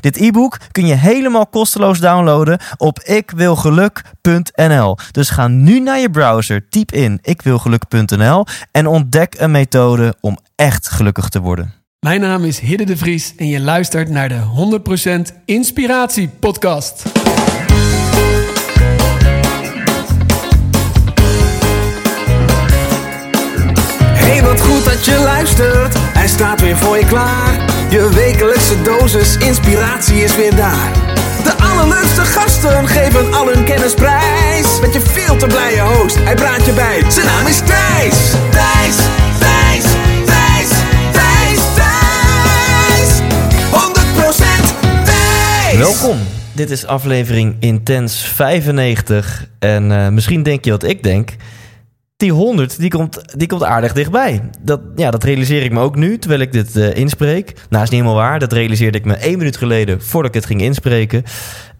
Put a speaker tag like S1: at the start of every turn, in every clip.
S1: Dit e-book kun je helemaal kosteloos downloaden op ikwilgeluk.nl. Dus ga nu naar je browser, typ in ikwilgeluk.nl en ontdek een methode om echt gelukkig te worden.
S2: Mijn naam is Hidde de Vries en je luistert naar de 100% Inspiratie Podcast.
S3: Hey, wat goed dat je luistert. Hij staat weer voor je klaar. Je wekelijkse dosis inspiratie is weer daar. De allerleukste gasten geven al hun kennis prijs. Met je veel te blije host, hij praat je bij. Zijn naam is Thijs. Thijs, Thijs, Thijs, Thijs, Thijs. 100% Thijs.
S1: Welkom. Dit is aflevering Intens 95. En eh, misschien denk je wat ik denk. Die 100 die komt, die komt aardig dichtbij. Dat, ja, dat realiseer ik me ook nu, terwijl ik dit eh, inspreek. Nou, is niet helemaal waar. Dat realiseerde ik me één minuut geleden voordat ik het ging inspreken.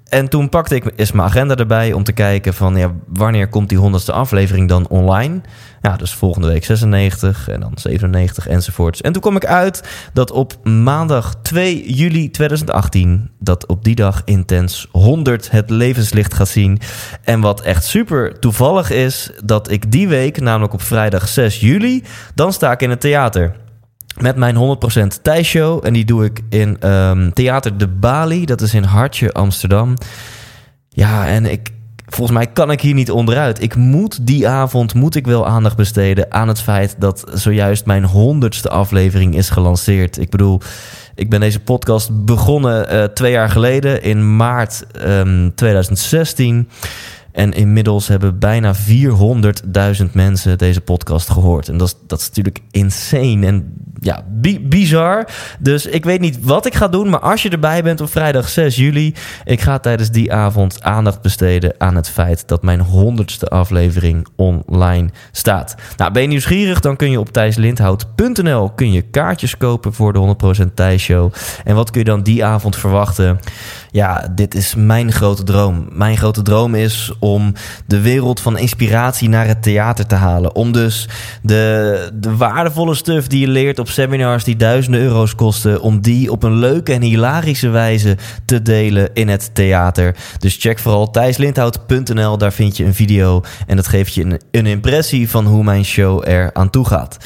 S1: En toen pakte ik eens mijn agenda erbij om te kijken van ja, wanneer komt die honderdste aflevering dan online? Ja, dus volgende week 96 en dan 97 enzovoorts. En toen kwam ik uit dat op maandag 2 juli 2018, dat op die dag intens 100 het levenslicht gaat zien. En wat echt super toevallig is, dat ik die week, namelijk op vrijdag 6 juli, dan sta ik in het theater met mijn 100% Thijsshow. En die doe ik in ehm, Theater de Bali. Dat is in Hartje, Amsterdam. Ja, en ik, volgens mij kan ik hier niet onderuit. Ik moet die avond moet ik wel aandacht besteden aan het feit dat zojuist mijn honderdste aflevering is gelanceerd. Ik bedoel, ik ben deze podcast begonnen uh, twee jaar geleden in maart um, 2016. En inmiddels hebben bijna 400.000 mensen deze podcast gehoord. En dat is, dat is natuurlijk insane en ja, bizar. Dus ik weet niet wat ik ga doen. Maar als je erbij bent op vrijdag 6 juli. Ik ga tijdens die avond aandacht besteden aan het feit dat mijn honderdste aflevering online staat. Nou, ben je nieuwsgierig? Dan kun je op thijslindhout.nl kun je kaartjes kopen voor de 100% Thijs Show. En wat kun je dan die avond verwachten? Ja, dit is mijn grote droom. Mijn grote droom is om de wereld van inspiratie naar het theater te halen. Om dus de, de waardevolle stuff die je leert op seminars die duizenden euro's kosten, om die op een leuke en hilarische wijze te delen in het theater. Dus check vooral thijslindhout.nl, daar vind je een video en dat geeft je een, een impressie van hoe mijn show er aan toe gaat.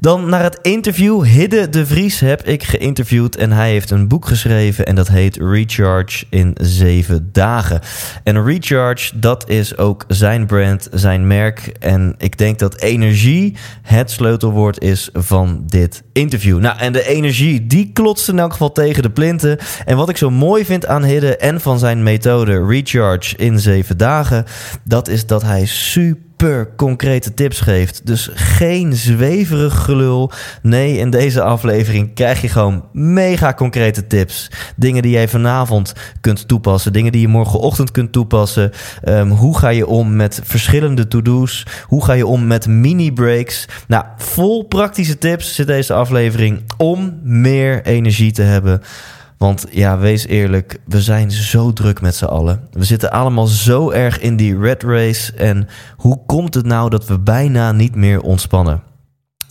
S1: Dan naar het interview. Hidde de Vries heb ik geïnterviewd en hij heeft een boek geschreven en dat heet Recharge in 7 dagen. En Recharge, dat is ook zijn brand, zijn merk. En ik denk dat energie het sleutelwoord is van dit interview. Nou, en de energie, die klotst in elk geval tegen de plinten. En wat ik zo mooi vind aan Hidde en van zijn methode Recharge in 7 dagen, dat is dat hij super super concrete tips geeft. Dus geen zweverig gelul. Nee, in deze aflevering krijg je gewoon mega concrete tips. Dingen die jij vanavond kunt toepassen. Dingen die je morgenochtend kunt toepassen. Um, hoe ga je om met verschillende to-do's? Hoe ga je om met mini-breaks? Nou, vol praktische tips zit deze aflevering om meer energie te hebben. Want ja, wees eerlijk, we zijn zo druk met z'n allen. We zitten allemaal zo erg in die red race. En hoe komt het nou dat we bijna niet meer ontspannen?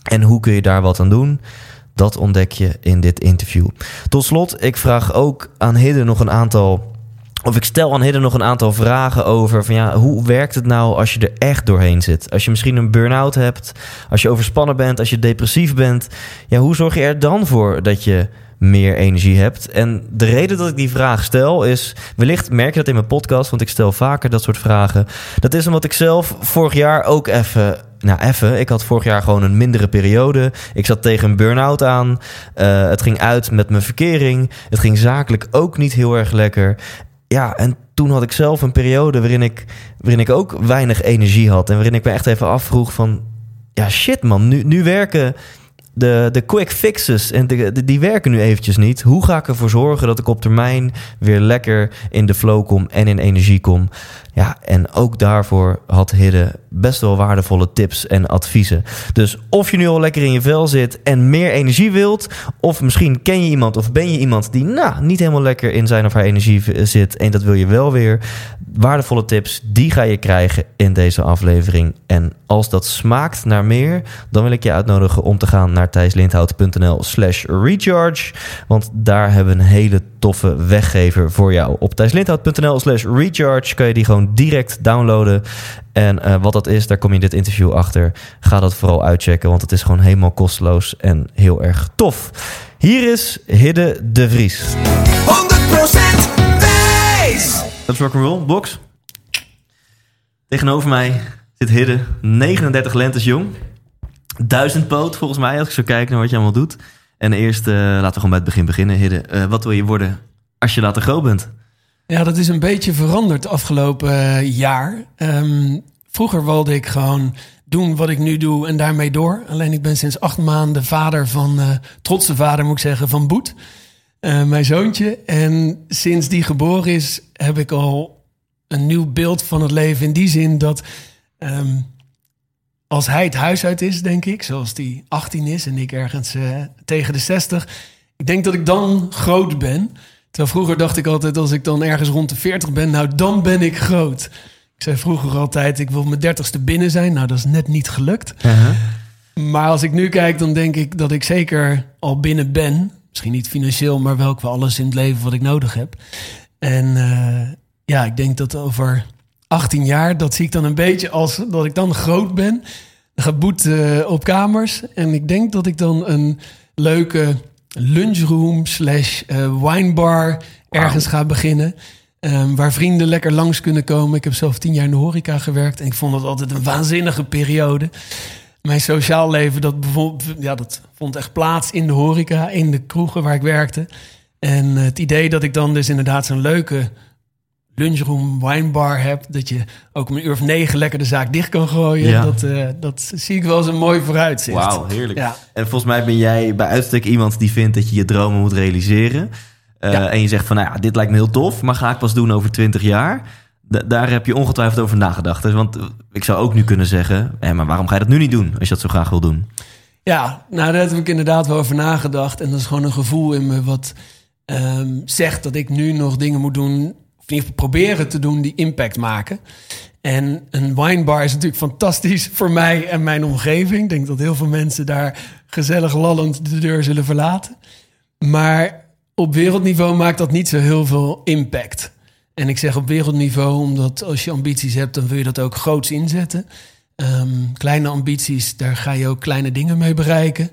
S1: En hoe kun je daar wat aan doen? Dat ontdek je in dit interview. Tot slot, ik vraag ook aan Hidden nog een aantal. Of ik stel aan Hidden nog een aantal vragen over van ja, hoe werkt het nou als je er echt doorheen zit? Als je misschien een burn-out hebt, als je overspannen bent, als je depressief bent, ja, hoe zorg je er dan voor dat je meer energie hebt. En de reden dat ik die vraag stel is, wellicht merk je dat in mijn podcast, want ik stel vaker dat soort vragen. Dat is omdat ik zelf vorig jaar ook even nou, even. Ik had vorig jaar gewoon een mindere periode. Ik zat tegen een burn-out aan. Uh, het ging uit met mijn verkering. Het ging zakelijk ook niet heel erg lekker. Ja, en toen had ik zelf een periode waarin ik, waarin ik ook weinig energie had. En waarin ik me echt even afvroeg van... Ja, shit man, nu, nu werken de, de quick fixes, en de, de- die werken nu eventjes niet. Hoe ga ik ervoor zorgen dat ik op termijn weer lekker in de flow kom en in energie kom? Ja, en ook daarvoor had Hidde best wel waardevolle tips en adviezen. Dus of je nu al lekker in je vel zit en meer energie wilt, of misschien ken je iemand of ben je iemand die nou, niet helemaal lekker in zijn of haar energie zit en dat wil je wel weer. Waardevolle tips, die ga je krijgen in deze aflevering. En als dat smaakt naar meer, dan wil ik je uitnodigen om te gaan naar thijslindhout.nl slash recharge. Want daar hebben we een hele toffe weggever voor jou. Op thijslindhout.nl slash recharge kan je die gewoon direct downloaden. En eh, wat dat is, daar kom je in dit interview achter. Ga dat vooral uitchecken, want het is gewoon helemaal kosteloos en heel erg tof. Hier is Hidde de Vries.
S3: 100% wijs!
S1: Dat is rock'n'roll, box. Tegenover mij zit Hidde, 39 lentes jong. Duizend poot volgens mij, als ik zo kijk naar wat je allemaal doet. En eerst eh, laten we gewoon bij het begin beginnen. Hidde, eh, wat wil je worden als je later groot bent?
S2: Ja, dat is een beetje veranderd afgelopen eh, jaar. Ehm, vroeger wilde ik gewoon doen wat ik nu doe en daarmee door. Alleen ik ben sinds acht maanden vader van, eh trotse vader moet ik zeggen, van Boet. mijn zoontje. En sinds die geboren is, heb ik al een nieuw beeld van het leven. In die zin dat ehm, als hij het huis uit is, denk ik, zoals die 18 is en ik ergens eh, tegen de 60. Ik denk dat ik dan groot ben. Terwijl vroeger dacht ik altijd, als ik dan ergens rond de 40 ben, nou dan ben ik groot. Ik zei vroeger altijd, ik wil mijn dertigste binnen zijn. Nou, dat is net niet gelukt. Maar als ik nu kijk, dan denk ik dat ik zeker al binnen ben. Misschien niet financieel, maar wel qua alles in het leven wat ik nodig heb. En eh, ja, ik denk dat over 18 jaar, dat zie ik dan een beetje als dat ik dan groot ben. Dan gaat Boet eh, op kamers. En ik denk dat ik dan een leuke lunchroom slash eh, winebar ergens ga beginnen. Ehm, waar vrienden lekker langs kunnen komen. Ik heb zelf tien jaar in de horeca gewerkt. En ik vond dat altijd een waanzinnige periode. Mijn sociaal leven, dat, ja, dat vond echt plaats in de horeca, in de kroegen waar ik werkte. En eh, het idee dat ik dan dus inderdaad zo'n leuke lunchroom, winebar heb... dat je ook om een uur of negen lekker de zaak dicht kan gooien...
S1: Ja.
S2: Dat, eh, dat zie ik wel als een mooi vooruitzicht.
S1: Wauw, heerlijk.
S2: Ja.
S1: En volgens mij ben jij bij uitstek iemand die vindt dat je je dromen moet realiseren. Eh,
S2: Ja.
S1: En je zegt van, nou ja, dit lijkt me heel tof, maar ga ik pas doen over 20 jaar. Da- daar heb je ongetwijfeld over nagedacht. Dus, want eh, ik zou ook nu kunnen zeggen, eh, maar waarom ga je dat nu niet doen als je dat zo graag wil doen?
S2: Ja, nou daar heb ik inderdaad wel over nagedacht. En dat is gewoon een gevoel in me wat ehm, zegt dat ik nu nog dingen moet doen... in proberen te doen die impact maken. En een winebar is natuurlijk fantastisch voor mij en mijn omgeving. Ik denk dat heel veel mensen daar gezellig lallend de deur zullen verlaten. Maar op wereldniveau maakt dat niet zo heel veel impact. En ik zeg op wereldniveau omdat als je ambities hebt... dan wil je dat ook groots inzetten. Ehm, kleine ambities, daar ga je ook kleine dingen mee bereiken.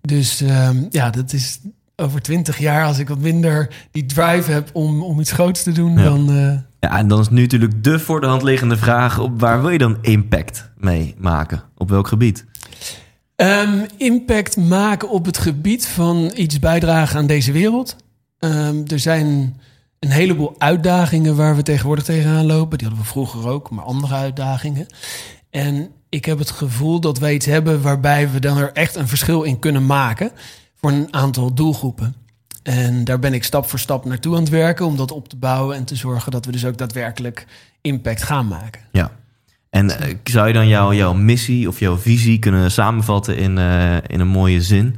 S2: Dus ehm, ja, dat is over twintig jaar, als ik wat minder die drive heb om, om iets groots te doen,
S1: Ja.
S2: dan. eh,
S1: Ja, en dan is nu natuurlijk de voor de hand liggende vraag... op waar wil je dan impact mee maken? Op welk gebied?
S2: Ehm, impact maken op het gebied van iets bijdragen aan deze wereld. Ehm, er zijn een heleboel uitdagingen waar we tegenwoordig tegenaan lopen. Die hadden we vroeger ook, maar andere uitdagingen. En ik heb het gevoel dat wij iets hebben waarbij we dan er echt een verschil in kunnen maken voor een aantal doelgroepen. En daar ben ik stap voor stap naartoe aan het werken om dat op te bouwen en te zorgen dat we dus ook daadwerkelijk impact gaan maken.
S1: Ja. En eh, zou je dan jouw, jouw missie of jouw visie kunnen samenvatten in, eh, in een mooie zin?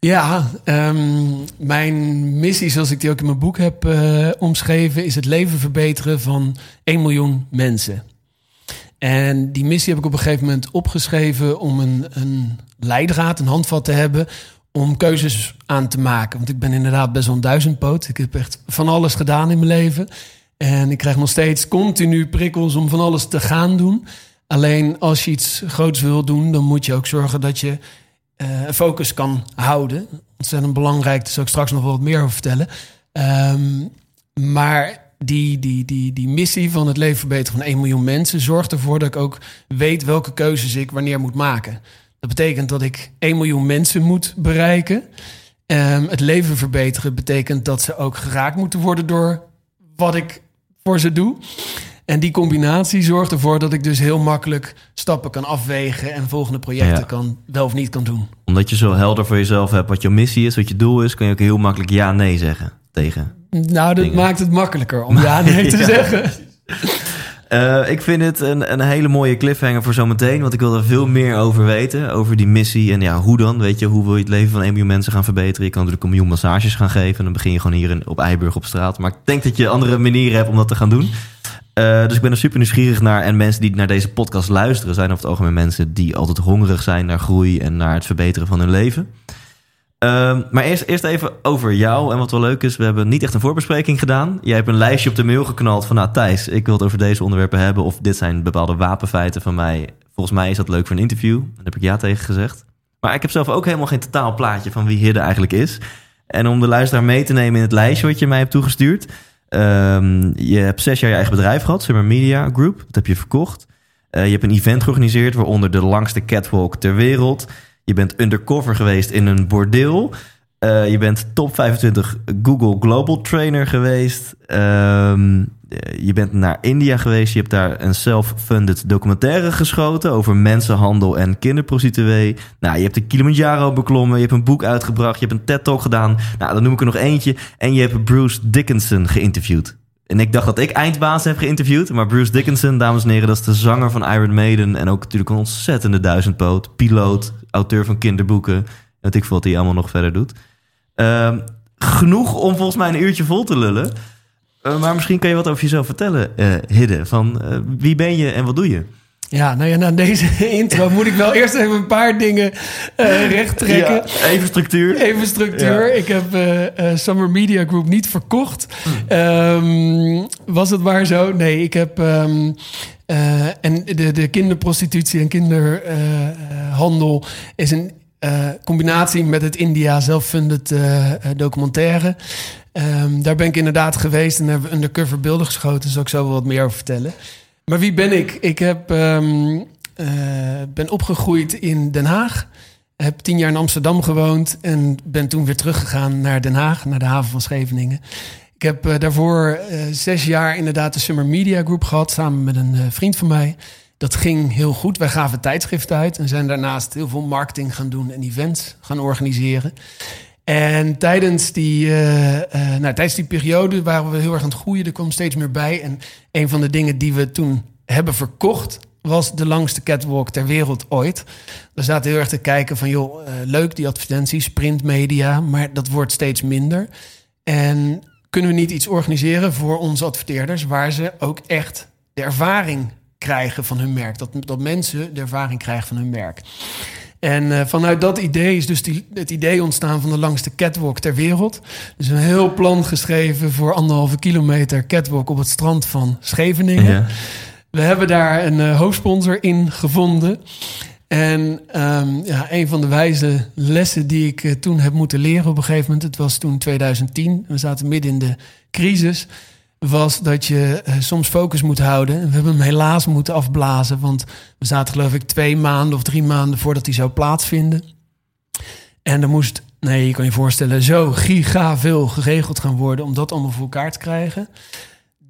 S2: Ja, ehm, mijn missie, zoals ik die ook in mijn boek heb eh, omschreven, is het leven verbeteren van 1 miljoen mensen. En die missie heb ik op een gegeven moment opgeschreven om een, een leidraad, een handvat te hebben om keuzes aan te maken. Want ik ben inderdaad best wel een duizendpoot. Ik heb echt van alles gedaan in mijn leven. En ik krijg nog steeds continu prikkels om van alles te gaan doen. Alleen als je iets groots wil doen, dan moet je ook zorgen dat je eh, focus kan houden. Ontzettend belangrijk, daar zal ik straks nog wel wat meer over vertellen. Ehm, maar die, die, die, die missie van het leven verbeteren van 1 miljoen mensen zorgt ervoor dat ik ook weet welke keuzes ik wanneer moet maken. Dat betekent dat ik 1 miljoen mensen moet bereiken. Ehm, het leven verbeteren betekent dat ze ook geraakt moeten worden door wat ik voor ze doe. En die combinatie zorgt ervoor dat ik dus heel makkelijk stappen kan afwegen en volgende projecten
S1: Ja.
S2: kan wel of niet kan doen.
S1: Omdat je zo helder voor jezelf hebt wat je missie is, wat je doel is, kun je ook heel makkelijk ja, nee zeggen tegen.
S2: Nou, dat
S1: Dingen.
S2: maakt het makkelijker om ja nee te
S1: Ja.
S2: zeggen.
S1: Eh, ik vind het een, een hele mooie cliffhanger voor zometeen. Want ik wil er veel meer over weten. Over die missie. En ja, hoe dan? Weet je, hoe wil je het leven van 1 miljoen mensen gaan verbeteren? Je kan natuurlijk een miljoen massages gaan geven. En dan begin je gewoon hier in, op Eiburg op straat. Maar ik denk dat je andere manieren hebt om dat te gaan doen. Eh, dus ik ben er super nieuwsgierig naar. En mensen die naar deze podcast luisteren... zijn over het algemeen mensen die altijd hongerig zijn naar groei... en naar het verbeteren van hun leven. Ehm, maar eerst, eerst even over jou. En wat wel leuk is, we hebben niet echt een voorbespreking gedaan. Jij hebt een lijstje op de mail geknald van... nou Thijs, ik wil het over deze onderwerpen hebben... of dit zijn bepaalde wapenfeiten van mij. Volgens mij is dat leuk voor een interview. Daar heb ik ja tegen gezegd. Maar ik heb zelf ook helemaal geen totaal plaatje... van wie Hidde eigenlijk is. En om de luisteraar mee te nemen in het lijstje... wat je mij hebt toegestuurd... ehm, je hebt zes jaar je eigen bedrijf gehad, Summer Media Group. Dat heb je verkocht. Eh, je hebt een event georganiseerd... waaronder de langste catwalk ter wereld... Je bent undercover geweest in een bordeel. Eh, je bent top 25 Google Global Trainer geweest. Ehm, eh, je bent naar India geweest. Je hebt daar een self-funded documentaire geschoten over mensenhandel en kinderprostituee. Nou, je hebt de Kilimanjaro beklommen. Je hebt een boek uitgebracht. Je hebt een TED-talk gedaan. Nou, dan noem ik er nog eentje. En je hebt Bruce Dickinson geïnterviewd. En ik dacht dat ik eindbaas heb geïnterviewd. Maar Bruce Dickinson, dames en heren, dat is de zanger van Iron Maiden. En ook natuurlijk een ontzettende duizendpoot. Piloot, auteur van kinderboeken. En weet ik veel wat hij allemaal nog verder doet. Ehm, genoeg om volgens mij een uurtje vol te lullen. Eh, maar misschien kan je wat over jezelf vertellen, eh Hidde. Van eh, wie ben je en wat doe je?
S2: Ja, nou ja, na deze intro moet ik wel eerst even een paar dingen eh recht trekken.
S1: Ja, even structuur.
S2: Even structuur. Ik heb eh, eh, Summer Media Group niet verkocht. Ehm, was het maar zo? Nee, ik heb. ehm, eh, en de, de kinderprostitutie en kinderhandel is een combinatie met het India zelffunded documentaire. Ehm, daar ben ik inderdaad geweest en hebben we undercover beelden geschoten. Daar zal ik zo wel wat meer over vertellen. Maar wie ben ik? Ik heb, ehm, eh, ben opgegroeid in Den Haag. Heb tien jaar in Amsterdam gewoond en ben toen weer teruggegaan naar Den Haag, naar de haven van Scheveningen. Ik heb eh, daarvoor eh, zes jaar inderdaad de Summer Media Group gehad, samen met een vriend van mij. Dat ging heel goed. Wij gaven tijdschriften uit en zijn daarnaast heel veel marketing gaan doen en events gaan organiseren. En tijdens die, eh, eh, nou, tijdens die periode waren we heel erg aan het groeien. Er kwam steeds meer bij. En een van de dingen die we toen hebben verkocht... was de langste catwalk ter wereld ooit. We zaten heel erg te kijken van... joh, eh, leuk die advertenties, printmedia... maar dat wordt steeds minder. En kunnen we niet iets organiseren voor onze adverteerders... waar ze ook echt de ervaring krijgen van hun merk. Dat, dat mensen de ervaring krijgen van hun merk. En eh, vanuit dat idee is dus die, het idee ontstaan van de langste catwalk ter wereld. Dus een heel plan geschreven voor anderhalve kilometer catwalk op het strand van Scheveningen.
S1: Ja.
S2: We hebben daar een eh, hoofdsponsor in gevonden. En ehm, ja, een van de wijze lessen die ik eh, toen heb moeten leren op een gegeven moment, het was toen 2010, we zaten midden in de crisis, was dat je eh, soms focus moet houden. En we hebben hem helaas moeten afblazen, want we zaten geloof ik twee maanden of drie maanden voordat hij zou plaatsvinden. En er moest, nee, je kan je voorstellen, zo giga veel geregeld gaan worden om dat allemaal voor elkaar te krijgen.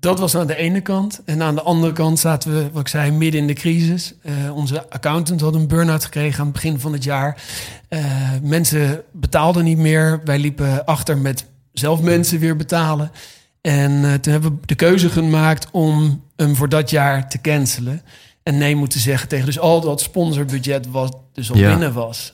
S2: Dat was aan de ene kant. En aan de andere kant zaten we, wat ik zei, midden in de crisis. Eh, onze accountant had een burn-out gekregen aan het begin van het jaar. Eh, mensen betaalden niet meer. Wij liepen achter met zelf mensen weer betalen. En eh, toen hebben we de keuze gemaakt om hem voor dat jaar te cancelen. En nee moeten zeggen tegen dus al dat sponsorbudget wat dus al
S1: Ja.
S2: binnen was.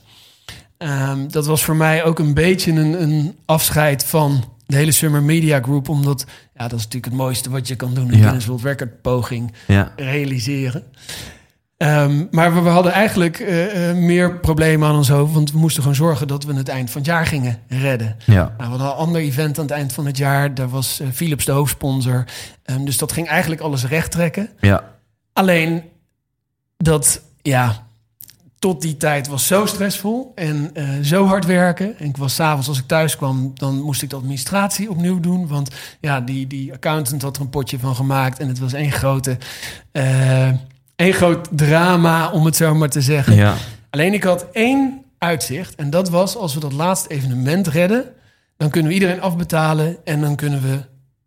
S2: Ehm, dat was voor mij ook een beetje een, een afscheid van de hele Summer Media Group. Omdat, ja, dat is natuurlijk het mooiste wat je kan doen. Een
S1: Ja.
S2: Guinness World Record poging
S1: Ja.
S2: realiseren. Ehm, maar we, we hadden eigenlijk eh, eh, meer problemen aan ons hoofd. Want we moesten gewoon zorgen dat we het eind van het jaar gingen redden.
S1: Ja.
S2: Nou, we hadden een ander event aan het eind van het jaar. Daar was eh, Philips de hoofdsponsor. Ehm, dus dat ging eigenlijk alles recht trekken.
S1: Ja.
S2: Alleen dat, ja, tot die tijd was zo stressvol en zo hard werken. En ik was s'avonds als ik thuis kwam, dan moest ik de administratie opnieuw doen. Want ja, die, die accountant had er een potje van gemaakt. En het was één grote, één groot drama, om het zo maar te zeggen.
S1: Ja.
S2: Alleen ik had één uitzicht. En dat was, als we dat laatste evenement redden... dan kunnen we iedereen afbetalen en dan kunnen we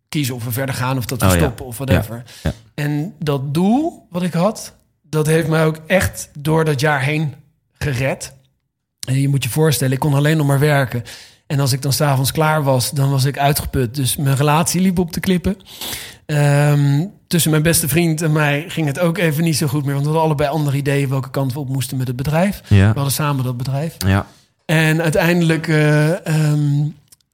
S2: kiezen of we verder gaan of dat we
S1: Oh, ja.
S2: stoppen of whatever.
S1: Ja.
S2: En dat doel wat ik had, dat heeft mij ook echt door dat jaar heen gered. En je moet je voorstellen, ik kon alleen nog maar werken. En als ik dan s'avonds klaar was, dan was ik uitgeput. Dus mijn relatie liep op de klippen. Ehm, tussen mijn beste vriend en mij ging het ook even niet zo goed meer. Want we hadden allebei andere ideeën welke kant we op moesten met het bedrijf.
S1: Ja.
S2: We hadden samen dat bedrijf.
S1: Ja.
S2: En uiteindelijk eh, ehm,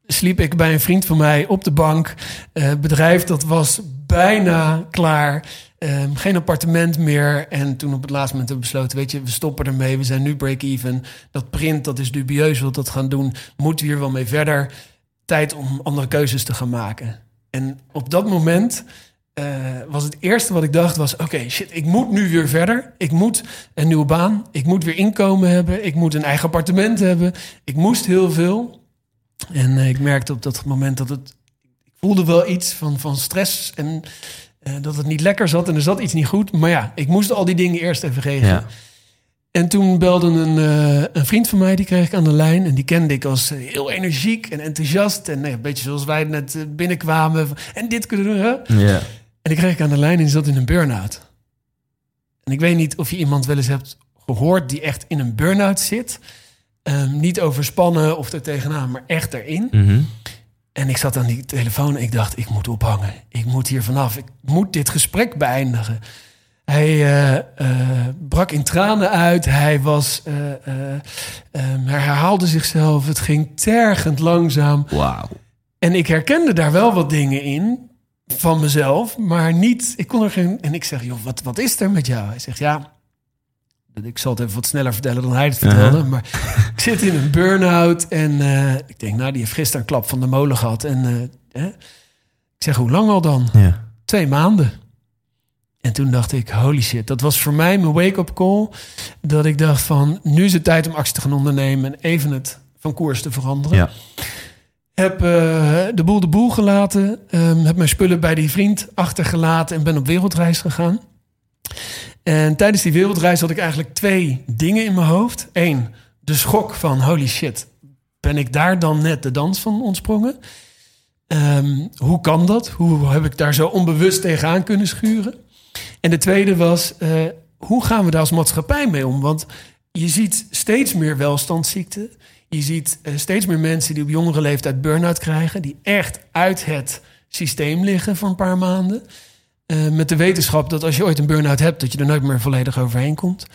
S2: sliep ik bij een vriend van mij op de bank. Het bedrijf dat was bijna klaar. Ehm, geen appartement meer. En toen op het laatste moment hebben we besloten... weet je, we stoppen ermee. We zijn nu break-even. Dat print, dat is dubieus. Wil dat gaan doen? Moeten we hier wel mee verder? Tijd om andere keuzes te gaan maken. En op dat moment... eh, was het eerste wat ik dacht was... oké, shit, ik moet nu weer verder. Ik moet een nieuwe baan. Ik moet weer inkomen hebben. Ik moet een eigen appartement hebben. Ik moest heel veel. En eh, ik merkte op dat moment dat het... Ik voelde wel iets van, van stress en eh, dat het niet lekker zat. En er zat iets niet goed. Maar ja, ik moest al die dingen eerst even regelen.
S1: Ja.
S2: En toen belde een, een vriend van mij, die kreeg ik aan de lijn. En die kende ik als heel energiek en enthousiast. En nou een beetje zoals wij net binnenkwamen. En dit kunnen we. hè?
S1: Ja.
S2: En die kreeg ik aan de lijn en die zat in een burn-out. En ik weet niet of je iemand wel eens hebt gehoord die echt in een burn-out zit. Ehm, niet overspannen of er tegenaan, maar echt erin.
S1: Mhm.
S2: En ik zat aan die telefoon en ik dacht, ik moet ophangen. Ik moet hier vanaf. Ik moet dit gesprek beëindigen. Hij eh, eh, brak in tranen uit. Hij was, ehm, hij herhaalde zichzelf. Het ging tergend langzaam.
S1: Wauw.
S2: En ik herkende daar wel wat dingen in van mezelf, maar niet. Ik kon er geen. En ik zeg, joh, wat, wat is er met jou? Hij zegt, ja. Ik zal het even wat sneller vertellen dan hij het vertelde. Maar ik zit in een burn-out. En eh, ik denk, nou, die heeft gisteren een klap van de molen gehad. En eh, ik zeg, hoe lang al dan?
S1: Ja.
S2: Twee maanden. En toen dacht ik, holy shit, dat was voor mij mijn wake-up call. Dat ik dacht van, nu is het tijd om actie te gaan ondernemen en even het van koers te veranderen.
S1: Ja.
S2: Heb eh, de boel de boel gelaten. ehm, heb mijn spullen bij die vriend achtergelaten en ben op wereldreis gegaan. En tijdens die wereldreis had ik eigenlijk twee dingen in mijn hoofd. Eén, de schok van holy shit, ben ik daar dan net de dans van ontsprongen? Ehm, hoe kan dat? Hoe heb ik daar zo onbewust tegenaan kunnen schuren? En de tweede was, eh, hoe gaan we daar als maatschappij mee om? Want je ziet steeds meer welstandsziekten. Je ziet eh, steeds meer mensen die op jongere leeftijd burn-out krijgen... die echt uit het systeem liggen voor een paar maanden. Eh, met de wetenschap dat als je ooit een burn-out hebt... dat je er nooit meer volledig overheen komt.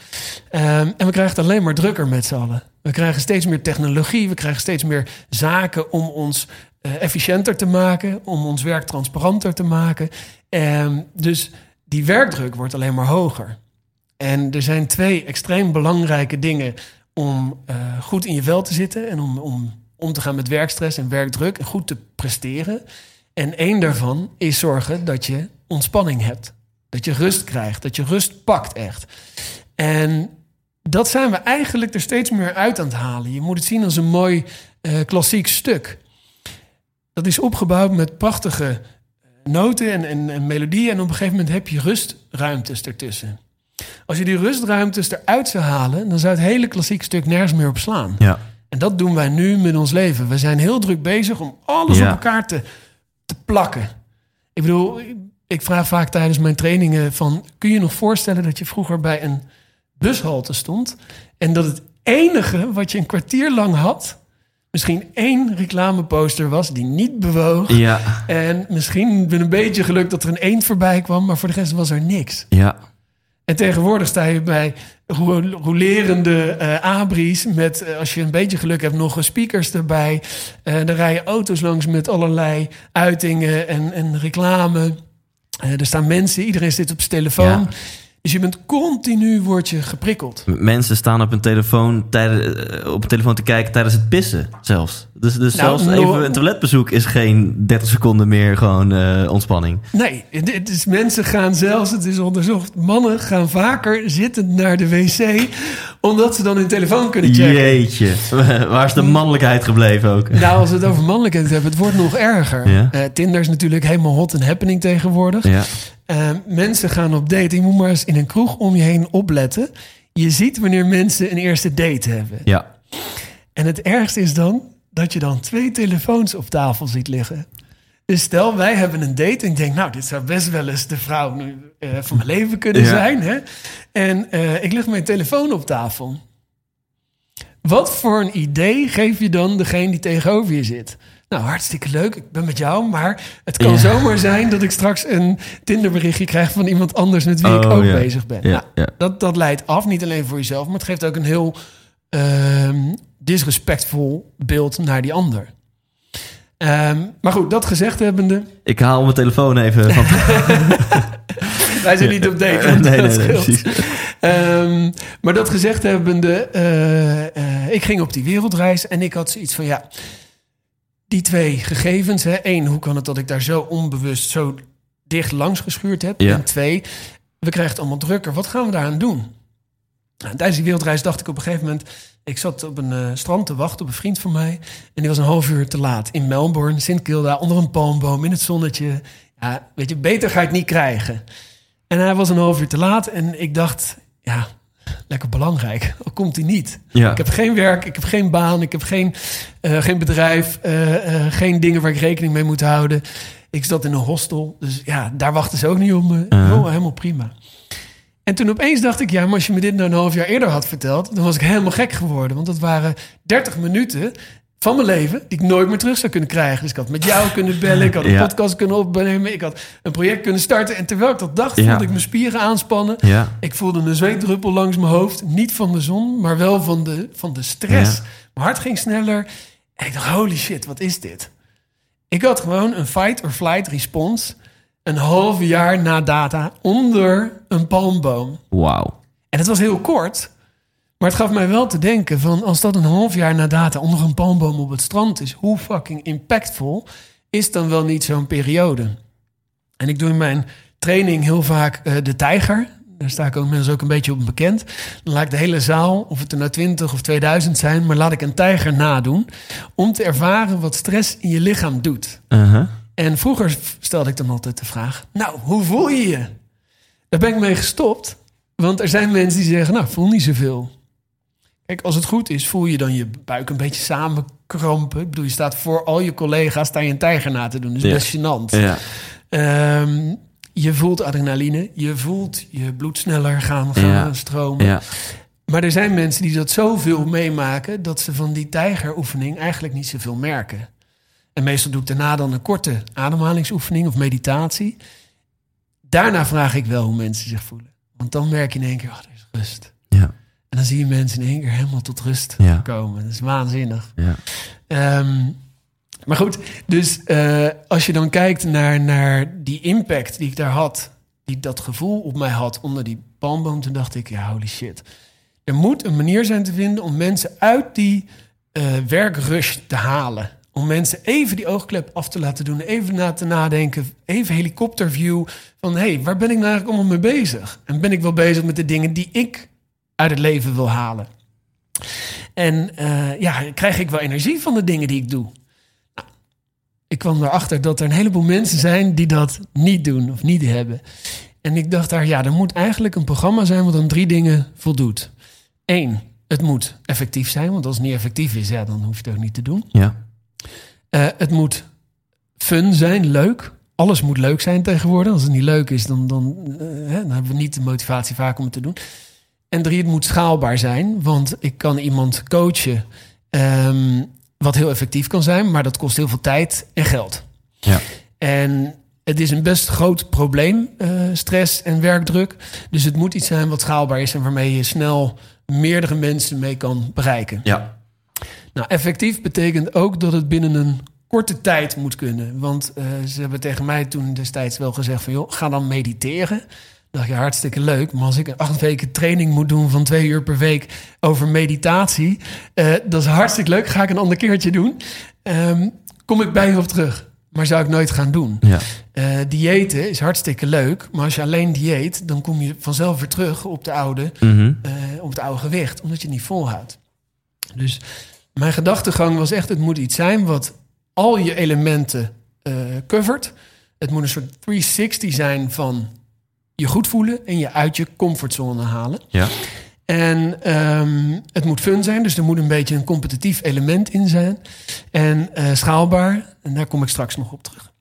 S2: Ehm, en we krijgen het alleen maar drukker met z'n allen. We krijgen steeds meer technologie. We krijgen steeds meer zaken om ons eh, efficiënter te maken. Om ons werk transparanter te maken. Ehm, dus die werkdruk wordt alleen maar hoger. En er zijn twee extreem belangrijke dingen om eh, goed in je vel te zitten en om, om om te gaan met werkstress en werkdruk en goed te presteren. En één daarvan is zorgen dat je ontspanning hebt. Dat je rust krijgt, dat je rust pakt echt. En dat zijn we eigenlijk er steeds meer uit aan het halen. Je moet het zien als een mooi eh, klassiek stuk. Dat is opgebouwd met prachtige eh, noten en, en, en melodieën. En op een gegeven moment heb je rustruimtes ertussen. Als je die rustruimtes eruit zou halen, dan zou het hele klassieke stuk nergens meer op slaan.
S1: Ja.
S2: En dat doen wij nu met ons leven. We zijn heel druk bezig om alles
S1: Ja.
S2: op elkaar te, te plakken. Ik bedoel, ik vraag vaak tijdens mijn trainingen van... kun je nog voorstellen dat je vroeger bij een bushalte stond... en dat het enige wat je een kwartier lang had... misschien één reclameposter was die niet bewoog...
S1: Ja.
S2: en misschien met een beetje geluk dat er een eend voorbij kwam... maar voor de rest was er niks.
S1: Ja.
S2: En tegenwoordig sta je bij ro- rolerende eh abris met, eh, als je een beetje geluk hebt, nog speakers erbij. Eh er rijden auto's langs met allerlei uitingen en, en reclame. Er staan mensen, iedereen zit op zijn telefoon.
S1: Ja.
S2: Dus je bent continu, word je geprikkeld.
S1: Mensen staan op een telefoon, tijdens, eh, op een telefoon te kijken tijdens het pissen zelfs. Dus, dus
S2: Nou,
S1: zelfs
S2: no-
S1: even een toiletbezoek is geen 30 seconden meer gewoon eh, ontspanning.
S2: Nee, het is, mensen gaan zelfs, het is onderzocht, mannen gaan vaker zittend naar de wc, omdat ze dan hun telefoon kunnen checken.
S1: Jeetje, waar is de mannelijkheid gebleven ook?
S2: Nou, als we het over mannelijkheid hebben, het wordt nog erger.
S1: Ja.
S2: Eh, Tinder is natuurlijk helemaal hot en happening tegenwoordig.
S1: Ja.
S2: Eh, mensen gaan op date. Je moet maar eens in een kroeg om je heen opletten. Je ziet wanneer mensen een eerste date hebben.
S1: Ja.
S2: En het ergste is dan dat je dan twee telefoons op tafel ziet liggen. Dus stel, wij hebben een date en ik denk, nou, dit zou best wel eens de vrouw nu, eh, van mijn leven kunnen
S1: Ja.
S2: zijn. Hè? En eh, ik leg mijn telefoon op tafel. Wat voor een idee geef je dan degene die tegenover je zit? Nou, hartstikke leuk, ik ben met jou, maar het kan
S1: Ja.
S2: zomaar zijn dat ik straks een Tinderberichtje krijg van iemand anders met wie ik
S1: Oh,
S2: ook
S1: ja.
S2: bezig ben.
S1: Ja,
S2: Nou,
S1: ja.
S2: Dat, dat leidt af, niet alleen voor jezelf, maar het geeft ook een heel ehm, disrespectvol beeld naar die ander. Ehm, maar goed, dat gezegd hebbende,
S1: Ik haal mijn telefoon even van...
S2: wij zijn niet op date, want
S1: nee, nee,
S2: dat
S1: nee, precies.
S2: Ehm, maar dat gezegd hebbende, eh, ik ging op die wereldreis en ik had zoiets van, ja, die twee gegevens. Hè. Eén, hoe kan het dat ik daar zo onbewust zo dicht langs geschuurd heb?
S1: Ja.
S2: En twee, we krijgen het allemaal drukker. Wat gaan we daaraan doen? Nou, tijdens die wereldreis dacht ik op een gegeven moment... Ik zat op een eh, strand te wachten op een vriend van mij. En die was een half uur te laat in Melbourne, Sint Kilda, onder een palmboom in het zonnetje. Ja, weet je, beter ga je het niet krijgen. En hij was een half uur te laat en ik dacht, ja, lekker belangrijk. Al komt hij niet.
S1: Ja.
S2: Ik heb geen werk, ik heb geen baan, ik heb geen, eh, geen bedrijf, eh, eh, geen dingen waar ik rekening mee moet houden. Ik zat in een hostel, dus ja, daar wachten ze ook niet op me. Oh, helemaal prima. En toen opeens dacht ik, ja, maar als je me dit nou een half jaar eerder had verteld, dan was ik helemaal gek geworden. Want dat waren 30 minuten van mijn leven die ik nooit meer terug zou kunnen krijgen. Dus ik had met jou kunnen bellen, ik had een
S1: Ja.
S2: podcast kunnen opnemen, ik had een project kunnen starten. En terwijl ik dat dacht,
S1: Ja.
S2: voelde ik mijn spieren aanspannen.
S1: Ja.
S2: Ik voelde een zweetdruppel langs mijn hoofd. Niet van de zon, maar wel van de, van de stress. Mijn hart ging sneller. En ik dacht, holy shit, wat is dit? Ik had gewoon een fight or flight response... een half jaar na data onder een palmboom.
S1: Wauw.
S2: En het was heel kort... Maar het gaf mij wel te denken van als dat een half jaar na data onder een palmboom op het strand is, hoe fucking impactvol is dan wel niet zo'n periode? En ik doe in mijn training heel vaak eh, de tijger. Daar sta ik ook mensen ook een beetje op bekend. Dan laat ik de hele zaal, of het er nou 20 of 2000 zijn, maar laat ik een tijger nadoen. Om te ervaren wat stress in je lichaam doet.
S1: Uh-huh.
S2: En vroeger stelde ik dan altijd de vraag: Nou, hoe voel je je? Daar ben ik mee gestopt. Want er zijn mensen die zeggen: Nou, ik voel niet zoveel. Kijk, als het goed is, voel je dan je buik een beetje samenkrampen. Ik bedoel, je staat voor al je collega's sta je een tijger na te doen. Dus
S1: Ja.
S2: best gênant.
S1: Ja.
S2: Ehm, je voelt adrenaline. Je voelt je bloed sneller gaan, gaan
S1: Ja.
S2: stromen.
S1: Ja.
S2: Maar er zijn mensen die dat zoveel meemaken... dat ze van die tijgeroefening eigenlijk niet zoveel merken. En meestal doe ik daarna dan een korte ademhalingsoefening of meditatie. Daarna vraag ik wel hoe mensen zich voelen. Want dan merk je in één keer, oh, er is rust. En dan zie je mensen in één keer helemaal tot rust
S1: Ja.
S2: komen. Dat is waanzinnig.
S1: Ja.
S2: Ehm, maar goed, dus eh, als je dan kijkt naar, naar die impact die ik daar had, die dat gevoel op mij had onder die palmboom, toen dacht ik, ja, holy shit. Er moet een manier zijn te vinden om mensen uit die eh, werkrush te halen. Om mensen even die oogklep af te laten doen, even na te nadenken, even helikopterview van, hé, hey, waar ben ik nou eigenlijk allemaal mee bezig? En ben ik wel bezig met de dingen die ik uit het leven wil halen? En eh, ja, krijg ik wel energie van de dingen die ik doe? Nou, ik kwam erachter dat er een heleboel mensen zijn die dat niet doen of niet hebben. En ik dacht daar, ja, er moet eigenlijk een programma zijn wat aan drie dingen voldoet. Eén, het moet effectief zijn, want als het niet effectief is, ja, dan hoef je het ook niet te doen.
S1: Ja.
S2: Eh, het moet fun zijn, leuk. Alles moet leuk zijn tegenwoordig. Als het niet leuk is, dan, dan, eh, hè, dan hebben we niet de motivatie vaak om het te doen. En drie, het moet schaalbaar zijn. Want ik kan iemand coachen ehm, wat heel effectief kan zijn, maar dat kost heel veel tijd en geld.
S1: Ja.
S2: En het is een best groot probleem, eh, stress en werkdruk. Dus het moet iets zijn wat schaalbaar is en waarmee je snel meerdere mensen mee kan bereiken.
S1: Ja.
S2: Nou, effectief betekent ook dat het binnen een korte tijd moet kunnen. Want eh, ze hebben tegen mij toen destijds wel gezegd van... joh, ga dan mediteren. Dacht je, hartstikke leuk. Maar als ik een acht weken training moet doen van twee uur per week over meditatie... eh, dat is hartstikke leuk, ga ik een ander keertje doen. Ehm, kom ik bij je op terug. Maar zou ik nooit gaan doen.
S1: Ja.
S2: Eh, diëten is hartstikke leuk. Maar als je alleen dieet, dan kom je vanzelf weer terug op, de oude,
S1: Mhm.
S2: eh, op het oude gewicht. Omdat je het niet volhoudt. Dus mijn gedachtegang was echt, het moet iets zijn wat al je elementen covert. Het moet een soort 360 zijn van je goed voelen en je uit je comfortzone halen.
S1: Ja.
S2: En ehm, het moet fun zijn, dus er moet een beetje een competitief element in zijn. En eh, schaalbaar, en daar kom ik straks nog op terug.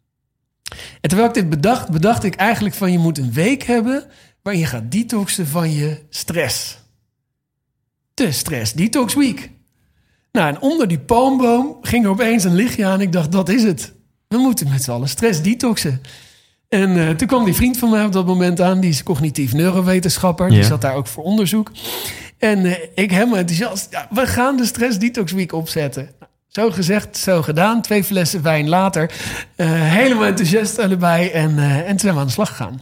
S2: En terwijl ik dit bedacht, bedacht ik eigenlijk van je moet een week hebben waarin je gaat detoxen van je stress. De stress detox week. Nou, en onder die palmboom ging er opeens een lichtje aan. Ik dacht, dat is het. We moeten met z'n allen stress detoxen. En uh, toen kwam die vriend van mij op dat moment aan. Die is cognitief neurowetenschapper. Die zat daar ook voor onderzoek. En uh, ik helemaal enthousiast. Ja, we gaan de Stress Detox Week opzetten. Zo gezegd, zo gedaan. Twee flessen wijn later. Uh, helemaal enthousiast allebei. En, en toen zijn we aan de slag gegaan.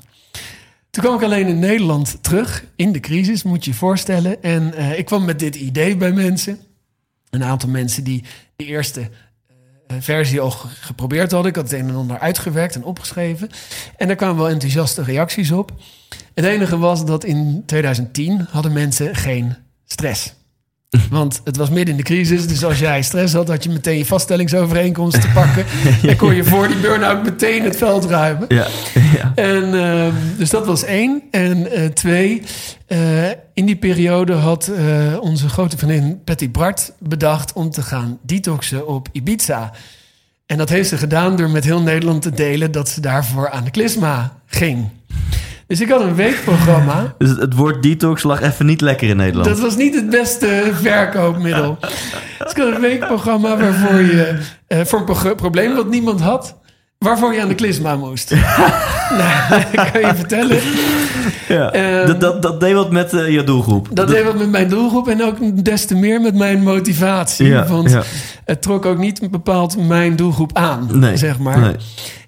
S2: Toen kwam ik alleen in Nederland terug. In de crisis, moet je je voorstellen. En ik kwam met dit idee bij mensen. Een aantal mensen die de eerste versie al geprobeerd hadden. Ik had het een en ander uitgewerkt en opgeschreven. En daar kwamen wel enthousiaste reacties op. Het enige was dat in 2010 hadden mensen geen stress. Want het was midden in de crisis. Dus als jij stress had, had je meteen je vaststellingsovereenkomst te pakken. en kon je voor die burn-out meteen het veld ruimen.
S1: Ja. ja.
S2: En, uh, dus dat was één. En uh, twee, uh, in die periode had uh, onze grote vriendin Patty Bart bedacht om te gaan detoxen op Ibiza. En dat heeft ze gedaan door met heel Nederland te delen dat ze daarvoor aan de klisma ging. Dus ik had een weekprogramma.
S1: Dus het woord detox lag even niet lekker in Nederland.
S2: Dat was niet het beste verkoopmiddel. Dus ik had een weekprogramma waarvoor je... Uh, voor een pro probleem wat niemand had... waarvoor je aan de klisma moest. nou, kan je vertellen.
S1: Ja, um, dat, dat, dat deed wat met uh, je doelgroep.
S2: Dat deed wat met mijn doelgroep en ook des te meer met mijn motivatie.
S1: Ja,
S2: want
S1: ja.
S2: het trok ook niet bepaald mijn doelgroep aan,
S1: nee,
S2: zeg maar.
S1: Nee.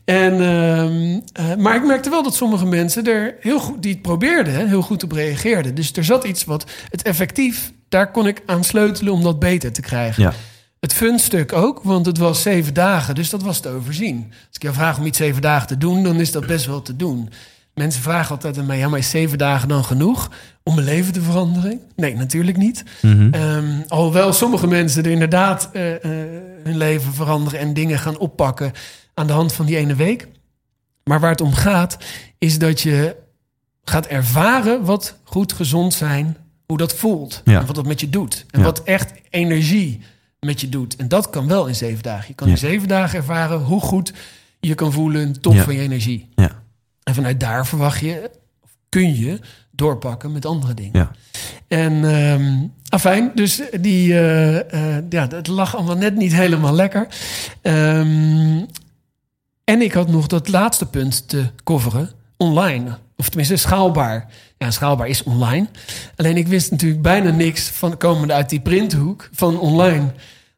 S2: En, uh, uh, maar ik merkte wel dat sommige mensen er heel goed, die het probeerden, hè, heel goed op reageerden. Dus er zat iets wat het effectief, daar kon ik aan sleutelen om dat beter te krijgen.
S1: Ja.
S2: Het funstuk ook, want het was zeven dagen, dus dat was te overzien. Als ik jou vraag om iets zeven dagen te doen, dan is dat best wel te doen. Mensen vragen altijd aan mij, ja, maar is zeven dagen dan genoeg om mijn leven te veranderen? Nee, natuurlijk niet. Mm -hmm. um, alhoewel sommige mensen er inderdaad uh, uh, hun leven veranderen en dingen gaan oppakken aan de hand van die ene week. Maar waar het om gaat, is dat je gaat ervaren wat goed gezond zijn, hoe dat voelt.
S1: Ja.
S2: En wat dat met je doet. En
S1: Ja.
S2: wat echt energie met je doet. En dat kan wel in zeven dagen. Je kan in zeven dagen ervaren hoe goed je kan voelen, top van je energie.
S1: Ja.
S2: En vanuit daar verwacht je, of kun je doorpakken met andere dingen.
S1: Ja.
S2: En ehm afijn, dus die, eh, eh, ja, het lag allemaal net niet helemaal lekker. Ehm, en ik had nog dat laatste punt te coveren, online. Of tenminste schaalbaar. Ja, schaalbaar is online. Alleen ik wist natuurlijk bijna niks van komende uit die printhoek van online.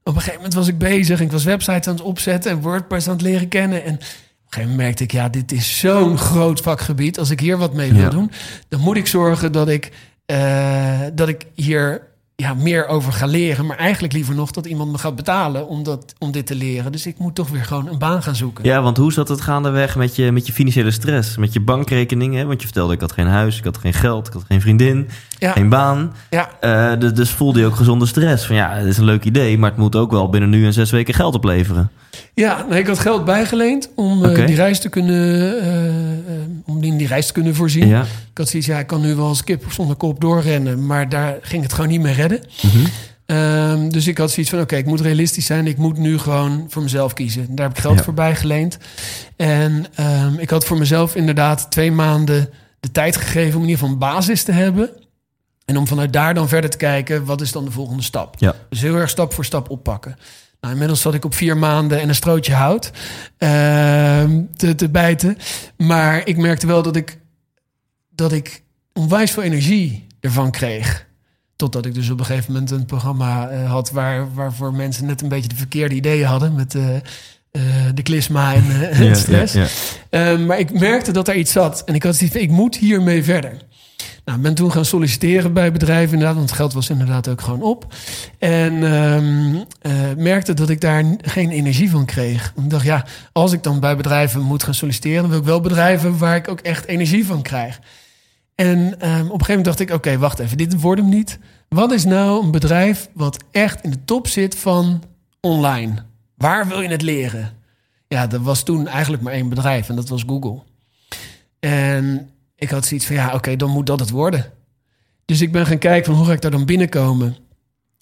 S2: Op een gegeven moment was ik bezig en ik was websites aan het opzetten en WordPress aan het leren kennen. En op een gegeven moment merkte ik, ja, dit is zo'n groot vakgebied. Als ik hier wat mee wil
S1: Ja.
S2: doen, dan moet ik zorgen dat ik, eh, dat ik hier ja, meer over ga leren. Maar eigenlijk liever nog dat iemand me gaat betalen om, dat, om dit te leren. Dus ik moet toch weer gewoon een baan gaan zoeken.
S1: Ja, want hoe zat het gaandeweg met je, met je financiële stress? Met je bankrekening? Hè? Want je vertelde, ik had geen huis, ik had geen geld, ik had geen vriendin,
S2: Ja.
S1: geen baan.
S2: Ja,
S1: Eh, dus, dus voelde je ook gezonde stress. Van ja, het is een leuk idee, maar het moet ook wel binnen nu en zes weken geld opleveren.
S2: Ja, ik had geld bijgeleend om eh, die reis te kunnen, eh, om in die reis te kunnen voorzien.
S1: Ja.
S2: Ik had zoiets, ja, ik kan nu wel als kip zonder kop doorrennen, maar daar ging het gewoon niet meer redden.
S1: Mhm.
S2: Ehm, dus ik had zoiets van, oké, ik moet realistisch zijn. Ik moet nu gewoon voor mezelf kiezen. Daar heb ik geld
S1: Ja.
S2: voor bijgeleend. En ehm, ik had voor mezelf inderdaad twee maanden de tijd gegeven... om in ieder geval een basis te hebben. En om vanuit daar dan verder te kijken... wat is dan de volgende stap?
S1: Ja.
S2: Dus heel erg stap voor stap oppakken. Nou, inmiddels zat ik op vier maanden en een strootje hout ehm, te, te bijten. Maar ik merkte wel dat ik, dat ik onwijs veel energie ervan kreeg. Totdat ik dus op een gegeven moment een programma eh, had... Waar, waarvoor mensen net een beetje de verkeerde ideeën hadden... met eh, eh, de klisma en het stress. Ehm, maar ik merkte dat er iets zat. En ik had zoiets van, ik moet hiermee verder. Nou, ik ben toen gaan solliciteren bij bedrijven inderdaad. Want het geld was inderdaad ook gewoon op. En ehm, eh, merkte dat ik daar geen energie van kreeg. Ik dacht, ja, als ik dan bij bedrijven moet gaan solliciteren... wil ik wel bedrijven waar ik ook echt energie van krijg. En ehm, op een gegeven moment dacht ik, oké, wacht even, dit wordt hem niet. Wat is nou een bedrijf wat echt in de top zit van online? Waar wil je het leren? Ja, er was toen eigenlijk maar één bedrijf en dat was Google. En ik had zoiets van, ja, oké, dan moet dat het worden. Dus ik ben gaan kijken van hoe ga ik daar dan binnenkomen?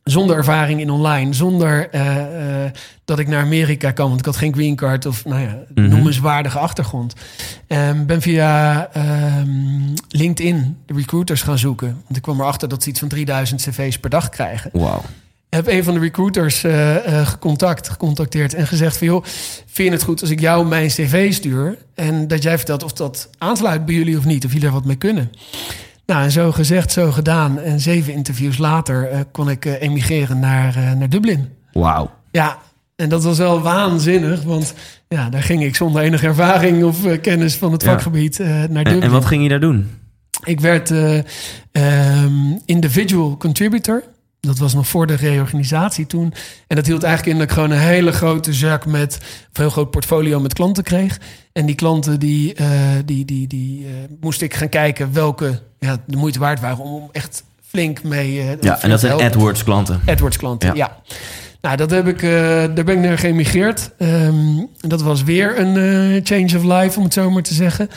S2: Zonder ervaring in online, zonder eh, eh, dat ik naar Amerika kan, want ik had geen green card of nou ja,
S1: Mhm.
S2: noemenswaardige achtergrond. Ehm ben via ehm, LinkedIn de recruiters gaan zoeken. Want ik kwam erachter dat ze iets van 3000 cv's per dag krijgen.
S1: Wauw.
S2: Heb een van de recruiters eh, eh, gecontact, gecontacteerd en gezegd van joh, vind je het goed als ik jou mijn cv stuur en dat jij vertelt of dat aansluit bij jullie of niet, of jullie er wat mee kunnen. Nou, en zo gezegd, zo gedaan. En zeven interviews later eh, kon ik emigreren naar, naar Dublin.
S1: Wauw.
S2: Ja, en dat was wel waanzinnig, want ja, daar ging ik zonder enige ervaring of kennis van het vakgebied naar Dublin.
S1: en wat ging je daar doen?
S2: Ik werd eh, ehm, individual contributor. Dat was nog voor de reorganisatie toen. En dat hield eigenlijk in dat ik gewoon een hele grote zak met... een heel groot portfolio met klanten kreeg. En die klanten die, eh, die, die, die eh, moest ik gaan kijken welke ja, de moeite waard waren... om, om echt flink mee... eh,
S1: Ja, en dat zijn. AdWords klanten.
S2: AdWords klanten,
S1: Ja.
S2: ja. Nou, dat heb ik, daar ben ik naar geëmigreerd. En dat was weer een change of life, om het zo maar te zeggen.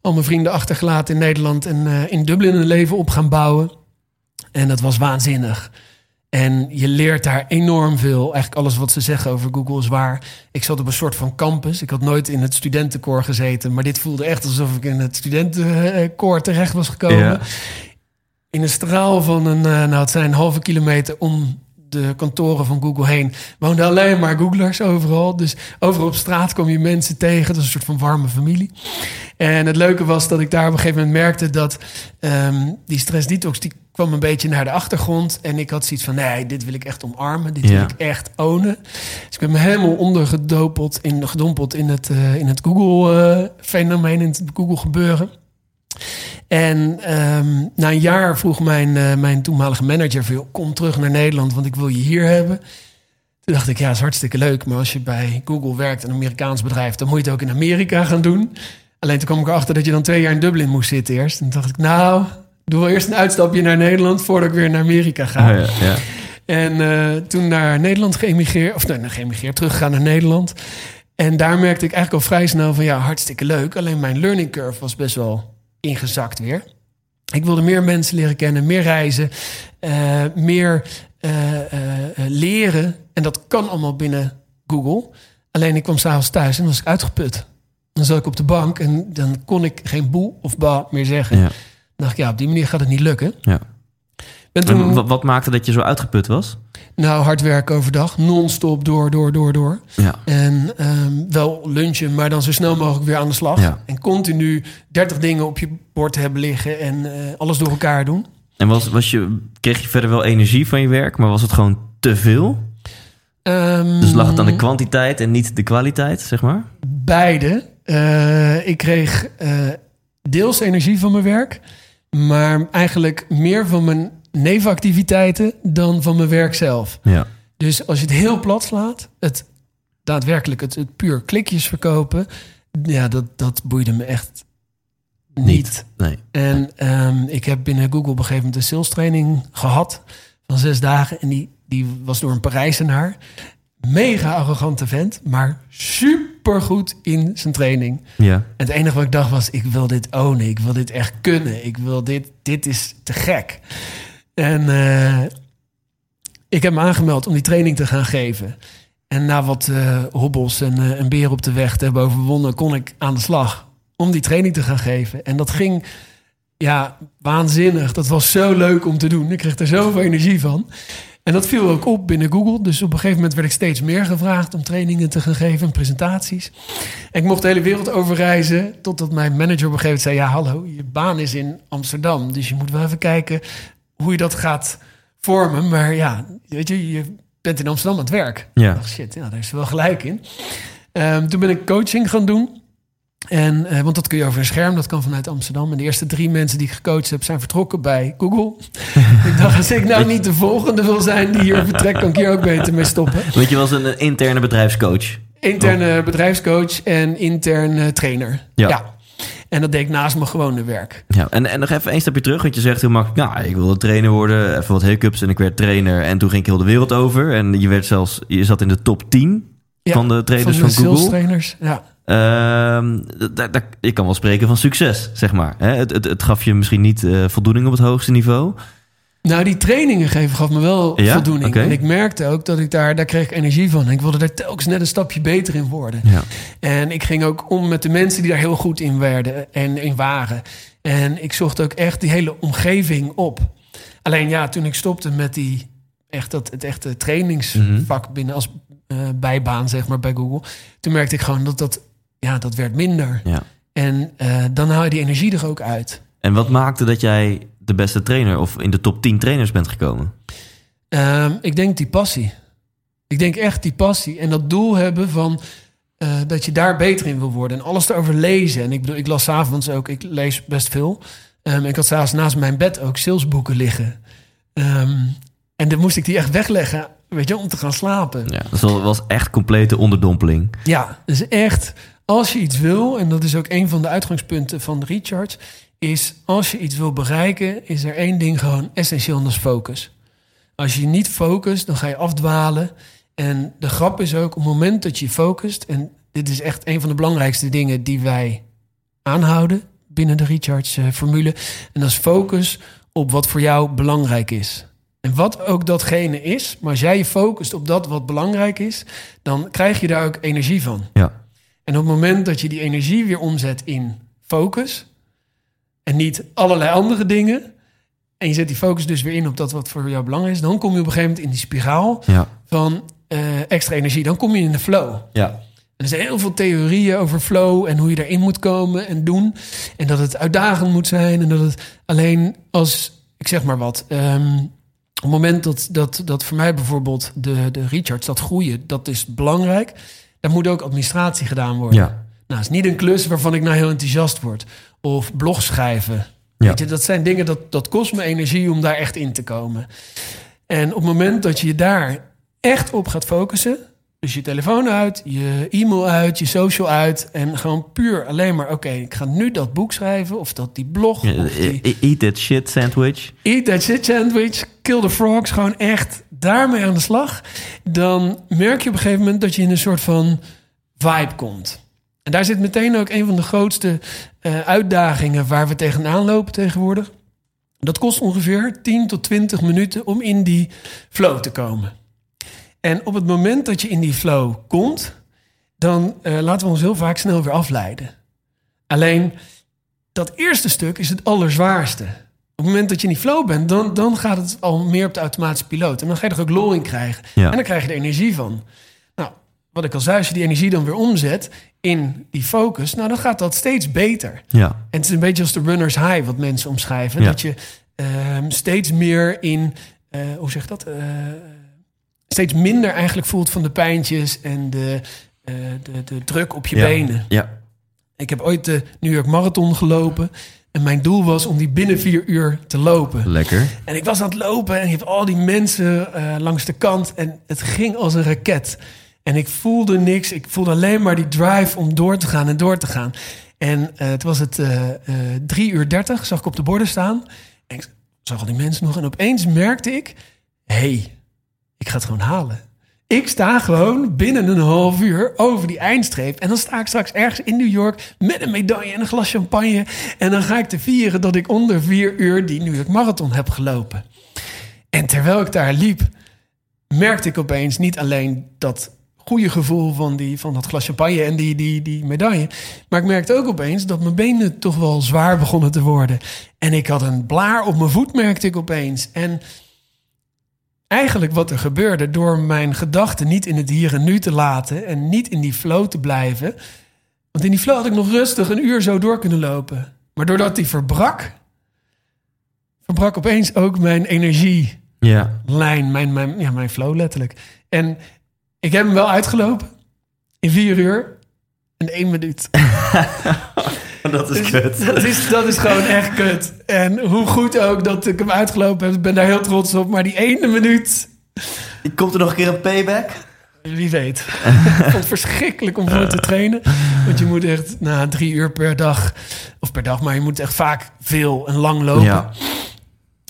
S2: Al mijn vrienden achtergelaten in Nederland en in Dublin een leven op gaan bouwen. En dat was waanzinnig. En je leert daar enorm veel. Eigenlijk alles wat ze zeggen over Google is waar. Ik zat op een soort van campus. Ik had nooit in het studentenkoor gezeten. Maar dit voelde echt alsof ik in het studentenkoor terecht was gekomen
S1: Ja.
S2: in een straal van een, eh, nou het zijn een halve kilometer om de kantoren van Google heen, woonden alleen maar Googlers overal. Dus overal op straat kom je mensen tegen. Dat is een soort van warme familie. En het leuke was dat ik daar op een gegeven moment merkte dat ehm, die stress detox die kwam een beetje naar de achtergrond. En ik had zoiets van, nee, dit wil ik echt omarmen. Dit
S1: Ja.
S2: wil ik echt ownen. Dus ik ben me helemaal ondergedompeld in, gedompeld in het, eh, in het Google-fenomeen, in het Google-gebeuren. En ehm, na een jaar vroeg mijn, eh, mijn toenmalige manager... Van, kom terug naar Nederland, want ik wil je hier hebben. Toen dacht ik, ja, is hartstikke leuk. Maar als je bij Google werkt, een Amerikaans bedrijf... dan moet je het ook in Amerika gaan doen. Alleen toen kwam ik erachter dat je dan twee jaar in Dublin moest zitten eerst. En toen dacht ik, nou, doe wel eerst een uitstapje naar Nederland... voordat ik weer naar Amerika ga.
S1: Oh, ja, ja.
S2: En eh, toen naar Nederland geëmigreerd, of nee, geëmigreerd, teruggegaan naar Nederland. En daar merkte ik eigenlijk al vrij snel van ja, hartstikke leuk. Alleen mijn learning curve was best wel ingezakt weer. Ik wilde meer mensen leren kennen, meer reizen, eh, meer eh, eh, leren. En dat kan allemaal binnen Google. Alleen ik kwam s'avonds thuis en was ik uitgeput. Dan zat ik op de bank en dan kon ik geen boe of ba meer zeggen.
S1: Ja.
S2: Dan dacht ik, ja, op die manier gaat het niet lukken.
S1: Ja. En
S2: toen,
S1: wat maakte dat je zo uitgeput was?
S2: nou, hard werken overdag, non-stop, door, door, door, door.
S1: Ja.
S2: En ehm, wel lunchen, maar dan zo snel mogelijk weer aan de slag.
S1: Ja.
S2: En continu 30 dingen op je bord hebben liggen en eh, alles door elkaar doen.
S1: En was, was je, kreeg je verder wel energie van je werk, maar was het gewoon te veel?
S2: Ehm,
S1: Dus lag het aan de kwantiteit en niet de kwaliteit, zeg maar?
S2: Beide. Eh, ik kreeg eh, deels energie van mijn werk, maar eigenlijk meer van mijn nevenactiviteiten dan van mijn werk zelf.
S1: Ja.
S2: Dus als je het heel plat slaat, het daadwerkelijk het, het puur klikjes verkopen, ja, dat, dat boeide me echt niet.
S1: Nee.
S2: En ehm, ik heb binnen Google op een gegeven moment een sales training gehad van zes dagen. En die, die was door een Parijzenaar. Mega arrogante vent, maar supergoed in zijn training.
S1: Ja.
S2: En het enige wat ik dacht was, ik wil dit ownen. Ik wil dit echt kunnen. Ik wil dit, dit is te gek. En eh, ik heb me aangemeld om die training te gaan geven. En na wat eh, hobbels en, eh, en beren op de weg te hebben overwonnen, kon ik aan de slag om die training te gaan geven. En dat ging ja, waanzinnig. Dat was zo leuk om te doen. Ik kreeg er zoveel energie van. En dat viel ook op binnen Google. Dus op een gegeven moment werd ik steeds meer gevraagd om trainingen te gaan geven en presentaties. En ik mocht de hele wereld overreizen. Totdat mijn manager op een gegeven moment zei: Ja, hallo, je baan is in Amsterdam. Dus je moet wel even kijken hoe je dat gaat vormen. Maar ja, weet je, je bent in Amsterdam aan het werk.
S1: Ja.
S2: Dacht, shit, ja, daar is wel gelijk in. Ehm, toen ben ik coaching gaan doen. En, eh, want dat kun je over een scherm, dat kan vanuit Amsterdam. En de eerste drie mensen die ik gecoacht heb, zijn vertrokken bij Google. ik dacht, als ik nou niet de volgende wil zijn die hier vertrekt, kan ik hier ook beter mee stoppen.
S1: Want je was een interne bedrijfscoach.
S2: Interne bedrijfscoach en intern eh, trainer.
S1: Ja.
S2: En dat deed ik naast mijn gewone werk.
S1: Ja, en, en nog even een stapje terug, want je zegt heel makkelijk, nou, ik wilde trainer worden, even wat hiccups en ik werd trainer en toen ging ik heel de wereld over. En je werd zelfs, je zat in de top 10
S2: Ja,
S1: van de trainers
S2: van
S1: van,
S2: de sales
S1: Google.
S2: trainers. Ja.
S1: Ehm, daar, daar, ik kan wel spreken van succes, zeg maar. Hè? Het, het, het gaf je misschien niet eh, voldoening op het hoogste niveau.
S2: Nou, die trainingen geven gaf me wel
S1: Ja?
S2: voldoening. En ik merkte ook dat ik daar, daar kreeg ik energie van. En ik wilde daar telkens net een stapje beter in worden.
S1: Ja.
S2: En ik ging ook om met de mensen die daar heel goed in werden en in waren. En ik zocht ook echt die hele omgeving op. Alleen ja, toen ik stopte met die, echt dat, het echte trainingsvak binnen als eh, bijbaan, zeg maar, bij Google. Toen merkte ik gewoon dat dat, ja, dat werd minder.
S1: Ja.
S2: En eh, dan haal je die energie er ook uit.
S1: En wat maakte dat jij de beste trainer of in de top 10 trainers bent gekomen?
S2: Ehm, ik denk die passie. Ik denk echt die passie. En dat doel hebben van eh, dat je daar beter in wil worden. En alles erover lezen. En ik bedoel, ik las 's avonds ook, ik lees best veel. Ehm, ik had s'avonds naast mijn bed ook salesboeken liggen. Ehm, en dan moest ik die echt wegleggen, weet je, om te gaan slapen.
S1: Ja, dat was- echt complete onderdompeling.
S2: Ja, dus echt, als je iets wil, en dat is ook een van de uitgangspunten van de Recharge, is als je iets wil bereiken, is er één ding gewoon essentieel en dat is focus. Als je niet focust, dan ga je afdwalen. En de grap is ook, op het moment dat je focust, en dit is echt een van de belangrijkste dingen die wij aanhouden binnen de Recharge-formule, en dat is focus op wat voor jou belangrijk is. En wat ook datgene is, maar als jij je focust op dat wat belangrijk is, dan krijg je daar ook energie van.
S1: Ja.
S2: En op het moment dat je die energie weer omzet in focus en niet allerlei andere dingen, en je zet die focus dus weer in op dat wat voor jou belangrijk is, dan kom je op een gegeven moment in die spiraal
S1: Ja.
S2: van eh, extra energie. Dan kom je in de flow.
S1: Ja.
S2: En er zijn heel veel theorieën over flow en hoe je daarin moet komen en doen. En dat het uitdagend moet zijn. En dat het alleen als, ik zeg maar wat, ehm, op het moment dat, dat, dat voor mij bijvoorbeeld de, de recharge, dat groeien, dat is belangrijk. Daar moet ook administratie gedaan worden.
S1: Ja.
S2: Nou, het is niet een klus waarvan ik nou heel enthousiast word. Of blog schrijven.
S1: Ja.
S2: Weet je, dat zijn dingen dat, dat kost me energie om daar echt in te komen. En op het moment dat je je daar echt op gaat focussen, dus je telefoon uit, je e-mail uit, je social uit en gewoon puur alleen maar, oké, ik ga nu dat boek schrijven of dat die blog, of die
S1: e- Eat that shit sandwich.
S2: Eat That Shit Sandwich, Kill the Frogs, gewoon echt daarmee aan de slag. Dan merk je op een gegeven moment dat je in een soort van vibe komt. En daar zit meteen ook een van de grootste eh, uitdagingen waar we tegenaan lopen tegenwoordig. Dat kost ongeveer 10 tot 20 minuten om in die flow te komen. En op het moment dat je in die flow komt, dan eh, laten we ons heel vaak snel weer afleiden. Alleen dat eerste stuk is het allerzwaarste. Op het moment dat je in die flow bent, dan, dan gaat het al meer op de automatische piloot. En dan ga je er ook lol in krijgen.
S1: Ja.
S2: En dan krijg je er energie van. Nou, wat ik al zei, als je die energie dan weer omzet in die focus, nou dan gaat dat steeds beter.
S1: Ja.
S2: En het is een beetje als de runner's high, wat mensen omschrijven.
S1: Ja.
S2: Dat je ehm, steeds meer in, eh, hoe zeg dat? Eh, steeds minder eigenlijk voelt van de pijntjes en de, eh, de, de druk op je
S1: ja.
S2: benen.
S1: Ja.
S2: Ik heb ooit de New York Marathon gelopen. En mijn doel was om die binnen vier uur te lopen.
S1: Lekker.
S2: En ik was aan het lopen en je hebt al die mensen langs de kant. En het ging als een raket. En ik voelde niks. Ik voelde alleen maar die drive om door te gaan en door te gaan. En eh, het was het eh eh, drie uur dertig, zag ik op de borden staan. En ik zag al die mensen nog. En opeens merkte ik, hey, ik ga het gewoon halen. Ik sta gewoon binnen een half uur over die eindstreep. En dan sta ik straks ergens in New York met een medaille en een glas champagne. En dan ga ik te vieren dat ik onder vier uur die New York Marathon heb gelopen. En terwijl ik daar liep, merkte ik opeens niet alleen dat goede gevoel van, die, van dat glas champagne en die, die, die medaille. Maar ik merkte ook opeens dat mijn benen toch wel zwaar begonnen te worden. En ik had een blaar op mijn voet, merkte ik opeens. En eigenlijk wat er gebeurde door mijn gedachten niet in het hier en nu te laten en niet in die flow te blijven. Want in die flow had ik nog rustig een uur zo door kunnen lopen. Maar doordat die verbrak, verbrak opeens ook mijn energielijn,
S1: Ja.
S2: mijn, mijn, ja, mijn flow letterlijk. En ik heb hem wel uitgelopen in vier uur en één minuut.
S1: Dat is
S2: Dus
S1: kut.
S2: Dat is, dat is gewoon echt kut. En hoe goed ook dat ik hem uitgelopen heb, ik ben daar heel trots op. Maar die ene minuut,
S1: Komt er nog een keer een payback?
S2: wie weet. ik vond het verschrikkelijk om voor te trainen. Want je moet echt na drie uur per dag, of per dag, maar je moet echt vaak veel en lang lopen.
S1: Ja.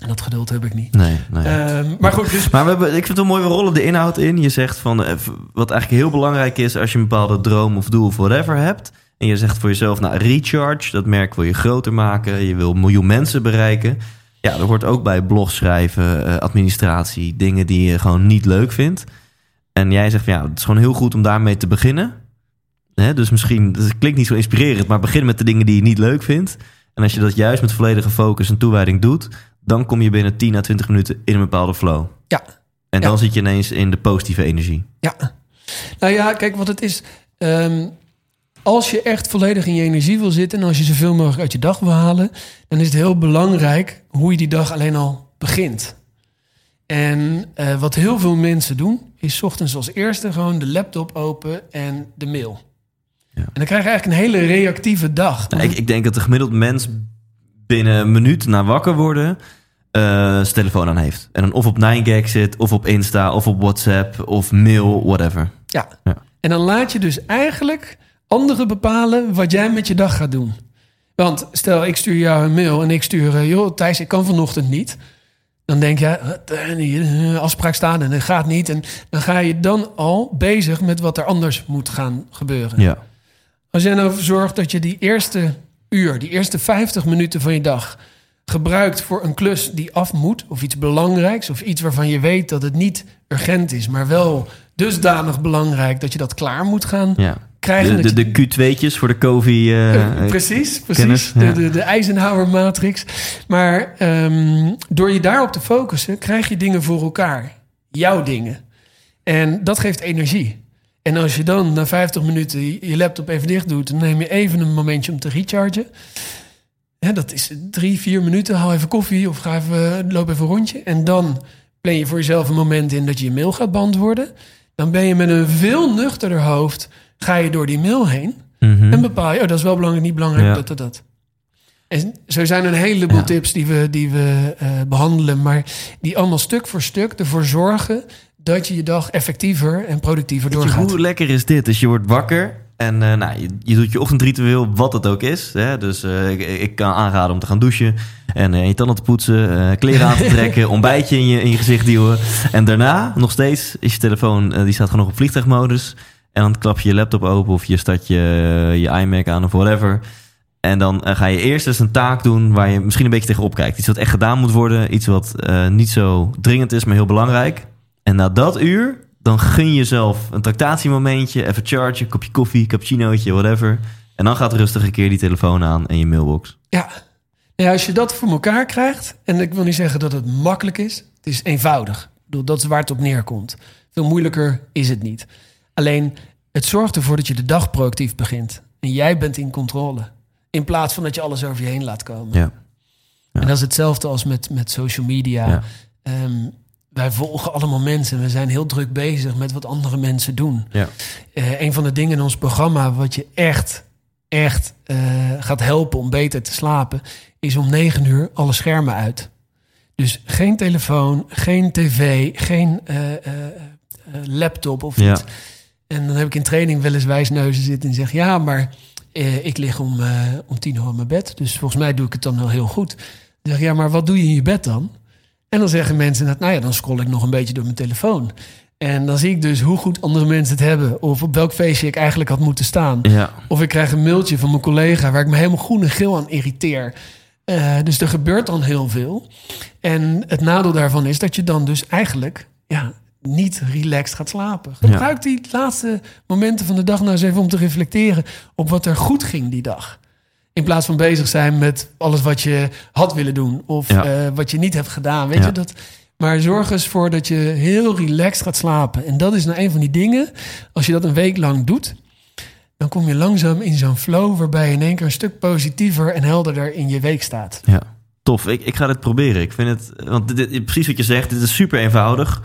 S2: En dat geduld heb ik niet.
S1: Nee, nee.
S2: Ehm, maar goed, dus
S1: Maar we hebben, ik vind het wel mooi, we rollen de inhoud in. Je zegt van, eh, wat eigenlijk heel belangrijk is als je een bepaalde droom of doel of whatever hebt. En je zegt voor jezelf, nou, recharge, dat merk wil je groter maken. Je wil een miljoen mensen bereiken. Ja, er hoort ook bij blog schrijven, eh, administratie, dingen die je gewoon niet leuk vindt. En jij zegt van ja, het is gewoon heel goed om daarmee te beginnen. Dus misschien, het klinkt niet zo inspirerend, maar begin met de dingen die je niet leuk vindt. En als je dat juist met volledige focus en toewijding doet, dan kom je binnen 10 à 20 minuten in een bepaalde flow.
S2: Ja.
S1: En dan
S2: Ja.
S1: zit je ineens in de positieve energie.
S2: Ja. Nou ja, kijk wat het is. Ehm, als je echt volledig in je energie wil zitten... en als je zoveel mogelijk uit je dag wil halen... dan is het heel belangrijk hoe je die dag alleen al begint. En eh, wat heel veel mensen doen... is 's ochtends als eerste gewoon de laptop open en de mail.
S1: Ja.
S2: En dan krijg je eigenlijk een hele reactieve dag.
S1: Nou, ik, ik denk dat de gemiddeld mens binnen een minuut na wakker worden eh, zijn telefoon aan heeft. En dan of op 9gag zit, of op Insta, of op WhatsApp, of mail, whatever.
S2: Ja.
S1: Ja.
S2: En dan laat je dus eigenlijk anderen bepalen wat jij met je dag gaat doen. Want stel, ik stuur jou een mail en ik stuur... eh, joh, Thijs, ik kan vanochtend niet. Dan denk je, eh, afspraak staan en dat gaat niet. En dan ga je dan al bezig met wat er anders moet gaan gebeuren.
S1: Ja.
S2: Als jij nou zorgt dat je die eerste uur, die eerste 50 minuten van je dag gebruikt voor een klus die af moet, of iets belangrijks, of iets waarvan je weet dat het niet urgent is, maar wel dusdanig belangrijk dat je dat klaar moet gaan
S1: ja.
S2: krijgen.
S1: De, de,
S2: je-
S1: de Q2'tjes voor de COVID. eh,
S2: eh, precies, precies.
S1: kennis,
S2: de, de, de Eisenhower-matrix. Maar ehm, door je daarop te focussen, krijg je dingen voor elkaar. Jouw dingen. En dat geeft energie. En als je dan na 50 minuten je laptop even dicht doet, dan neem je even een momentje om te rechargen. Ja, dat is drie, vier minuten. Haal even koffie of ga even, loop even een rondje. En dan plan je voor jezelf een moment in dat je je mail gaat beantwoorden. Dan ben je met een veel nuchterder hoofd, ga je door die mail heen.
S1: mhm.
S2: En bepaal je, oh, dat is wel belangrijk, niet belangrijk,
S1: Ja.
S2: dat, dat, dat. En zo zijn er een heleboel
S1: Ja.
S2: tips die we, die we eh, behandelen, maar die allemaal stuk voor stuk ervoor zorgen dat je je dag effectiever en productiever
S1: Weet je,
S2: doorgaat.
S1: hoe lekker is dit? Dus je wordt wakker en eh, nou, je, je doet je ochtendritueel, wat het ook is. Hè? Dus eh, ik, ik kan aanraden om te gaan douchen en eh, je tanden te poetsen, kleren aan te trekken, ontbijtje in je, in je gezicht duwen. En daarna, nog steeds, is je telefoon, die staat gewoon nog op vliegtuigmodus. En dan klap je je laptop open of je start je, je iMac aan of whatever. En dan ga je eerst eens een taak doen waar je misschien een beetje tegenop kijkt. Iets wat echt gedaan moet worden. Iets wat niet zo dringend is, maar heel belangrijk. En na dat uur, dan gun je jezelf een tractatiemomentje. Even chargen, kopje koffie, cappuccinootje, whatever. En dan gaat rustig een keer die telefoon aan en je mailbox.
S2: Ja. Ja, als je dat voor elkaar krijgt, en ik wil niet zeggen dat het makkelijk is, het is eenvoudig. Ik bedoel, dat is waar het op neerkomt. Veel moeilijker is het niet. Alleen, het zorgt ervoor dat je de dag proactief begint. En jij bent in controle. In plaats van dat je alles over je heen laat komen.
S1: Ja. Ja.
S2: En dat is hetzelfde als met, met social media.
S1: Ja.
S2: Ehm, wij volgen allemaal mensen. We zijn heel druk bezig met wat andere mensen doen.
S1: Ja.
S2: Eh, een van de dingen in ons programma wat je echt, echt eh, gaat helpen om beter te slapen, is om negen uur alle schermen uit. Dus geen telefoon, geen tv, geen eh, laptop of
S1: Ja.
S2: iets. En dan heb ik in training wel eens wijsneuzen zitten en zeg ja, maar ik lig om, om tien uur in mijn bed. Dus volgens mij doe ik het dan wel heel goed. Dan zeg ja, maar wat doe je in je bed dan? En dan zeggen mensen, dat, nou ja, dan scroll ik nog een beetje door mijn telefoon. En dan zie ik dus hoe goed andere mensen het hebben. Of op welk feestje ik eigenlijk had moeten staan.
S1: Ja.
S2: Of ik krijg een mailtje van mijn collega waar ik me helemaal groen en geel aan irriteer. Eh, dus er gebeurt dan heel veel. En het nadeel daarvan is dat je dan dus eigenlijk ja, niet relaxed gaat slapen. Gebruik die laatste momenten van de dag nou eens even om te reflecteren op wat er goed ging die dag. In plaats van bezig zijn met alles wat je had willen doen of
S1: Ja.
S2: eh, wat je niet hebt gedaan. Weet
S1: Ja.
S2: je dat? Maar zorg eens voor dat je heel relaxed gaat slapen. En dat is nou een van die dingen. Als je dat een week lang doet, dan kom je langzaam in zo'n flow waarbij je in één keer een stuk positiever en helderder in je week staat.
S1: Ja, tof. Ik, ik ga dit proberen. Ik vind het, want dit, dit- precies wat je zegt, dit is super eenvoudig,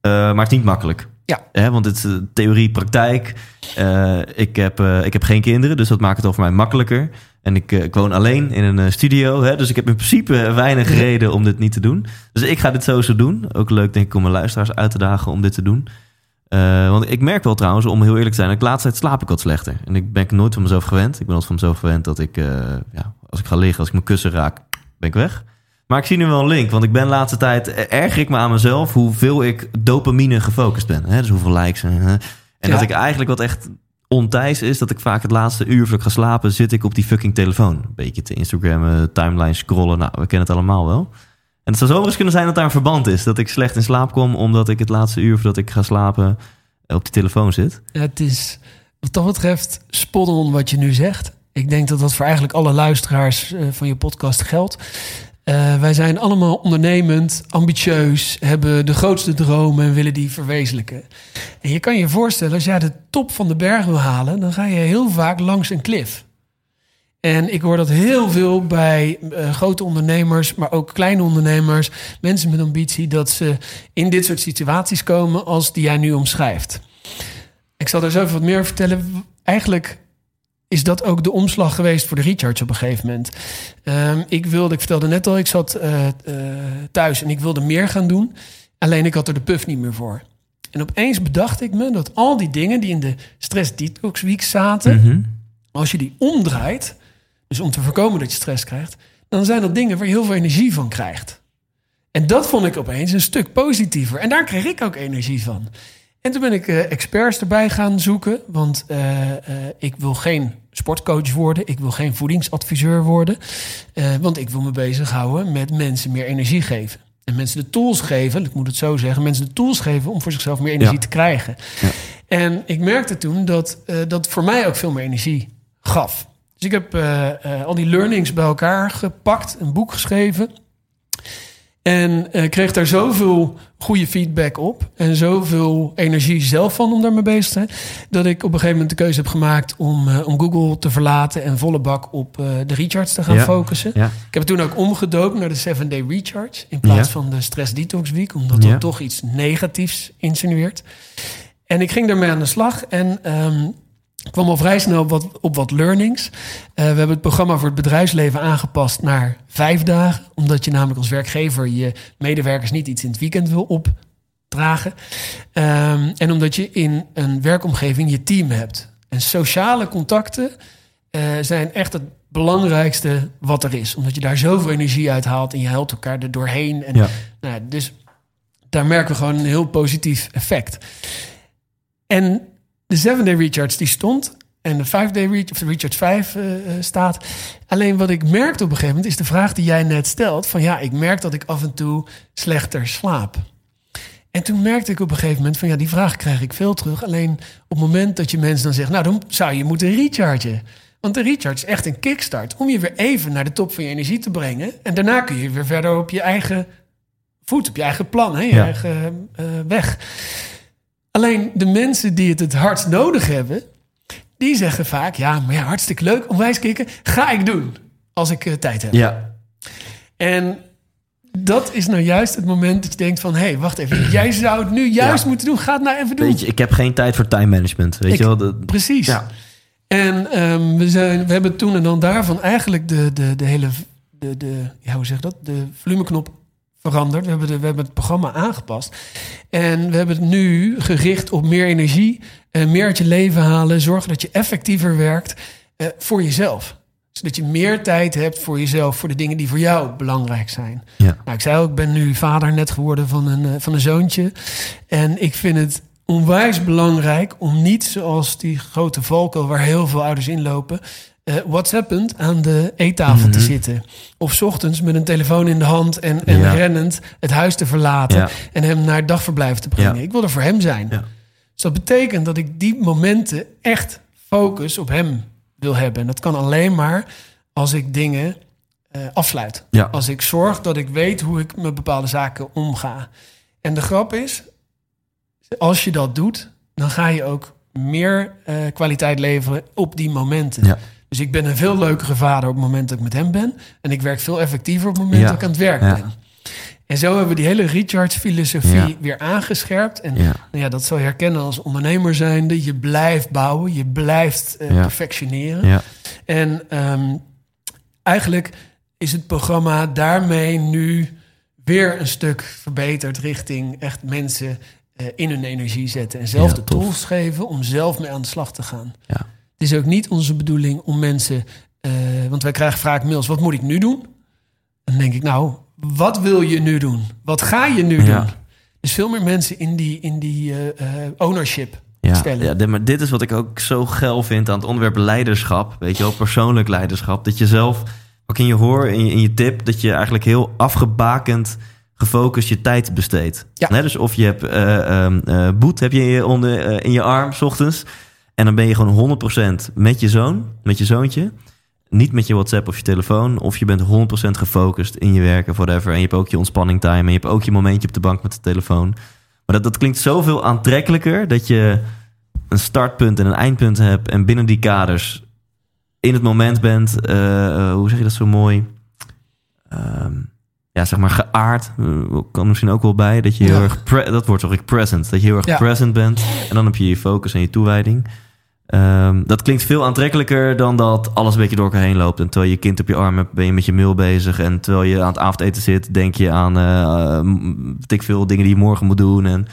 S1: eh, maar het is niet makkelijk.
S2: Ja.
S1: Hè, want het is eh, theorie, praktijk. Eh, ik, heb, eh, ik heb geen kinderen, dus dat maakt het al voor mij makkelijker. En ik, ik woon alleen in een studio, hè, dus ik heb in principe weinig reden om dit niet te doen. Dus ik ga dit sowieso doen. Ook leuk denk ik om mijn luisteraars uit te dagen om dit te doen. Want ik merk wel trouwens, om heel eerlijk te zijn, dat ik de laatste tijd slaap ik wat slechter. En ik ben ik nooit van mezelf gewend. Ik ben altijd van mezelf gewend dat ik, ja, als ik ga liggen, als ik mijn kussen raak, ben ik weg. Maar ik zie nu wel een link, want ik ben de laatste tijd eh, erger ik me aan mezelf hoeveel ik dopamine gefocust ben. Hè? Dus hoeveel likes. En, eh, en
S2: Ja.
S1: dat ik eigenlijk wat echt ontijs is, dat ik vaak het laatste uur voordat ik ga slapen, zit ik op die fucking telefoon. Een beetje te Instagrammen, timeline scrollen. Nou, we kennen het allemaal wel. En het zou zomaar eens kunnen zijn dat daar een verband is. Dat ik slecht in slaap kom omdat ik het laatste uur voordat ik ga slapen eh, op die telefoon zit.
S2: Ja, het is wat dat betreft spot on wat je nu zegt. Ik denk dat dat voor eigenlijk alle luisteraars eh, van je podcast geldt. Eh, wij zijn allemaal ondernemend, ambitieus, hebben de grootste dromen en willen die verwezenlijken. En je kan je voorstellen, als jij de top van de berg wil halen, dan ga je heel vaak langs een klif. En ik hoor dat heel veel bij eh, grote ondernemers, maar ook kleine ondernemers, mensen met ambitie, dat ze in dit soort situaties komen als die jij nu omschrijft. Ik zal daar zo wat meer vertellen. Eigenlijk is dat ook de omslag geweest voor de recharge op een gegeven moment. Ehm, ik wilde, ik vertelde net al, ik zat eh, eh, thuis en ik wilde meer gaan doen. Alleen ik had er de puff niet meer voor. En opeens bedacht ik me dat al die dingen die in de stress detox week zaten,
S1: Mhm.
S2: als je die omdraait, dus om te voorkomen dat je stress krijgt, dan zijn dat dingen waar je heel veel energie van krijgt. En dat vond ik opeens een stuk positiever. En daar kreeg ik ook energie van. En toen ben ik eh, experts erbij gaan zoeken. Want eh, eh, ik wil geen sportcoach worden. Ik wil geen voedingsadviseur worden. Want ik wil me bezighouden met mensen meer energie geven. En mensen de tools geven, ik moet het zo zeggen, mensen de tools geven om voor zichzelf meer energie
S1: Ja.
S2: te krijgen.
S1: Ja.
S2: En ik merkte toen dat dat voor mij ook veel meer energie gaf. Dus ik heb al die learnings bij elkaar gepakt, een boek geschreven. En eh, kreeg daar zoveel goede feedback op. En zoveel energie zelf van om daarmee bezig te zijn. Dat ik op een gegeven moment de keuze heb gemaakt om, eh, om Google te verlaten. En volle bak op eh, de recharge te gaan
S1: Ja.
S2: focussen.
S1: Ja.
S2: Ik heb het toen ook omgedoopt naar de 7-day recharge. In plaats
S1: Ja.
S2: van de stress detox week. Omdat dat toch iets negatiefs insinueert. En ik ging daarmee aan de slag. En ehm, ik kwam al vrij snel op wat, op wat learnings. Eh, we hebben het programma voor het bedrijfsleven aangepast naar vijf dagen. Omdat je namelijk als werkgever je medewerkers niet iets in het weekend wil opdragen. Ehm, en omdat je in een werkomgeving je team hebt. En sociale contacten eh, zijn echt het belangrijkste wat er is. Omdat je daar zoveel energie uit haalt en je helpt elkaar er doorheen. En,
S1: Ja.
S2: nou, ja, dus daar merken we gewoon een heel positief effect. En de 7-day recharge die stond. En de 5-day recharge, of de recharge 5 eh, eh, staat. Alleen wat ik merkte op een gegeven moment is de vraag die jij net stelt. Van ja, ik merk dat ik af en toe slechter slaap. En toen merkte ik op een gegeven moment van ja, die vraag krijg ik veel terug. Alleen op het moment dat je mensen dan zegt, nou dan zou je moeten rechargen. Want de recharge is echt een kickstart om je weer even naar de top van je energie te brengen. En daarna kun je weer verder op je eigen voet, op je eigen plan, hè, je
S1: Ja.
S2: eigen eh, weg. Alleen de mensen die het het hardst nodig hebben, die zeggen vaak: ja, maar ja, hartstikke leuk, onwijs kicken, ga ik doen als ik eh, tijd heb.
S1: Ja.
S2: En dat is nou juist het moment dat je denkt van... hé, hey, wacht even, jij zou het nu juist
S1: Ja.
S2: moeten doen. Ga het nou even doen.
S1: Weet je, ik heb geen tijd voor time management. Weet
S2: Ik-
S1: je wel? Dat-
S2: Precies.
S1: Ja.
S2: En ehm, we, zijn, we hebben toen en dan daarvan eigenlijk de, de, de hele... De, de, ja, hoe zeg dat? De volumeknop veranderd. We hebben, de, we hebben het programma aangepast. En we hebben het nu gericht op meer energie. en meer uit je leven halen. Zorgen dat je effectiever werkt eh, voor jezelf. Zodat je meer tijd hebt voor jezelf. Voor de dingen die voor jou belangrijk zijn.
S1: Ja.
S2: Nou, ik zei ook, ik ben nu vader net geworden van een, eh, van een zoontje. En ik vind het onwijs belangrijk om niet zoals die grote valkuil waar heel veel ouders inlopen. Eh whatsappend aan de eettafel te
S1: Mhm.
S2: zitten. Of 's ochtends met een telefoon in de hand en, en
S1: Ja.
S2: rennend het huis te verlaten.
S1: Ja.
S2: En hem naar dagverblijf te brengen.
S1: Ja.
S2: Ik wil er voor hem zijn. Dus dat betekent dat ik die momenten echt focus op hem wil hebben. En dat kan alleen maar als ik dingen eh, afsluit.
S1: Ja.
S2: Als ik zorg dat ik weet hoe ik met bepaalde zaken omga. En de grap is, als je dat doet, dan ga je ook meer eh, kwaliteit leveren op die momenten.
S1: Ja.
S2: Dus ik ben een veel leukere vader op het moment dat ik met hem ben. En ik werk veel effectiever op het moment
S1: Ja.
S2: dat ik aan het werk
S1: Ja.
S2: ben. En zo hebben we die hele recharge-filosofie
S1: Ja.
S2: weer aangescherpt. En
S1: Ja.
S2: nou ja, dat zou je herkennen als ondernemer zijnde. Je blijft bouwen, je blijft eh,
S1: Ja.
S2: perfectioneren.
S1: Ja.
S2: En ehm, eigenlijk is het programma daarmee nu weer een stuk verbeterd richting echt mensen eh, in hun energie zetten. En zelf de
S1: tof.
S2: tools geven om zelf mee aan de slag te gaan.
S1: Ja.
S2: Het is ook niet onze bedoeling om mensen... eh, want wij krijgen vaak mails, wat moet ik nu doen? Dan denk ik, nou, wat wil je nu doen? Wat ga je nu
S1: Ja.
S2: doen? Dus veel meer mensen in die, in die eh, eh, ownership
S1: Ja,
S2: stellen.
S1: ja, dit- maar dit is wat ik ook zo geil vind aan het onderwerp leiderschap. Weet je wel, persoonlijk leiderschap. Dat je zelf ook in je hoor, in je, in je tip, dat je eigenlijk heel afgebakend gefocust je tijd besteedt.
S2: Ja.
S1: Dus of je hebt ehm, eh, boet heb je in je, onder, in je arm, s ochtends. En dan ben je gewoon 100% met je zoon, met je zoontje. Niet met je WhatsApp of je telefoon. Of je bent 100% gefocust in je werk of whatever. En je hebt ook je ontspanning time. En je hebt ook je momentje op de bank met de telefoon. Maar dat, dat klinkt zoveel aantrekkelijker dat je een startpunt en een eindpunt hebt. En binnen die kaders in het moment bent. eh, eh, hoe zeg je dat zo mooi? Ehm, ja, zeg maar geaard. eh, kan misschien ook wel bij. Dat je heel
S2: Ja.
S1: erg... dat wordt toch ik present. Dat je heel erg
S2: Ja.
S1: present bent. En dan heb je je focus en je toewijding. Ehm, dat klinkt veel aantrekkelijker dan dat alles een beetje door elkaar heen loopt. En terwijl je kind op je arm hebt, ben je met je mail bezig. En terwijl je aan het avondeten zit, denk je aan eh, eh, m- weet ik veel dingen die je morgen moet doen. En,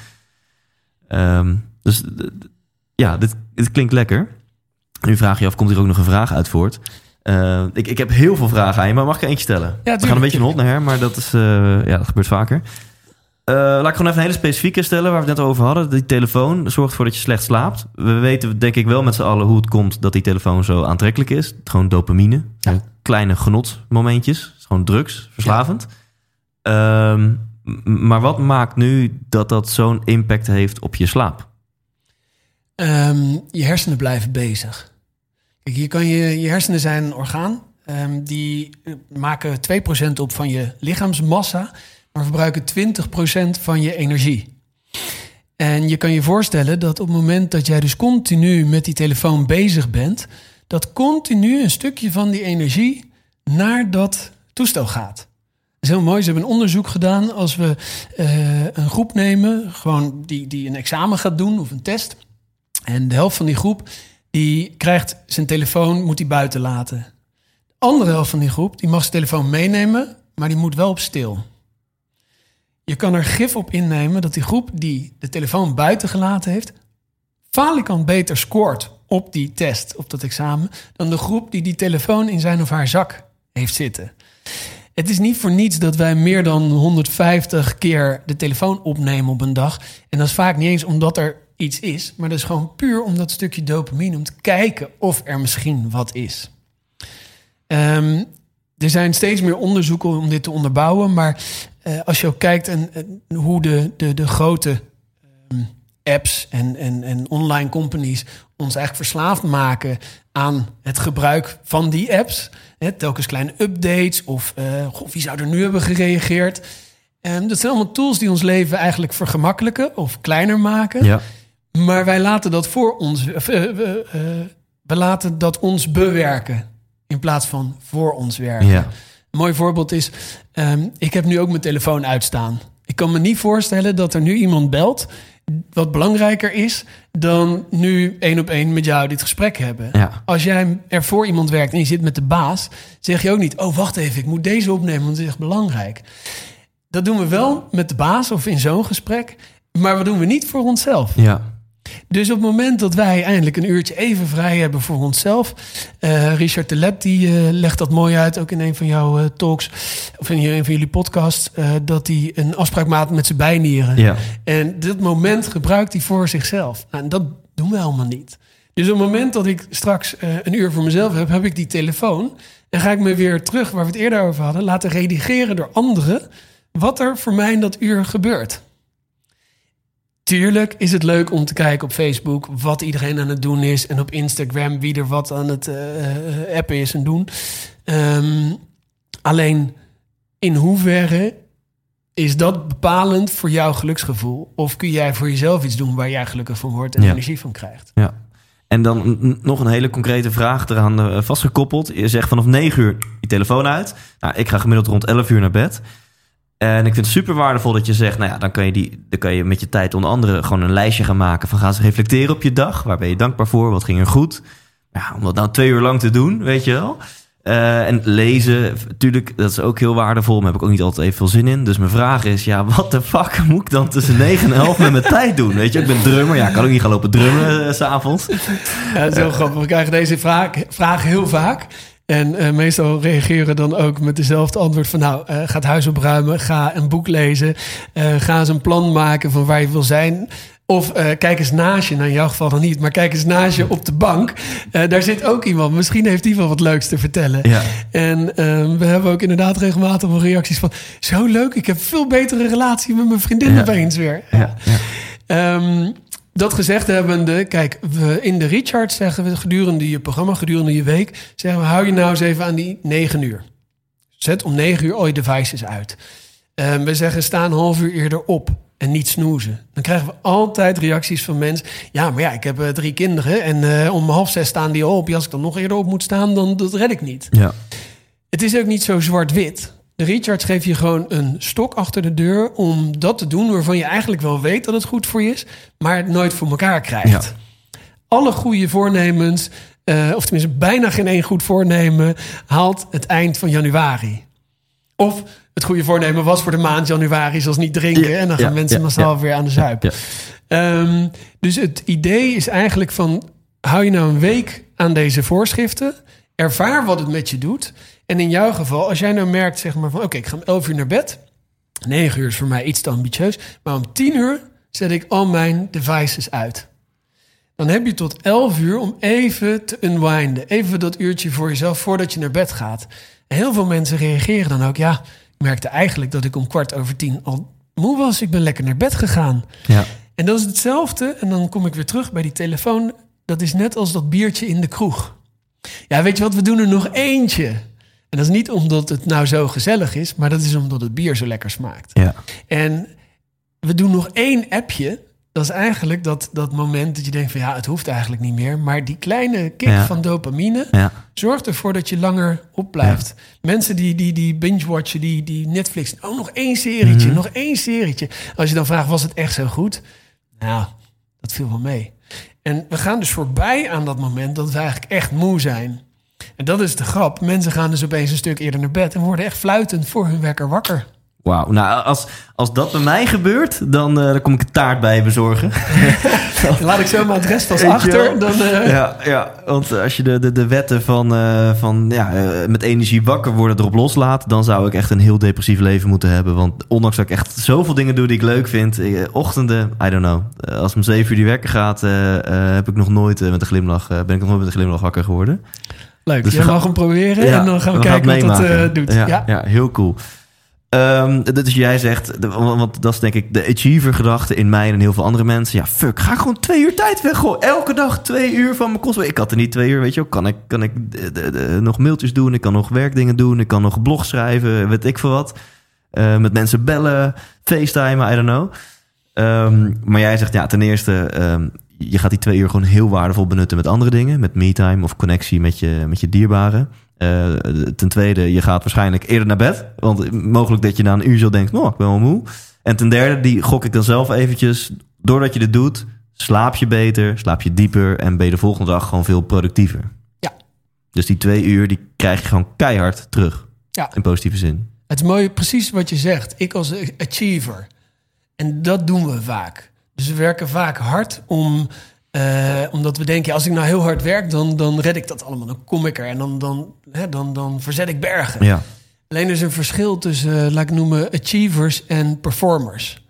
S1: ehm, dus ja, dit, dit klinkt lekker. Nu vraag je af, komt hier ook nog een vraag uit voort? Eh, ik, ik heb heel veel vragen aan je, maar mag ik er eentje stellen? We gaan een beetje een hond naar her, maar dat, is, eh, ja, dat gebeurt vaker. Eh, laat ik gewoon even een hele specifieke stellen waar we het net over hadden. Die telefoon zorgt ervoor dat je slecht slaapt. We weten denk ik wel met z'n allen hoe het komt dat die telefoon zo aantrekkelijk is. Gewoon dopamine.
S2: Ja.
S1: Kleine genotmomentjes. Gewoon drugs, verslavend. Ehm, maar wat maakt nu dat dat zo'n impact heeft op je slaap?
S2: Ehm, je hersenen blijven bezig. Kijk, hier kan je, je hersenen zijn een orgaan. Ehm, die eh, maken 2% op van je lichaamsmassa, maar verbruiken 20% van je energie. En je kan je voorstellen dat op het moment dat jij dus continu met die telefoon bezig bent, dat continu een stukje van die energie naar dat toestel gaat. Dat is heel mooi. Ze hebben een onderzoek gedaan. Als we eh, een groep nemen, gewoon die, die een examen gaat doen of een test. En de helft van die groep die krijgt zijn telefoon, moet hij buiten laten. De andere helft van die groep die mag zijn telefoon meenemen, maar die moet wel op stil. Je kan er gif op innemen dat die groep die de telefoon buiten gelaten heeft, falikant beter scoort op die test, op dat examen, dan de groep die die telefoon in zijn of haar zak heeft zitten. Het is niet voor niets dat wij meer dan 150 keer de telefoon opnemen op een dag. En dat is vaak niet eens omdat er iets is, maar dat is gewoon puur om dat stukje dopamine, om te kijken of er misschien wat is. Ehm, er zijn steeds meer onderzoeken om dit te onderbouwen, maar eh, als je ook kijkt en, en hoe de, de, de grote ehm, apps en, en, en online companies ons eigenlijk verslaafd maken aan het gebruik van die apps. Hè, telkens kleine updates of goh, wie zou er nu hebben gereageerd. Ehm, dat zijn allemaal tools die ons leven eigenlijk vergemakkelijken of kleiner maken.
S1: Ja.
S2: Maar wij laten dat voor ons, eh, we laten dat ons bewerken in plaats van voor ons werken.
S1: Ja.
S2: Mooi voorbeeld is, ehm, ik heb nu ook mijn telefoon uitstaan. Ik kan me niet voorstellen dat er nu iemand belt wat belangrijker is dan nu één op één met jou dit gesprek hebben.
S1: Ja.
S2: Als jij er voor iemand werkt en je zit met de baas, zeg je ook niet, oh wacht even, ik moet deze opnemen, want het is echt belangrijk. Dat doen we wel met de baas of in zo'n gesprek, maar wat doen we niet voor onszelf.
S1: Ja.
S2: Dus op het moment dat wij eindelijk een uurtje even vrij hebben voor onszelf. eh, Richard de Let die eh, legt dat mooi uit, ook in een van jouw eh, talks. Of in een van jullie podcasts. dat hij een afspraak maakt met zijn bijnieren.
S1: Ja.
S2: En dat moment gebruikt hij voor zichzelf. Nou, en dat doen we helemaal niet. Dus op het moment dat ik straks een uur voor mezelf heb, heb ik die telefoon. En ga ik me weer terug, waar we het eerder over hadden, laten redigeren door anderen. Wat er voor mij in dat uur gebeurt. Tuurlijk is het leuk om te kijken op Facebook wat iedereen aan het doen is. En op Instagram wie er wat aan het eh, appen is en doen. Ehm, alleen in hoeverre is dat bepalend voor jouw geluksgevoel? Of kun jij voor jezelf iets doen waar jij gelukkig van wordt en
S1: Ja.
S2: energie van krijgt?
S1: Ja. En dan nog een hele concrete vraag eraan eh, vastgekoppeld. Je zegt vanaf 9 uur je telefoon uit. Nou, ik ga gemiddeld rond 11 uur naar bed. En ik vind het super waardevol dat je zegt, nou ja, dan kan je, die, dan kan je met je tijd onder andere gewoon een lijstje gaan maken van ga eens reflecteren op je dag. Waar ben je dankbaar voor? Wat ging er goed? Ja, om dat nou twee uur lang te doen, weet je wel. Eh, en lezen, natuurlijk, dat is ook heel waardevol. Maar heb ik ook niet altijd even veel zin in. Dus mijn vraag is, ja, wat de fuck moet ik dan tussen 9 en 11 met mijn tijd doen? Weet je, ik ben drummer. Ja, ik kan ook niet gaan lopen drummen eh, s s'avonds.
S2: Ja, dat is heel grappig. We krijgen deze vraag, vraag heel vaak. En eh, meestal reageren dan ook met dezelfde antwoord van... nou, eh, ga het huis opruimen, ga een boek lezen... eh, ga eens een plan maken van waar je wil zijn. Of kijk eens naast je, nou in jouw geval dan niet, maar kijk eens naast je op de bank. Daar zit ook iemand. Misschien heeft die wel wat leuks te vertellen.
S1: Ja.
S2: En ehm, we hebben ook inderdaad regelmatig wel reacties van... zo leuk, ik heb veel betere relatie met mijn vriendin
S1: Ja.
S2: opeens weer.
S1: Ja, ja.
S2: Ehm, dat gezegd hebbende, kijk, we in de recharge zeggen we gedurende je programma, gedurende je week, zeggen we hou je nou eens even aan die 9 uur. Zet om 9 uur al je devices uit. Ehm, we zeggen sta een half uur eerder op en niet snoezen. Dan krijgen we altijd reacties van mensen. Ja, maar ja, ik heb eh, drie kinderen en eh, om half zes staan die al op. Ja, als ik dan nog eerder op moet staan, dan dat red ik niet.
S1: Ja.
S2: Het is ook niet zo zwart-wit. De recharge geeft je gewoon een stok achter de deur om dat te doen waarvan je eigenlijk wel weet dat het goed voor je is, maar het nooit voor elkaar krijgt. Alle goede voornemens, eh, of tenminste bijna geen één goed voornemen, haalt het eind van januari. Of het goede voornemen was voor de maand januari, zoals niet drinken.
S1: Ja,
S2: en dan gaan
S1: ja,
S2: mensen massaal weer aan de zuip. Ehm, dus het idee is eigenlijk van... hou je nou een week aan deze voorschriften... ervaar wat het met je doet... en in jouw geval, als jij nou merkt zeg maar van... oké, ik ga om 11 uur naar bed... 9 uur is voor mij iets te ambitieus... maar om 10 uur zet ik al mijn devices uit. Dan heb je tot 11 uur om even te unwinden. Even dat uurtje voor jezelf voordat je naar bed gaat. En heel veel mensen reageren dan ook... ja, ik merkte eigenlijk dat ik om kwart over tien al moe was. Ik ben lekker naar bed gegaan.
S1: Ja.
S2: En dat is hetzelfde. En dan kom ik weer terug bij die telefoon. Dat is net als dat biertje in de kroeg. Ja, weet je wat? We doen er nog eentje. En dat is niet omdat het nou zo gezellig is, maar dat is omdat het bier zo lekker smaakt.
S1: Ja.
S2: En we doen nog één appje. Dat is eigenlijk dat, dat moment dat je denkt van ja, het hoeft eigenlijk niet meer. Maar die kleine kick
S1: Ja.
S2: van dopamine
S1: Ja.
S2: zorgt ervoor dat je langer opblijft. Mensen die, die, die binge-watchen, die, die Netflix. Oh, nog één serietje, nog één serietje. Als je dan vraagt, was het echt zo goed? Nou, dat viel wel mee. En we gaan dus voorbij aan dat moment dat we eigenlijk echt moe zijn. En dat is de grap. Mensen gaan dus opeens een stuk eerder naar bed... en worden echt fluitend voor hun wekker wakker.
S1: Wauw. Nou, als, als dat bij mij gebeurt, dan, eh, dan kom ik een taart bij bezorgen.
S2: Laat ik zo mijn adres vast
S1: Weet je
S2: achter. Dan, eh,
S1: Ja, ja, want als je de, de, de wetten van, eh, van ja, met energie wakker worden erop loslaat, dan zou ik echt een heel depressief leven moeten hebben. Want ondanks dat ik echt zoveel dingen doe die ik leuk vind, ochtenden, I don't know. Als om zeven uur die wekker gaat, heb ik nog nooit met een glimlach, ben ik nog nooit met een glimlach wakker geworden.
S2: Leuk,
S1: Dus
S2: jij
S1: we gaan-
S2: mag hem proberen en dan gaan we, kijken wat dat eh, doet.
S1: Ja,
S2: Ja.
S1: ja. heel cool. Ehm, dus jij zegt, want dat is denk ik de achiever-gedachte in mij en in heel veel andere mensen. Ja, fuck, ga gewoon twee uur tijd weg. Gewoon elke dag twee uur van mijn kost. Ik had er niet twee uur, weet je wel. Kan ik, kan ik eh, de- de- nog mailtjes doen, ik kan nog werkdingen doen, ik kan nog blog schrijven, weet ik veel wat. Eh, met mensen bellen, facetimen, I don't know. Ehm, maar jij zegt, ja, ten eerste, ehm, je gaat die twee uur gewoon heel waardevol benutten met andere dingen. Met me-time of connectie met je, met je dierbaren. Eh, ten tweede, je gaat waarschijnlijk eerder naar bed. Want mogelijk dat je na een uur zo denkt, oh, ik ben wel moe. En ten derde, die gok ik dan zelf eventjes. Doordat je dit doet, slaap je beter, slaap je dieper... en ben je de volgende dag gewoon veel productiever.
S2: Ja.
S1: Dus die twee uur, die krijg je gewoon keihard terug.
S2: Ja.
S1: In positieve zin.
S2: Het is mooi, precies wat je zegt. Ik als achiever. En dat doen we vaak. Dus we werken vaak hard om, eh, omdat we denken, als ik nou heel hard werk, dan, dan red ik dat allemaal. Dan kom ik er en dan, dan, hè, dan, dan verzet ik bergen.
S1: Ja,
S2: Alleen er is een verschil tussen, eh, laat ik noemen, achievers en performers.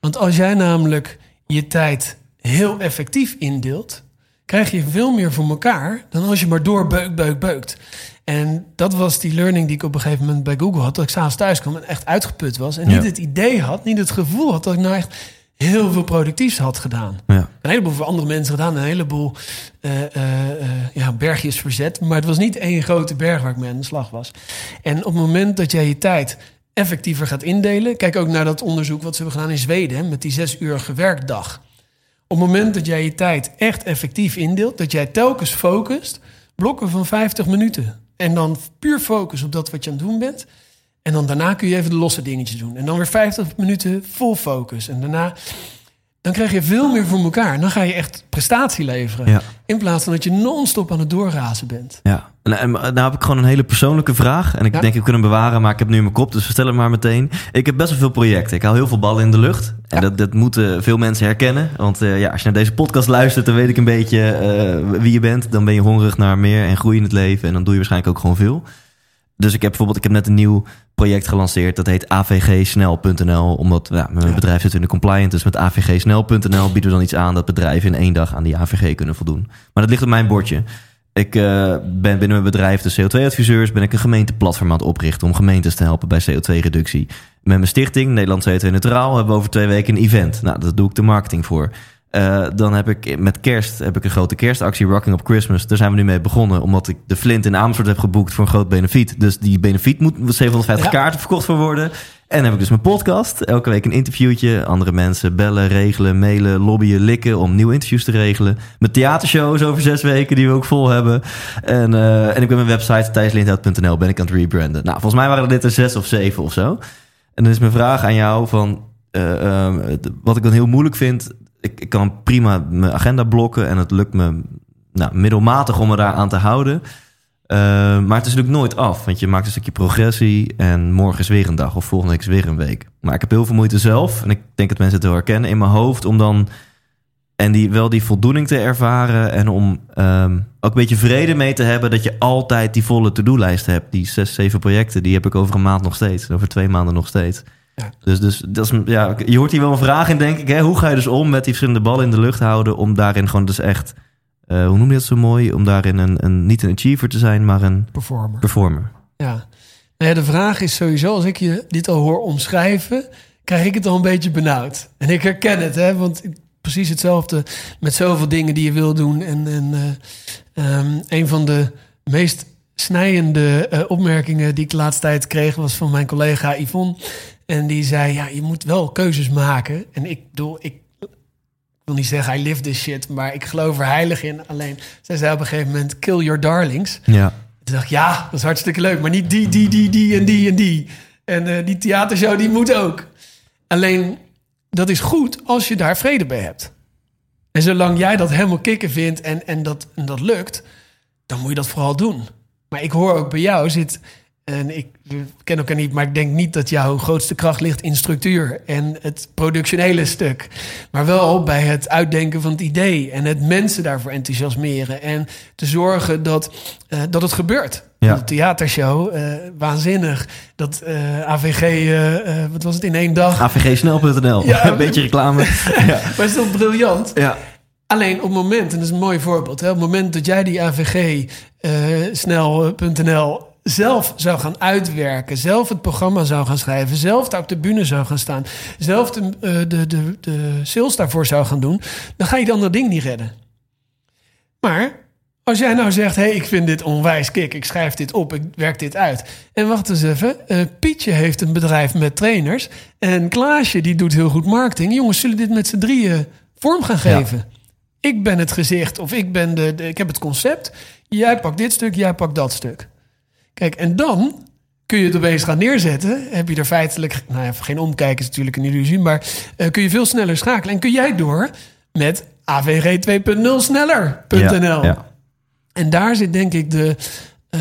S2: Want als jij namelijk je tijd heel effectief indeelt, krijg je veel meer voor elkaar dan als je maar door beuk, beuk, beukt. En dat was die learning die ik op een gegeven moment bij Google had. Dat ik s'avonds thuis kwam en echt uitgeput was. En
S1: Ja.
S2: niet het idee had, niet het gevoel had dat ik nou echt heel veel productiefs had gedaan.
S1: ja.
S2: Een heleboel voor andere mensen gedaan. Een heleboel eh, eh, eh, ja, bergjes verzet. Maar het was niet één grote berg waar ik mee aan de slag was. En op het moment dat jij je tijd effectiever gaat indelen... Kijk ook naar dat onderzoek wat ze hebben gedaan in Zweden... Met die zes-uurige werkdag. Op het moment dat jij je tijd echt effectief indeelt... dat jij telkens focust, blokken van 50 minuten. En dan puur focus op dat wat je aan het doen bent... En dan daarna kun je even de losse dingetjes doen. En dan weer 50 minuten vol focus. En daarna, dan krijg je veel meer voor elkaar. En dan ga je echt prestatie leveren.
S1: Ja.
S2: In plaats van dat je non-stop aan het doorrazen bent.
S1: Ja, en, en nou heb ik gewoon een hele persoonlijke vraag. En ik
S2: Ja.
S1: denk, ik kan hem bewaren, maar ik heb nu in mijn kop. Dus vertel hem maar meteen. Ik heb best wel veel projecten. Ik hou heel veel ballen in de lucht. En
S2: Ja.
S1: dat, dat moeten veel mensen herkennen. Want eh, ja, als je naar deze podcast luistert, dan weet ik een beetje eh, wie je bent. Dan ben je hongerig naar meer en groei in het leven. En dan doe je waarschijnlijk ook gewoon veel. Dus ik heb bijvoorbeeld, ik heb net een nieuw project gelanceerd. Dat heet avgsnel.nl. Omdat ja, mijn
S2: Ja.
S1: bedrijf zit in de compliance. Dus met avgsnel.nl bieden we dan iets aan dat bedrijven in één dag aan die AVG kunnen voldoen. Maar dat ligt op mijn bordje. Ik eh, ben binnen mijn bedrijf, de CO2-adviseurs, ben ik een gemeenteplatform aan het oprichten om gemeentes te helpen bij CO2-reductie. Met mijn stichting, Nederland CO2 Neutraal, hebben we over twee weken een event. Nou, daar doe ik de marketing voor. Eh, dan heb ik met kerst heb ik een grote kerstactie Rocking Up Christmas. Daar zijn we nu mee begonnen, omdat ik de Flint in Amersfoort heb geboekt voor een groot benefiet. Dus die benefiet moet 750
S2: Ja.
S1: kaarten verkocht voor worden. En dan heb ik dus mijn podcast. Elke week een interviewtje. Andere mensen bellen, regelen, mailen, lobbyen, likken om nieuwe interviews te regelen. Mijn theatershows over zes weken die we ook vol hebben. En, eh, en ik ben mijn website thijslindhout.nl ben ik aan het rebranden. Nou, volgens mij waren dit er zes of zeven of zo. En dan is mijn vraag aan jou van... eh, ehm, wat ik dan heel moeilijk vind... Ik, kan prima mijn agenda blokken... en het lukt me nou, middelmatig om me daar aan te houden... Eh, maar het is natuurlijk nooit af, want je maakt een stukje progressie en morgen is weer een dag of volgende week is weer een week. Maar ik heb heel veel moeite zelf en ik denk dat mensen het wel herkennen in mijn hoofd om dan en die, wel die voldoening te ervaren en om ehm, ook een beetje vrede mee te hebben dat je altijd die volle to-do-lijst hebt. Die zes, zeven projecten, die heb ik over een maand nog steeds, over twee maanden nog steeds.
S2: Ja.
S1: Dus, dus dat is, ja, je hoort hier wel een vraag in, denk ik. Hè? Hoe ga je dus om met die verschillende ballen in de lucht houden om daarin gewoon dus echt, eh, hoe noem je dat zo mooi, om daarin een, een, niet een achiever te zijn, maar een
S2: Performer.
S1: performer.
S2: Ja. Nou ja, de vraag is sowieso, als ik je dit al hoor omschrijven, krijg ik het al een beetje benauwd. En ik herken het, hè, want precies hetzelfde met zoveel dingen die je wil doen. En, en eh, ehm, een van de meest snijende eh, opmerkingen die ik de laatste tijd kreeg, was van mijn collega Yvonne. En die zei, ja, je moet wel keuzes maken. En ik bedoel, ik wil niet zeggen, I live this shit, maar ik geloof er heilig in. Alleen, zij zei op een gegeven moment, kill your darlings.
S1: Ja.
S2: Toen dacht ik, ja, dat is hartstikke leuk. Maar niet die, die, die, die en die en die. En eh, die theatershow, die moet ook. Alleen, dat is goed als je daar vrede bij hebt. En zolang jij dat helemaal kicken vindt en, en, dat, en dat lukt... dan moet je dat vooral doen. Maar ik hoor ook bij jou zit... En ik ken elkaar niet, maar ik denk niet dat jouw grootste kracht ligt in structuur en het productionele stuk. Maar wel bij het uitdenken van het idee en het mensen daarvoor enthousiasmeren. En te zorgen dat, eh, dat het gebeurt.
S1: Ja.
S2: De theatershow, eh, waanzinnig. Dat eh, AVG, wat was het, in één dag.
S1: avgsnel.nl.
S2: Ja.
S1: een beetje reclame. ja.
S2: Maar het is toch briljant?
S1: ja.
S2: Alleen op het moment, en dat is een mooi voorbeeld, hè, op het moment dat jij die AVG snel.nl zelf zou gaan uitwerken, zelf het programma zou gaan schrijven, zelf daar op de bühne zou gaan staan, zelf de, eh, de, de, de sales daarvoor zou gaan doen, dan ga je dat andere ding niet redden. Maar als jij nou zegt, hé, hey, ik vind dit onwijs kick, ik schrijf dit op, ik werk dit uit. En wacht eens even, eh, Pietje heeft een bedrijf met trainers en Klaasje die doet heel goed marketing. Jongens, zullen dit met z'n drieën vorm gaan geven? Ik ben het gezicht of ik ben de, de- ik heb het concept. Jij pakt dit stuk, jij pakt dat stuk. Kijk, en dan kun je het opeens gaan neerzetten. Heb je er feitelijk, nou ja, geen omkijken is natuurlijk een illusie, maar eh, kun je veel sneller schakelen. En kun jij door met AVG 2.0 sneller.nl.
S1: Ja, ja.
S2: En daar zit denk ik de, eh,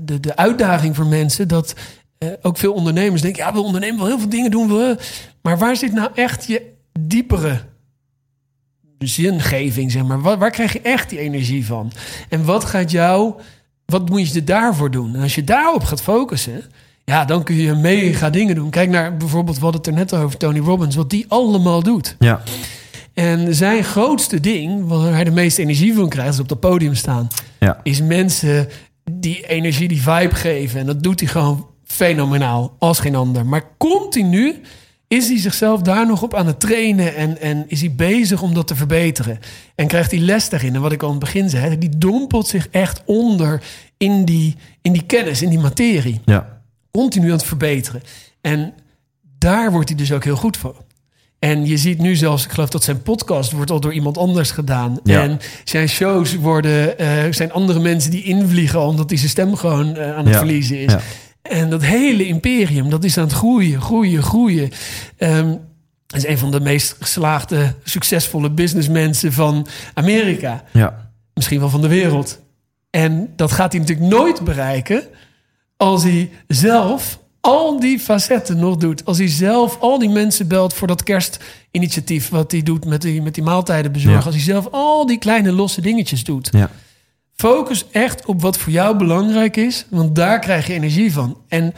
S2: de, de uitdaging voor mensen. Dat eh, ook veel ondernemers denken: ja, we ondernemen wel heel veel dingen doen. We, maar waar zit nou echt je diepere zingeving? Zeg maar? waar, waar krijg je echt die energie van? En wat gaat jou, wat moet je er daarvoor doen? En als je daarop gaat focussen. Ja, dan kun je mega dingen doen. Kijk naar bijvoorbeeld, hadden het er net over Tony Robbins, wat die allemaal doet.
S1: ja.
S2: En zijn grootste ding, waar hij de meeste energie van krijgt, is op dat podium staan.
S1: Ja.
S2: Is mensen die energie, die vibe geven. En dat doet hij gewoon fenomenaal, als geen ander. Maar continu is hij zichzelf daar nog op aan het trainen. En, en is hij bezig om dat te verbeteren. En krijgt hij les daarin. En wat ik al aan het begin zei, die dompelt zich echt onder in die, in die kennis, in die materie
S1: ja.
S2: continu aan het verbeteren. En daar wordt hij dus ook heel goed voor. En je ziet nu zelfs, ik geloof dat zijn podcast wordt al door iemand anders gedaan.
S1: Ja.
S2: En zijn shows worden, eh, zijn andere mensen die invliegen omdat hij zijn stem gewoon eh, aan het
S1: Ja.
S2: verliezen is.
S1: Ja.
S2: En dat hele imperium, dat is aan het groeien, groeien, groeien. Ehm is een van de meest geslaagde, succesvolle businessmensen van Amerika
S1: ja.
S2: misschien wel van de wereld. En dat gaat hij natuurlijk nooit bereiken als hij zelf al die facetten nog doet. Als hij zelf al die mensen belt voor dat kerstinitiatief wat hij doet met die, met die maaltijden bezorgen.
S1: Ja.
S2: Als hij zelf al die kleine losse dingetjes doet.
S1: Ja.
S2: Focus echt op wat voor jou belangrijk is, want daar krijg je energie van. En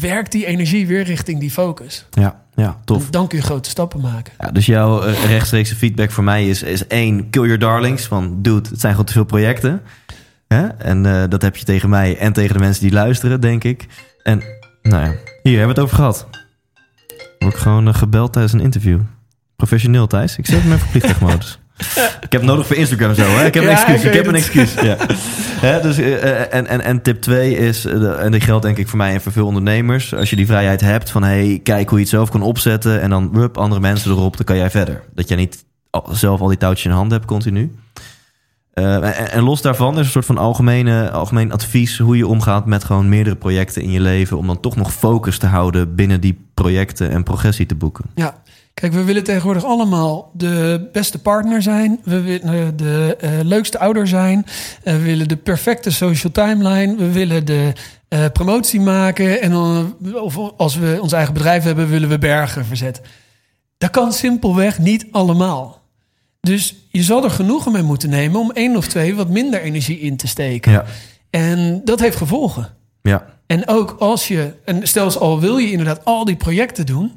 S2: werk die energie weer richting die focus.
S1: Ja, ja tof.
S2: Dan kun je grote stappen maken.
S1: Ja, dus jouw uh, rechtstreekse feedback voor mij is, is één, kill your darlings. Van, dude, het zijn gewoon te veel projecten. Hè? En uh, dat heb je tegen mij en tegen de mensen die luisteren, denk ik. En nou ja, hier hebben we het over gehad. Word ik gewoon uh, gebeld tijdens een interview. Professioneel, Thijs. Ik zet mijn verplichtingsmodus. ik heb nodig voor Instagram zo. Hè? Ik heb een excuus. Ik, ik heb een excuus. Ja. Hè, dus, uh, en, en, en tip 2 is, uh, en die geldt denk ik voor mij en voor veel ondernemers. Als je die vrijheid hebt van hey, kijk hoe je het zelf kan opzetten. En dan wup, andere mensen erop, dan kan jij verder. Dat jij niet zelf al die touwtjes in handen hebt continu. Uh, en, en, los daarvan is een soort van algemene, algemeen advies hoe je omgaat met gewoon meerdere projecten in je leven. Om dan toch nog focus te houden binnen die projecten en progressie te boeken.
S2: Ja, Kijk, we willen tegenwoordig allemaal de beste partner zijn. We willen de uh, leukste ouder zijn. Uh, we willen de perfecte social timeline. We willen de uh, promotie maken. En dan, of als we ons eigen bedrijf hebben, willen we bergen verzetten. Dat kan simpelweg niet allemaal. Dus je zal er genoegen mee moeten nemen om één of twee wat minder energie in te steken.
S1: Ja.
S2: En dat heeft gevolgen.
S1: Ja.
S2: En ook als je, en stel al wil je inderdaad al die projecten doen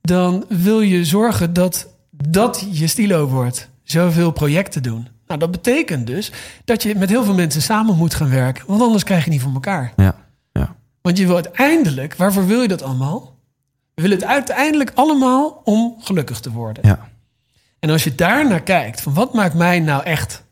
S2: dan wil je zorgen dat dat je stilo wordt. Zoveel projecten doen. Nou, dat betekent dus dat je met heel veel mensen samen moet gaan werken. Want anders krijg je niet voor elkaar.
S1: Ja, ja.
S2: Want je wil uiteindelijk, waarvoor wil je dat allemaal? We willen het uiteindelijk allemaal om gelukkig te worden.
S1: Ja.
S2: En als je daar naar kijkt, van wat maakt mij nou echt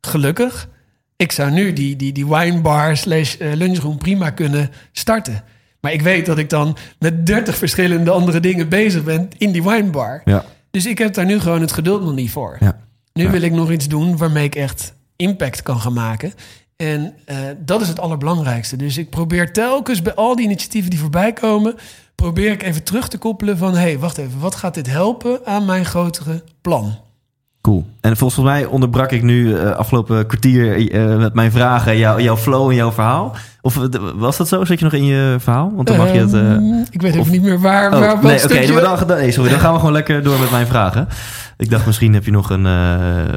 S2: gelukkig? Ik zou nu die, die, die winebar slash lunchroom prima kunnen starten. Maar ik weet dat ik dan met 30 verschillende andere dingen bezig ben in die winebar.
S1: Ja.
S2: Dus ik heb daar nu gewoon het geduld nog niet voor.
S1: Ja.
S2: Nu
S1: Ja.
S2: wil ik nog iets doen waarmee ik echt impact kan gaan maken. En eh, dat is het allerbelangrijkste. Dus ik probeer telkens bij al die initiatieven die voorbij komen, probeer ik even terug te koppelen van, hé, hey, wacht even, wat gaat dit helpen aan mijn grotere plan?
S1: Cool. En volgens mij onderbrak ik nu uh, afgelopen kwartier uh, met mijn vragen jou, jouw flow en jouw verhaal. Of uh, was dat zo? Zit je nog in je verhaal? Want dan mag je het.
S2: Um, ik weet even
S1: of,
S2: niet meer waar.
S1: Oh,
S2: waar
S1: nee, oké. Okay, dan, nee, sorry. Dan gaan we gewoon lekker door met mijn vragen. Ik dacht misschien heb je nog een.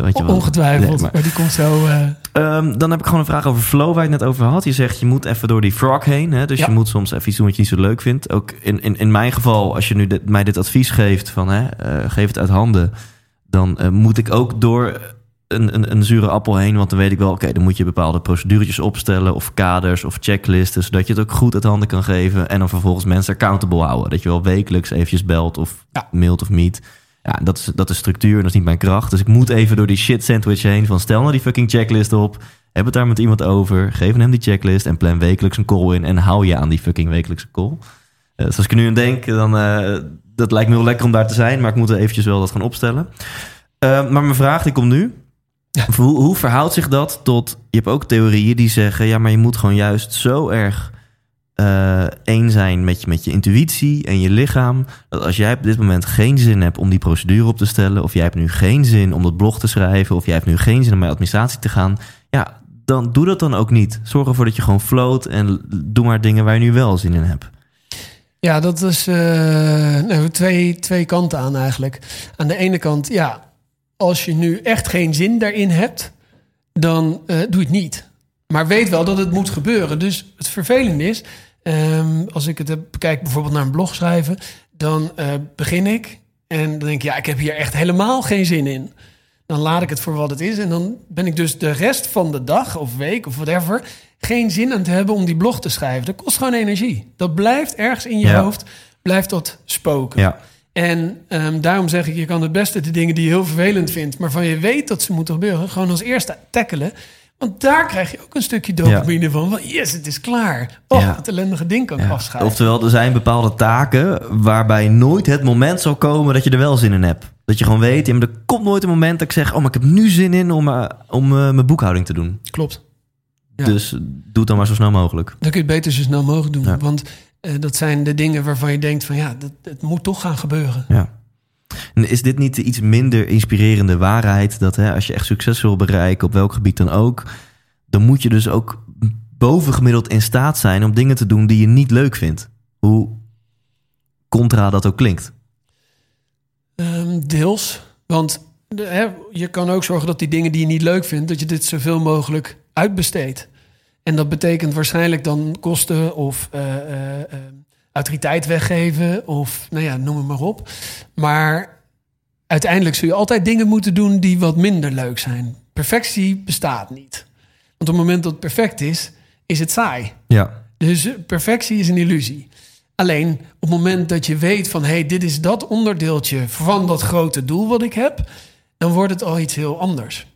S2: Weet je Ongetwijfeld, nee, maar, maar, die komt zo.
S1: Um, dan heb ik gewoon een vraag over flow waar je het net over had. Je zegt je moet even door die frog heen. Hè? Dus ja. je moet soms even iets doen wat je niet zo leuk vindt. Ook in, in, in mijn geval, als je nu dit, mij dit advies geeft van hè, geef het uit handen dan uh, moet ik ook door een, een, een, zure appel heen. Want dan weet ik wel, oké, okay, dan moet je bepaalde proceduretjes opstellen... of kaders of checklisten, zodat je het ook goed uit handen kan geven... en dan vervolgens mensen accountable houden. Dat je wel wekelijks eventjes belt of ja. mailt of meet. Ja, dat is, dat is structuur, dat is niet mijn kracht. Dus ik moet even door die shit sandwich heen van... stel nou die fucking checklist op, heb het daar met iemand over... geef hem die checklist en plan wekelijks een call in... en hou je aan die fucking wekelijkse call. Uh, dus als ik er nu aan denk, dan... Uh, dat lijkt me heel lekker om daar te zijn, maar ik moet er eventjes wel dat gaan opstellen. Uh, maar mijn vraag die komt nu. Ja. Hoe, hoe, verhoudt zich dat tot... Je hebt ook theorieën die zeggen... ja, maar je moet gewoon juist zo erg uh, één zijn met je, met je intuïtie en je lichaam... dat als jij op dit moment geen zin hebt om die procedure op te stellen... of jij hebt nu geen zin om dat blog te schrijven... of jij hebt nu geen zin om bij administratie te gaan... ja, dan doe dat dan ook niet. Zorg ervoor dat je gewoon float en doe maar dingen waar je nu wel zin in hebt.
S2: Ja, dat is uh, nou, twee, twee kanten aan eigenlijk. Aan de ene kant, ja, als je nu echt geen zin daarin hebt, dan uh, doe het niet. Maar weet wel dat het moet gebeuren. Dus het vervelende is, um, als ik het bekijk bijvoorbeeld naar een blog schrijven, dan uh, begin ik en dan denk ik, ja, ik heb hier echt helemaal geen zin in. Dan laat ik het voor wat het is en dan ben ik dus de rest van de dag of week of whatever geen zin aan te hebben om die blog te schrijven. Dat kost gewoon energie. Dat blijft ergens in je
S1: Ja.
S2: hoofd, blijft dat spoken.
S1: Ja.
S2: En ehm, daarom zeg ik, je kan het beste de dingen die je heel vervelend vindt, maar van je weet dat ze moeten gebeuren, gewoon als eerste tackelen. Want daar krijg je ook een stukje dopamine van. van. Yes, het is klaar. Oh,
S1: Ja.
S2: het ellendige ding kan ik
S1: Ja. Oftewel, er zijn bepaalde taken waarbij nooit het moment zal komen dat je er wel zin in hebt. Dat je gewoon weet, er komt nooit een moment dat ik zeg, oh, maar ik heb nu zin in om, eh, om eh, mijn boekhouding te doen.
S2: Klopt. Ja.
S1: Dus doe het dan maar zo snel mogelijk.
S2: Dan kun je het beter zo snel mogelijk doen.
S1: Ja.
S2: Want eh, dat zijn de dingen waarvan je denkt van ja, dat, het moet toch gaan gebeuren.
S1: Ja. En is dit niet de iets minder inspirerende waarheid dat hè, als je echt succes wil bereiken, op welk gebied dan ook, dan moet je dus ook bovengemiddeld in staat zijn om dingen te doen die je niet leuk vindt. Hoe contra dat ook klinkt.
S2: Ehm, deels. Want de, hè, je kan ook zorgen dat die dingen die je niet leuk vindt, dat je dit zoveel mogelijk uitbesteedt. En dat betekent waarschijnlijk dan kosten of uh, uh, autoriteit weggeven of nou ja, noem het maar op. Maar uiteindelijk zul je altijd dingen moeten doen die wat minder leuk zijn. Perfectie bestaat niet. Want op het moment dat het perfect is, is het saai.
S1: Ja.
S2: Dus perfectie is een illusie. Alleen op het moment dat je weet van hé, hey, dit is dat onderdeeltje van dat grote doel wat ik heb, dan wordt het al iets heel anders.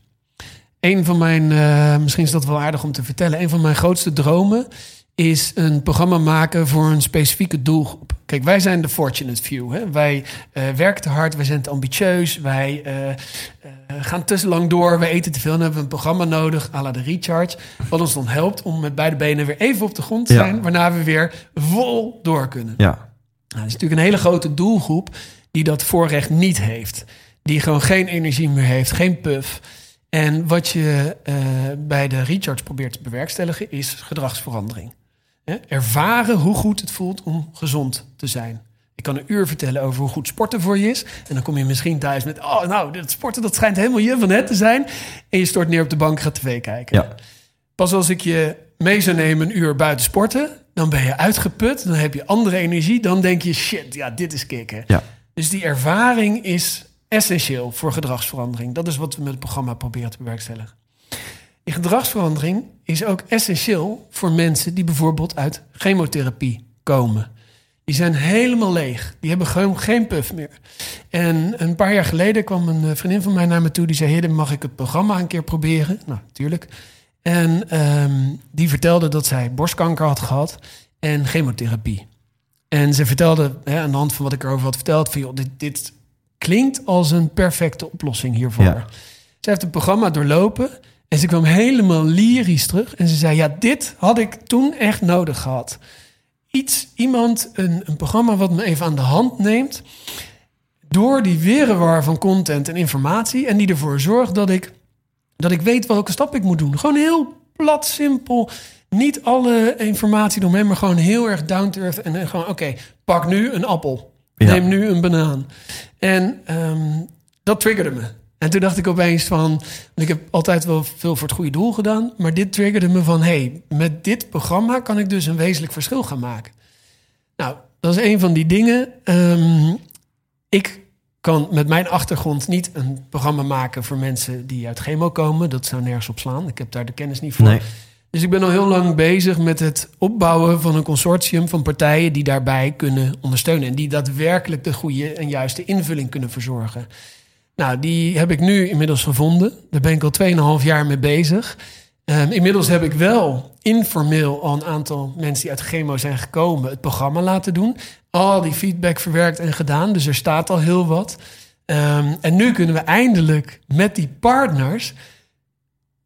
S2: Een van mijn, uh, misschien is dat wel aardig om te vertellen, een van mijn grootste dromen is een programma maken voor een specifieke doelgroep. Kijk, wij zijn de fortunate few. Hè? Wij uh, werken te hard, wij zijn te ambitieus, wij uh, uh, gaan te lang door, wij eten te veel. Dan hebben we een programma nodig, à la de recharge, wat ons dan helpt om met beide benen weer even op de grond te zijn, ja. waarna we weer vol door kunnen.
S1: Ja.
S2: Nou, dat is natuurlijk een hele grote doelgroep die dat voorrecht niet heeft. Die gewoon geen energie meer heeft, geen puff. En wat je bij de recharge probeert te bewerkstelligen is gedragsverandering. Ervaren hoe goed het voelt om gezond te zijn. Ik kan een uur vertellen over hoe goed sporten voor je is. En dan kom je misschien thuis met... oh, nou, dat sporten dat schijnt helemaal je van het te zijn. En je stort neer op de bank, gaat tv kijken.
S1: Ja.
S2: Pas als ik je mee zou nemen een uur buiten sporten... dan ben je uitgeput, dan heb je andere energie. Dan denk je, shit, ja, dit is kicken.
S1: Ja.
S2: Dus die ervaring is essentieel voor gedragsverandering. Dat is wat we met het programma proberen te bewerkstelligen. Die gedragsverandering is ook essentieel voor mensen die bijvoorbeeld uit chemotherapie komen. Die zijn helemaal leeg. Die hebben gewoon geen puff meer. En een paar jaar geleden kwam een vriendin van mij naar me toe. Die zei, Heer, mag ik het programma een keer proberen? Nou, natuurlijk. En um, die vertelde dat zij borstkanker had gehad en chemotherapie. En ze vertelde, hè, aan de hand van wat ik erover had verteld... van joh, dit, dit klinkt als een perfecte oplossing hiervoor.
S1: Ja.
S2: Ze heeft het programma doorlopen... En ze kwam helemaal lyrisch terug. En ze zei: Ja, dit had ik toen echt nodig gehad. Iets, iemand, een, een programma wat me even aan de hand neemt. Door die wirrewar van content en informatie. En die ervoor zorgt dat ik, dat ik weet welke stap ik moet doen. Gewoon heel plat, simpel. Niet alle informatie eromheen, maar gewoon heel erg down to earth. En gewoon: Oké, okay, pak nu een appel.
S1: Ja.
S2: Neem nu een banaan. En um, dat triggerde me. En toen dacht ik opeens van, ik heb altijd wel veel voor het goede doel gedaan, maar dit triggerde me van, hey, met dit programma kan ik dus een wezenlijk verschil gaan maken. Nou, dat is een van die dingen. Um, ik kan met mijn achtergrond niet een programma maken voor mensen die uit chemo komen. Dat zou nergens op slaan. Ik heb daar de kennis niet voor.
S1: Nee.
S2: Dus ik ben al heel lang bezig met het opbouwen van een consortium van partijen die daarbij kunnen ondersteunen. En die daadwerkelijk de goede en juiste invulling kunnen verzorgen. Nou, die heb ik nu inmiddels gevonden. Daar ben ik al 2,5 jaar mee bezig. Um, inmiddels heb ik wel informeel al een aantal mensen die uit chemo zijn gekomen het programma laten doen. Al die feedback verwerkt en gedaan. Dus er staat al heel wat. Um, en nu kunnen we eindelijk met die partners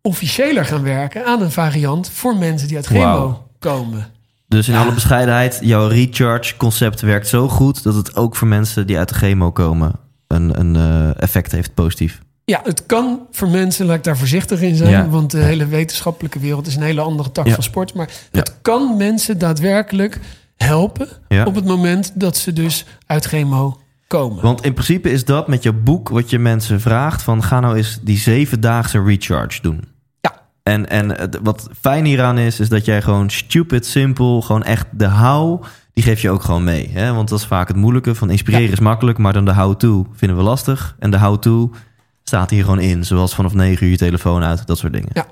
S2: officiëler gaan werken aan een variant voor mensen die uit chemo komen.
S1: Dus in
S2: Ja.
S1: alle bescheidenheid, jouw recharge-concept werkt zo goed dat het ook voor mensen die uit de chemo komen een, een eh, effect heeft positief.
S2: Ja, het kan voor mensen, laat ik daar voorzichtig in zijn,
S1: Ja.
S2: want de hele wetenschappelijke wereld is een hele andere tak
S1: Ja.
S2: van sport. Maar
S1: Ja.
S2: het kan mensen daadwerkelijk helpen
S1: Ja.
S2: op het moment dat ze dus uit chemo komen.
S1: Want in principe is dat met je boek wat je mensen vraagt: van ga nou eens die zevendaagse recharge doen. En, en wat fijn hieraan is, is dat jij gewoon stupid, simpel, gewoon echt de how, die geef je ook gewoon mee. Hè? Want dat is vaak het moeilijke. Van inspireren
S2: Ja.
S1: is makkelijk, maar dan de how-to vinden we lastig. En de how-to staat hier gewoon in. Zoals vanaf 9 uur je telefoon uit, dat soort dingen.
S2: Ja.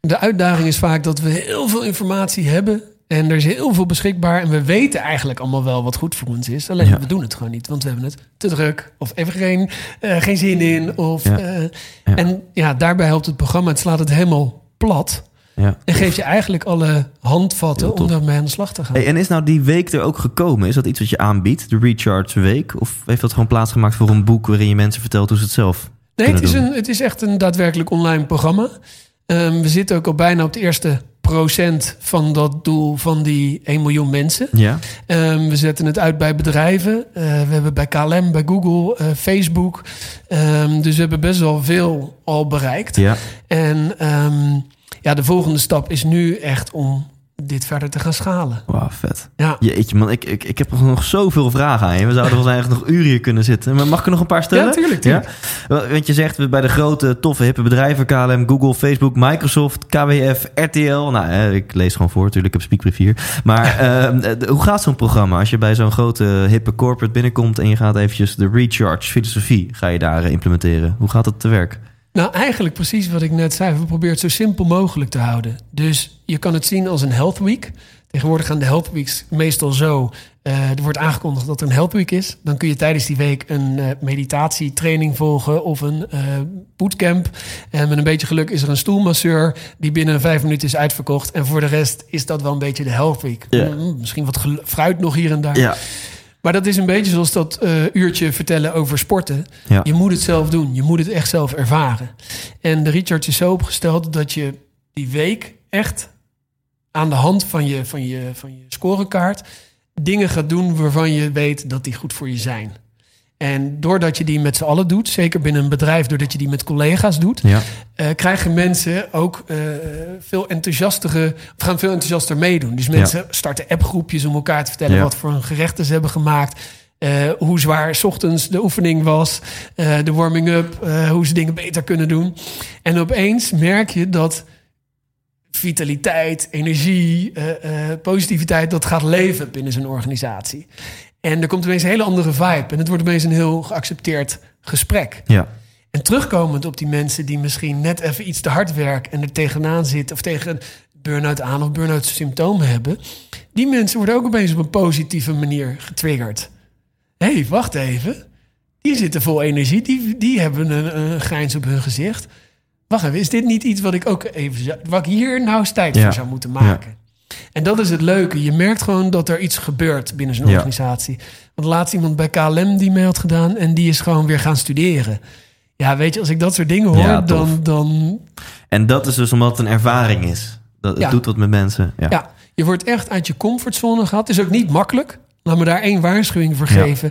S2: De uitdaging is vaak dat we heel veel informatie hebben. En er is heel veel beschikbaar. En we weten eigenlijk allemaal wel wat goed voor ons is. Alleen
S1: Ja.
S2: we doen het gewoon niet. Want we hebben het te druk. Of even geen, eh, geen zin in. Of,
S1: Ja.
S2: eh,
S1: Ja.
S2: En ja, daarbij helpt het programma. Het slaat het helemaal plat.
S1: Ja.
S2: En geeft je eigenlijk alle handvatten om daarmee aan de slag te gaan.
S1: Hey, en is nou die week er ook gekomen? Is dat iets wat je aanbiedt, de Recharge Week? Of heeft dat gewoon plaatsgemaakt voor een boek waarin je mensen vertelt hoe ze het zelf
S2: nee, het is, een, het is echt een daadwerkelijk online programma. Ehm, we zitten ook al bijna op het eerste procent van dat doel van die 1 miljoen mensen.
S1: Ja,
S2: Ehm, we zetten het uit bij bedrijven. Eh, we hebben bij KLM, bij Google, eh, Facebook. Ehm, dus we hebben best wel veel al bereikt.
S1: ja,
S2: En ehm, ja, de volgende stap is nu echt om dit verder te gaan schalen.
S1: Wauw, vet.
S2: Ja,
S1: Jeetje man, ik, ik, ik heb nog zoveel vragen aan je. We zouden wel eigenlijk nog uren hier kunnen zitten. Maar mag ik er nog een paar stellen?
S2: Ja, tuurlijk, tuurlijk.
S1: Ja? Want je zegt we bij de grote, toffe, hippe bedrijven... KLM, Google, Facebook, Microsoft, KWF, RTL. Nou, ik lees gewoon voor, natuurlijk. Ik heb speakbrief hier. Maar eh, eh, hoe gaat zo'n programma? Als je bij zo'n grote, hippe corporate binnenkomt... en je gaat eventjes de recharge filosofie ga je daar eh, implementeren. Hoe gaat dat te werk?
S2: Nou, eigenlijk precies wat ik net zei. We proberen het zo simpel mogelijk te houden. Dus je kan het zien als een health week. Tegenwoordig gaan de health weeks meestal zo. eh, er wordt aangekondigd dat er een health week is. Dan kun je tijdens die week een eh, meditatietraining volgen of een eh, bootcamp. En met een beetje geluk is er een stoelmasseur die binnen vijf minuten is uitverkocht. En voor de rest is dat wel een beetje de health week. Mm, misschien wat fruit nog hier en daar.
S1: Ja,
S2: Maar dat is een beetje zoals dat eh, uurtje vertellen over sporten.
S1: Ja.
S2: Je moet het zelf doen. Je moet het echt zelf ervaren. En de recharge is zo opgesteld dat je die week echt aan de hand van je, van je, van je scorekaart dingen gaat doen waarvan je weet dat die goed voor je zijn. En doordat je die met z'n allen doet, zeker binnen een bedrijf, doordat je die met collega's doet,
S1: ja,
S2: eh, krijgen mensen ook eh, veel enthousiastere, gaan veel enthousiaster meedoen. Dus mensen starten appgroepjes om elkaar te vertellen
S1: Ja.
S2: wat voor een gerechten ze hebben gemaakt. eh, hoe zwaar 's ochtends de oefening was, de warming-up, hoe ze dingen beter kunnen doen. En opeens merk je dat vitaliteit, energie, positiviteit, dat gaat leven binnen zo'n organisatie. En er komt opeens een hele andere vibe. En het wordt opeens een heel geaccepteerd gesprek.
S1: ja.
S2: En terugkomend op die mensen die misschien net even iets te hard werken en er tegenaan zitten of tegen een burn-out aan of burn-out symptomen hebben, die mensen worden ook opeens op een positieve manier getriggerd. Hé, hey, wacht even. Die zitten vol energie, die, die hebben een, een grijns op hun gezicht. Wacht even, is dit niet iets wat ik ook even wat ik hier nou eens tijd
S1: Ja.
S2: voor zou moeten maken? En dat is het leuke. Je merkt gewoon dat er iets gebeurt binnen zo'n
S1: Ja.
S2: organisatie. Want laatst iemand bij KLM die mee had gedaan en die is gewoon weer gaan studeren. Ja, weet je, als ik dat soort dingen hoor,
S1: Ja,
S2: dan, dan
S1: En dat is dus omdat het een ervaring is. Dat, het
S2: Ja.
S1: doet wat met mensen. Ja.
S2: ja, je wordt echt uit je comfortzone gehad. Het is ook niet makkelijk. Laat me daar één waarschuwing voor geven.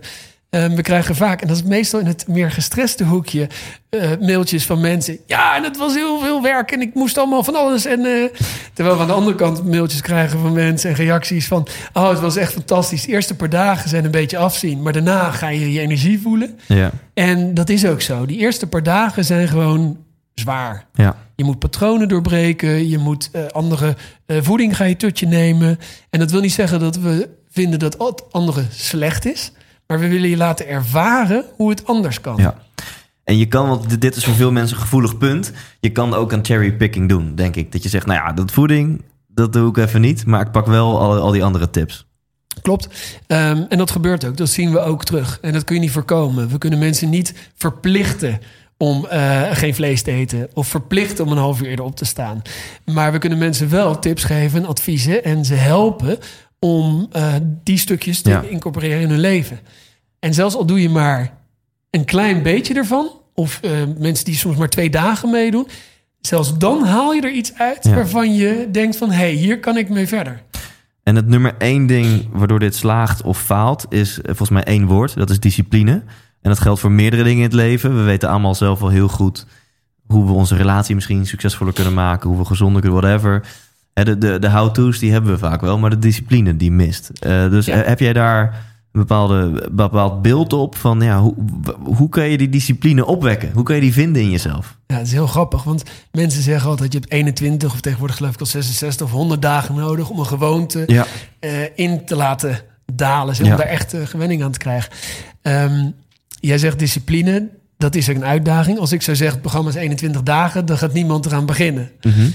S2: Ehm, we krijgen vaak, en dat is meestal in het meer gestreste hoekje, eh, mailtjes van mensen. Ja, en het was heel veel werk en ik moest allemaal van alles. En, eh, terwijl we aan de andere kant mailtjes krijgen van mensen en reacties van... oh, het was echt fantastisch. De eerste paar dagen zijn een beetje afzien. Maar daarna ga je je energie voelen.
S1: Ja.
S2: En dat is ook zo. Die eerste paar dagen zijn gewoon zwaar.
S1: Ja.
S2: Je moet patronen doorbreken. Je moet eh, andere voeding ga je tot je nemen. En dat wil niet zeggen dat we vinden dat het andere slecht is. Maar we willen je laten ervaren hoe het anders kan.
S1: Ja. En je kan, want dit- is voor veel mensen een gevoelig punt. Je kan ook een cherrypicking doen, denk ik. Dat je zegt, nou ja, dat voeding, dat doe ik even niet. Maar ik pak wel al, al die andere tips.
S2: Klopt. Ehm, en dat gebeurt ook. Dat zien we ook terug. En dat kun je niet voorkomen. We kunnen mensen niet verplichten om eh, geen vlees te eten. Of verplichten om een half uur eerder op te staan. Maar we kunnen mensen wel tips geven, adviezen. En ze helpen om eh, die stukjes te
S1: Ja.
S2: incorporeren in hun leven. En zelfs al doe je maar een klein beetje ervan. Of eh, mensen die soms maar twee dagen meedoen. Zelfs dan haal je er iets uit
S1: Ja.
S2: waarvan je denkt van... hé, hey, hier kan ik mee verder.
S1: En het nummer één ding waardoor dit slaagt of faalt, is eh, volgens mij één woord. Dat is discipline. En dat geldt voor meerdere dingen in het leven. We weten allemaal zelf wel heel goed hoe we onze relatie misschien succesvoller kunnen maken. Hoe we gezonder kunnen, whatever. De, de, de how-to's die hebben we vaak wel, maar de discipline die mist. Eh, dus
S2: Ja.
S1: eh, heb jij daar een bepaalde, bepaald beeld op van ja, hoe, hoe kun je die discipline opwekken? Hoe kun je die vinden in jezelf?
S2: Ja, het is heel grappig, want mensen zeggen altijd... je hebt 21 of tegenwoordig geloof ik al 66 of 100 dagen nodig... om een gewoonte
S1: Ja,
S2: eh, in te laten dalen. Zeg,
S1: Ja.
S2: Om daar echt gewenning aan te krijgen. Ehm, jij zegt discipline, dat is ook een uitdaging. Als ik zou zeggen, het programma is 21 dagen... dan gaat niemand eraan beginnen.
S1: Mhm.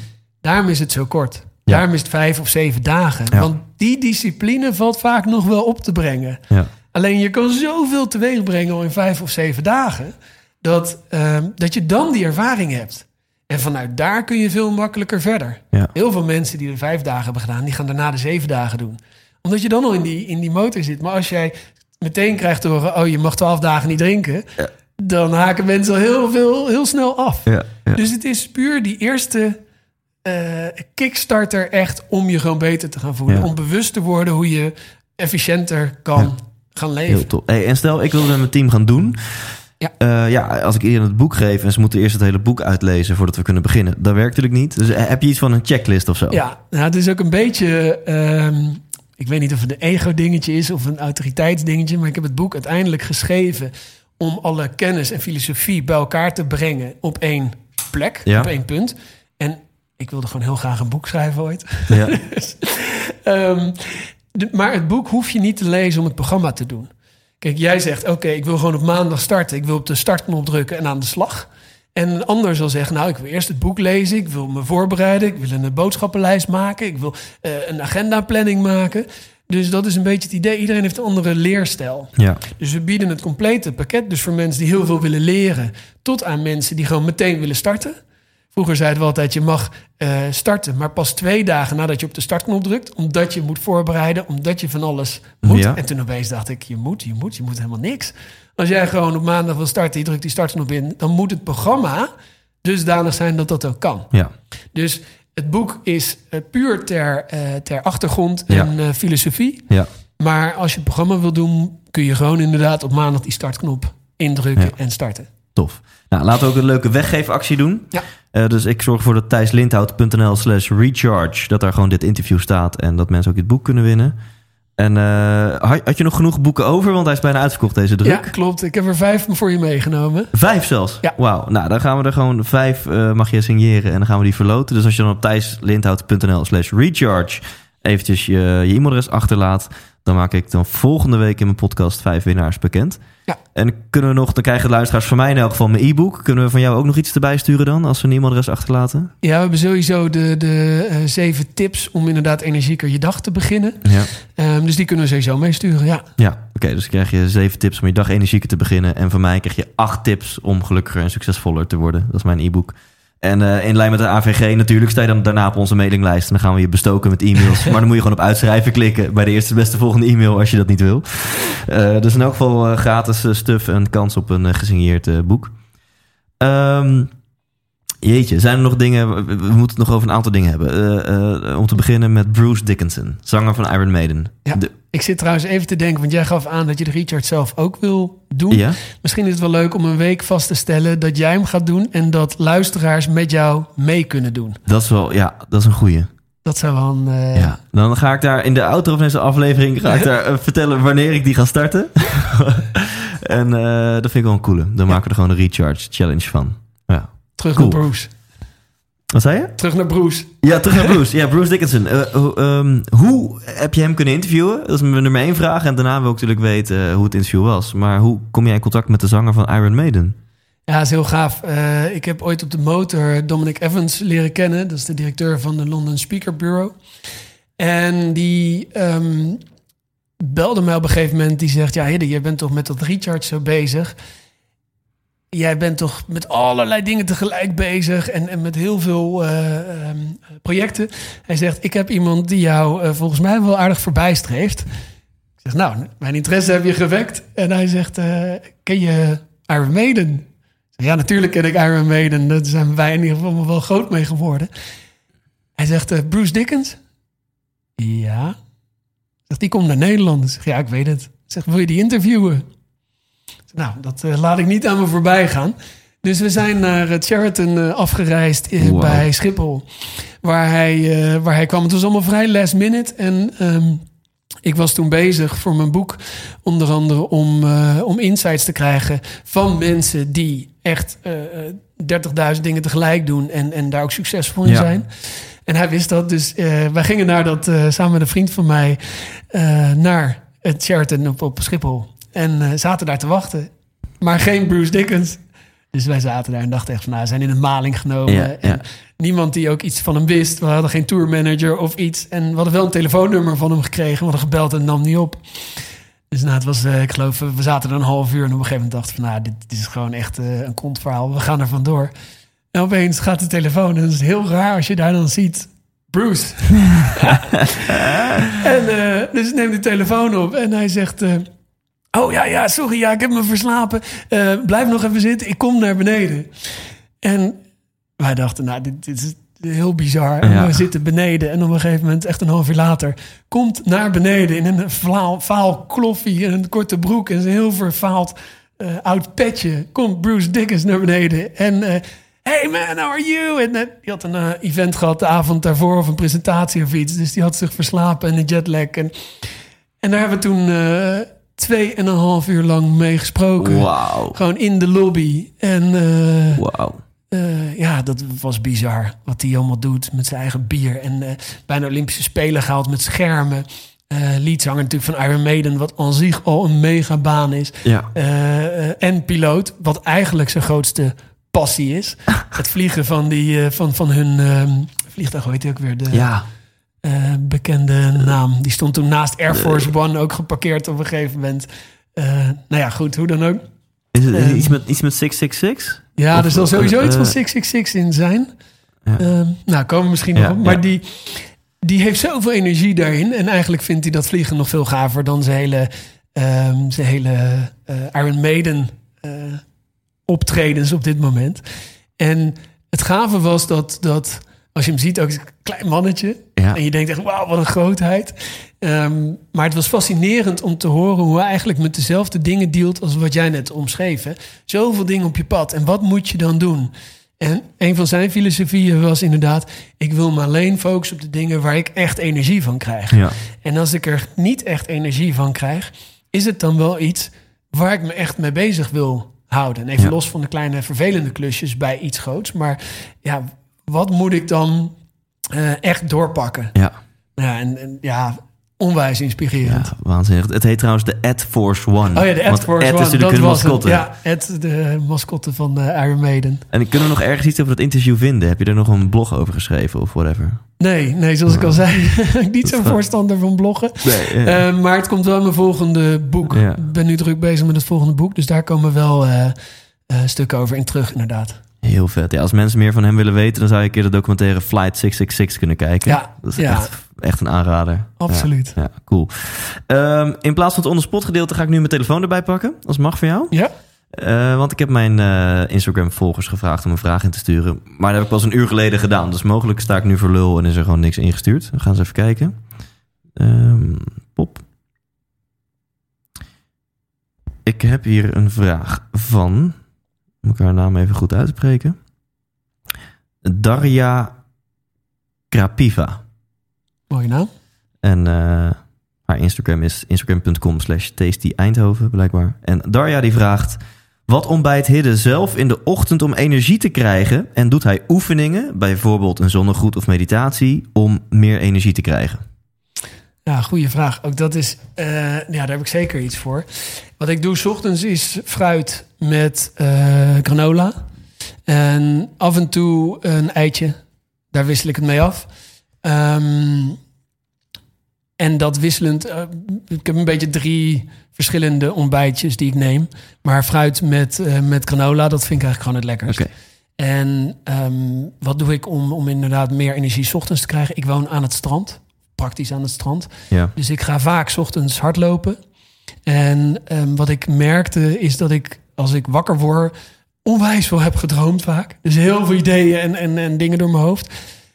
S2: Daarom is het zo kort.
S1: Ja.
S2: Daarom is het vijf of zeven dagen.
S1: Ja.
S2: Want die discipline valt vaak nog wel op te brengen.
S1: ja.
S2: Alleen je kan zoveel teweeg brengen in vijf of zeven dagen. Dat, ehm, dat je dan die ervaring hebt. En vanuit daar kun je veel makkelijker verder. Heel veel mensen die er vijf dagen hebben gedaan, die gaan daarna de zeven dagen doen. Omdat je dan al in die, in die motor zit. Maar als jij meteen krijgt te horen, oh je mag twaalf dagen niet drinken. Dan haken mensen al heel, veel, heel snel af. Dus het is puur die eerste eh, kickstarter echt om je gewoon beter te gaan voelen.
S1: Ja.
S2: Om bewust te worden hoe je efficiënter kan
S1: Ja.
S2: gaan leven.
S1: Heel tof. Hey, en stel, ik wil het met mijn team gaan doen.
S2: Ja.
S1: Eh, ja, als ik iedereen het boek geef en ze moeten eerst het hele boek uitlezen voordat we kunnen beginnen, dat werkt natuurlijk niet. Dus eh, heb je iets van een checklist of zo?
S2: Ja, nou, het is ook een beetje. ehm, ik weet niet of het een ego-dingetje is of een autoriteitsdingetje, maar ik heb het boek uiteindelijk geschreven om alle kennis en filosofie bij elkaar te brengen op één plek,
S1: Ja.
S2: op één punt. Ik wilde gewoon heel graag een boek schrijven ooit.
S1: Ja.
S2: Ehm, de- maar het boek hoef je niet te lezen om het programma te doen. Kijk, jij zegt, oké, ik wil gewoon op maandag starten. Ik wil op de startknop drukken en aan de slag. En een ander zal zeggen, nou, ik wil eerst het boek lezen. Ik wil me voorbereiden. Ik wil een boodschappenlijst maken. Ik wil eh, een agendaplanning maken. Dus dat is een beetje het idee. Iedereen heeft een andere leerstijl.
S1: ja.
S2: Dus we bieden het complete pakket. Dus voor mensen die heel veel willen leren, tot aan mensen die gewoon meteen willen starten. Vroeger zeiden we altijd, je mag eh, starten, maar pas twee dagen nadat je op de startknop drukt. Omdat je moet voorbereiden, omdat je van alles moet.
S1: Ja.
S2: En toen opeens dacht ik, je moet, je moet, je moet helemaal niks. Als jij gewoon op maandag wil starten, je drukt die startknop in, dan moet het programma dusdanig zijn dat dat ook kan.
S1: ja.
S2: Dus het boek is eh, puur ter, eh, ter achtergrond
S1: Ja.
S2: en filosofie.
S1: ja.
S2: Maar als je het programma wil doen, kun je gewoon inderdaad op maandag die startknop indrukken
S1: Ja.
S2: en starten.
S1: Tof. Nou, laten we ook een leuke weggeefactie doen.
S2: Ja.
S1: Eh, dus ik zorg ervoor dat thijslindhout.nl slash recharge... dat daar gewoon dit interview staat... en dat mensen ook dit boek kunnen winnen. En eh, had, je nog genoeg boeken over? Want hij is bijna uitverkocht, deze druk.
S2: Ja, klopt. Ik heb er vijf voor je meegenomen.
S1: Vijf zelfs?
S2: Ja.
S1: Wauw. Nou, dan gaan we er gewoon vijf, eh, mag je signeren... en dan gaan we die verloten. Dus als je dan op thijslindhout.nl slash recharge... eventjes je, je e-mailadres achterlaat... dan maak ik dan volgende week in mijn podcast vijf winnaars bekend.
S2: Ja.
S1: En kunnen we nog, dan krijgen de luisteraars van mij in elk geval mijn e-book. Kunnen we van jou ook nog iets erbij sturen dan, als we een e-mailadres achterlaten?
S2: Ja, we hebben sowieso de, de eh, zeven tips om inderdaad energieker je dag te beginnen.
S1: Ja.
S2: Ehm, dus die kunnen we sowieso meesturen, ja.
S1: Ja, oké. dus dan krijg je zeven tips om je dag energieker te beginnen. En van mij krijg je acht tips om gelukkiger en succesvoller te worden. Dat is mijn e-book. En eh, in lijn met de AVG natuurlijk sta je dan daarna op onze mailinglijst. En dan gaan we je bestoken met e-mails. maar dan moet je gewoon op uitschrijven klikken bij de eerste beste volgende e-mail als je dat niet wil. Eh, dus in elk geval eh, gratis stuff en kans op een gesigneerd boek. Ehm, jeetje, zijn er nog dingen... We, we moeten het nog over een aantal dingen hebben. Om te beginnen met Bruce Dickinson, zanger van Iron Maiden.
S2: Ja.
S1: De-
S2: Ik zit trouwens even te denken, want jij gaf aan dat je de Richard zelf ook wil doen.
S1: ja?
S2: Misschien is het wel leuk om een week vast te stellen dat jij hem gaat doen en dat luisteraars met jou mee kunnen doen.
S1: Dat is wel, ja, dat is een goeie.
S2: Dat zou wel een... eh,
S1: Ja, dan ga ik daar in de outro van deze aflevering ga ik daar eh, vertellen wanneer ik die ga starten. en eh, dat vind ik wel een coole. Dan maken we er gewoon een recharge challenge van. Ja.
S2: Terug
S1: Cool.
S2: naar Bruce.
S1: Wat zei je?
S2: Terug naar Bruce.
S1: Ja, terug naar Bruce. Ja, Bruce Dickinson. Eh, hoe, ehm, hoe heb je hem kunnen interviewen? Dat is mijn nummer één vraag. En daarna wil ik natuurlijk weten eh, hoe het interview was. Maar hoe kom jij in contact met de zanger van Iron Maiden?
S2: Ja, is heel gaaf. Eh, ik heb ooit op de motor Dominic Evans leren kennen. Dat is de directeur van de London Speaker Bureau. En die ehm, belde mij op een gegeven moment. Die zegt, ja Hidde, jij bent toch met dat recharge zo bezig. Jij bent toch met allerlei dingen tegelijk bezig. En, en met heel veel eh, ehm, projecten. Hij zegt, ik heb iemand die jou eh, volgens mij wel aardig verbijstreeft. Ik zeg, nou, mijn interesse heb je gewekt. En hij zegt, eh, ken je Iron Maiden? Zeg, Ja, natuurlijk ken ik Iron Maiden. Daar zijn wij in ieder geval wel groot mee geworden. Hij zegt, Bruce Dickens? Ja. Zegt, die komt naar Nederland. Ik zeg, ja, ik weet het. Zegt, wil je die interviewen? Nou, dat eh, laat ik niet aan me voorbij gaan. Dus we zijn naar het Sheraton eh, afgereisd eh,
S1: Wauw.
S2: bij Schiphol. Waar hij, waar hij kwam. Het was allemaal vrij last minute. En ehm, ik was toen bezig voor mijn boek. Onder andere om, om insights te krijgen van mensen die echt eh, eh, 30.000 dingen tegelijk doen. En, en daar ook succesvol in
S1: Ja.
S2: zijn. En hij wist dat. Dus eh, wij gingen naar dat, samen met een vriend van mij naar het Sheraton op, op Schiphol. En eh, zaten daar te wachten. Maar geen Bruce Dickens. Dus wij zaten daar en dachten echt van, nou, zijn in een maling genomen.
S1: Ja,
S2: en
S1: ja.
S2: niemand die ook iets van hem wist. We hadden geen tourmanager of iets. En we hadden wel een telefoonnummer van hem gekregen. We hadden gebeld en nam niet op. Dus nou, het was, eh, ik geloof, we zaten er een half uur. En op een gegeven moment dachten we van, nou, dit, dit is gewoon echt eh, een kontverhaal. We gaan er vandoor. En opeens gaat de telefoon. En het is heel raar als je daar dan ziet... Bruce. en eh, dus ik neem de telefoon op en hij zegt... oh ja, ja, sorry, ja, ik heb me verslapen. Eh, blijf nog even zitten, ik kom naar beneden. En wij dachten, nou, dit, dit is heel bizar. En
S1: Ja.
S2: we zitten beneden en op een gegeven moment, echt een half uur later... komt naar beneden in een vaal, vaal kloffie en een korte broek... en een heel vervaald eh, oud petje komt Bruce Dickens naar beneden. En eh, hey man, how are you? En die had een event gehad de avond daarvoor of een presentatie of iets. Dus die had zich verslapen en een jetlag. En, en daar hebben we toen eh, twee en een half uur lang mee gesproken.
S1: Wauw.
S2: Gewoon in de lobby. En eh, eh, ja, dat was bizar. Wat hij allemaal doet met zijn eigen bier. En eh bijna Olympische Spelen gehaald met schermen. Liedzanger natuurlijk van Iron Maiden, wat aan zich al een megabaan is.
S1: Ja.
S2: En piloot, wat eigenlijk zijn grootste passie is. Het vliegen van, die, van, van hun ehm, vliegtuig, hoe heet die ook weer? De
S1: Ja.
S2: Eh, bekende naam. Die stond toen naast Air Force One ook geparkeerd op een gegeven moment. Eh, nou ja, goed, hoe dan ook.
S1: Is het
S2: Ehm.
S1: iets, met, iets met 666?
S2: Ja,
S1: Of,
S2: er zal sowieso
S1: eh,
S2: iets van
S1: eh,
S2: 666 in zijn.
S1: Ja.
S2: Ehm, nou, komen we misschien
S1: Ja,
S2: nog op. Maar
S1: ja.
S2: die, die heeft zoveel energie daarin. En eigenlijk vindt hij dat vliegen nog veel gaver dan zijn hele, ehm, zijn hele eh, Iron Maiden eh, optredens op dit moment. En het gave was dat, dat als je hem ziet, ook een klein mannetje.
S1: Ja.
S2: En je denkt echt, wauw, wat een grootheid. Ehm, maar het was fascinerend om te horen hoe hij eigenlijk met dezelfde dingen dealt als wat jij net omschreef. Hè? Zoveel dingen op je pad. En wat moet je dan doen? En een van zijn filosofieën was inderdaad: ik wil me alleen focussen op de dingen waar ik echt energie van krijg.
S1: Ja.
S2: En als ik er niet echt energie van krijg, is het dan wel iets waar ik me echt mee bezig wil houden. En even
S1: Ja.
S2: los van de kleine vervelende klusjes bij iets groots. Maar ja, wat moet ik dan eh, echt doorpakken?
S1: Ja.
S2: Ja, en, en ja, onwijs inspirerend.
S1: ja, waanzinnig. Het heet trouwens de Ad Force One.
S2: Oh ja, de Ed
S1: Want
S2: Force One,
S1: is natuurlijk
S2: dat was het. Ja, Ed, de mascotte van eh, Iron Maiden.
S1: En kunnen we nog ergens iets over dat interview vinden? Heb je er nog een blog over geschreven of whatever?
S2: Nee, nee, zoals ik al zei, niet zo'n voorstander van bloggen.
S1: Nee.
S2: Eh, maar het komt wel in mijn volgende boek.
S1: Ja.
S2: Ik ben nu druk bezig met het volgende boek. Dus daar komen wel stukken over in terug, inderdaad.
S1: Heel vet. Ja, als mensen meer van hem willen weten, dan zou je een keer de documentaire Flight 666 kunnen kijken.
S2: Ja,
S1: dat is
S2: ja.
S1: echt, echt een aanrader.
S2: Absoluut.
S1: Ja, ja, cool. Ehm, in plaats van het onderspot gedeelte ga ik nu mijn telefoon erbij pakken. Als mag voor jou.
S2: Ja,
S1: Eh, want ik heb mijn eh, Instagram-volgers gevraagd om een vraag in te sturen. Maar dat heb ik pas een uur geleden gedaan. Dus mogelijk sta ik nu voor lul en is er gewoon niks ingestuurd. We gaan eens even kijken. Ehm, pop. Ik heb hier een vraag van... Moet ik haar naam even goed uitspreken? Darja Krapiva.
S2: mooie naam.
S1: En eh, haar Instagram is instagram.com slash tasty Eindhoven, blijkbaar. En Darja die vraagt... Wat ontbijt Hidde zelf in de ochtend om energie te krijgen? En doet hij oefeningen, bijvoorbeeld een zonnegroet of meditatie... om meer energie te krijgen?
S2: Ja, goede vraag. Ook dat is, eh, ja, daar heb ik zeker iets voor. Wat ik doe 's ochtends is fruit met eh, granola. En af en toe een eitje. Daar wissel ik het mee af. Ehm, en dat wisselend, eh, ik heb een beetje drie verschillende ontbijtjes die ik neem. Maar fruit met, met granola, dat vind ik eigenlijk gewoon het lekkerst.
S1: Oké.
S2: En ehm, wat doe ik om, om inderdaad meer energie 's ochtends te krijgen? Ik woon aan het strand, praktisch aan het strand.
S1: Ja.
S2: Dus ik ga vaak 's ochtends hardlopen. En ehm, wat ik merkte is dat ik, als ik wakker word, onwijs veel heb gedroomd vaak. Dus heel veel ideeën en, en, en dingen door mijn hoofd.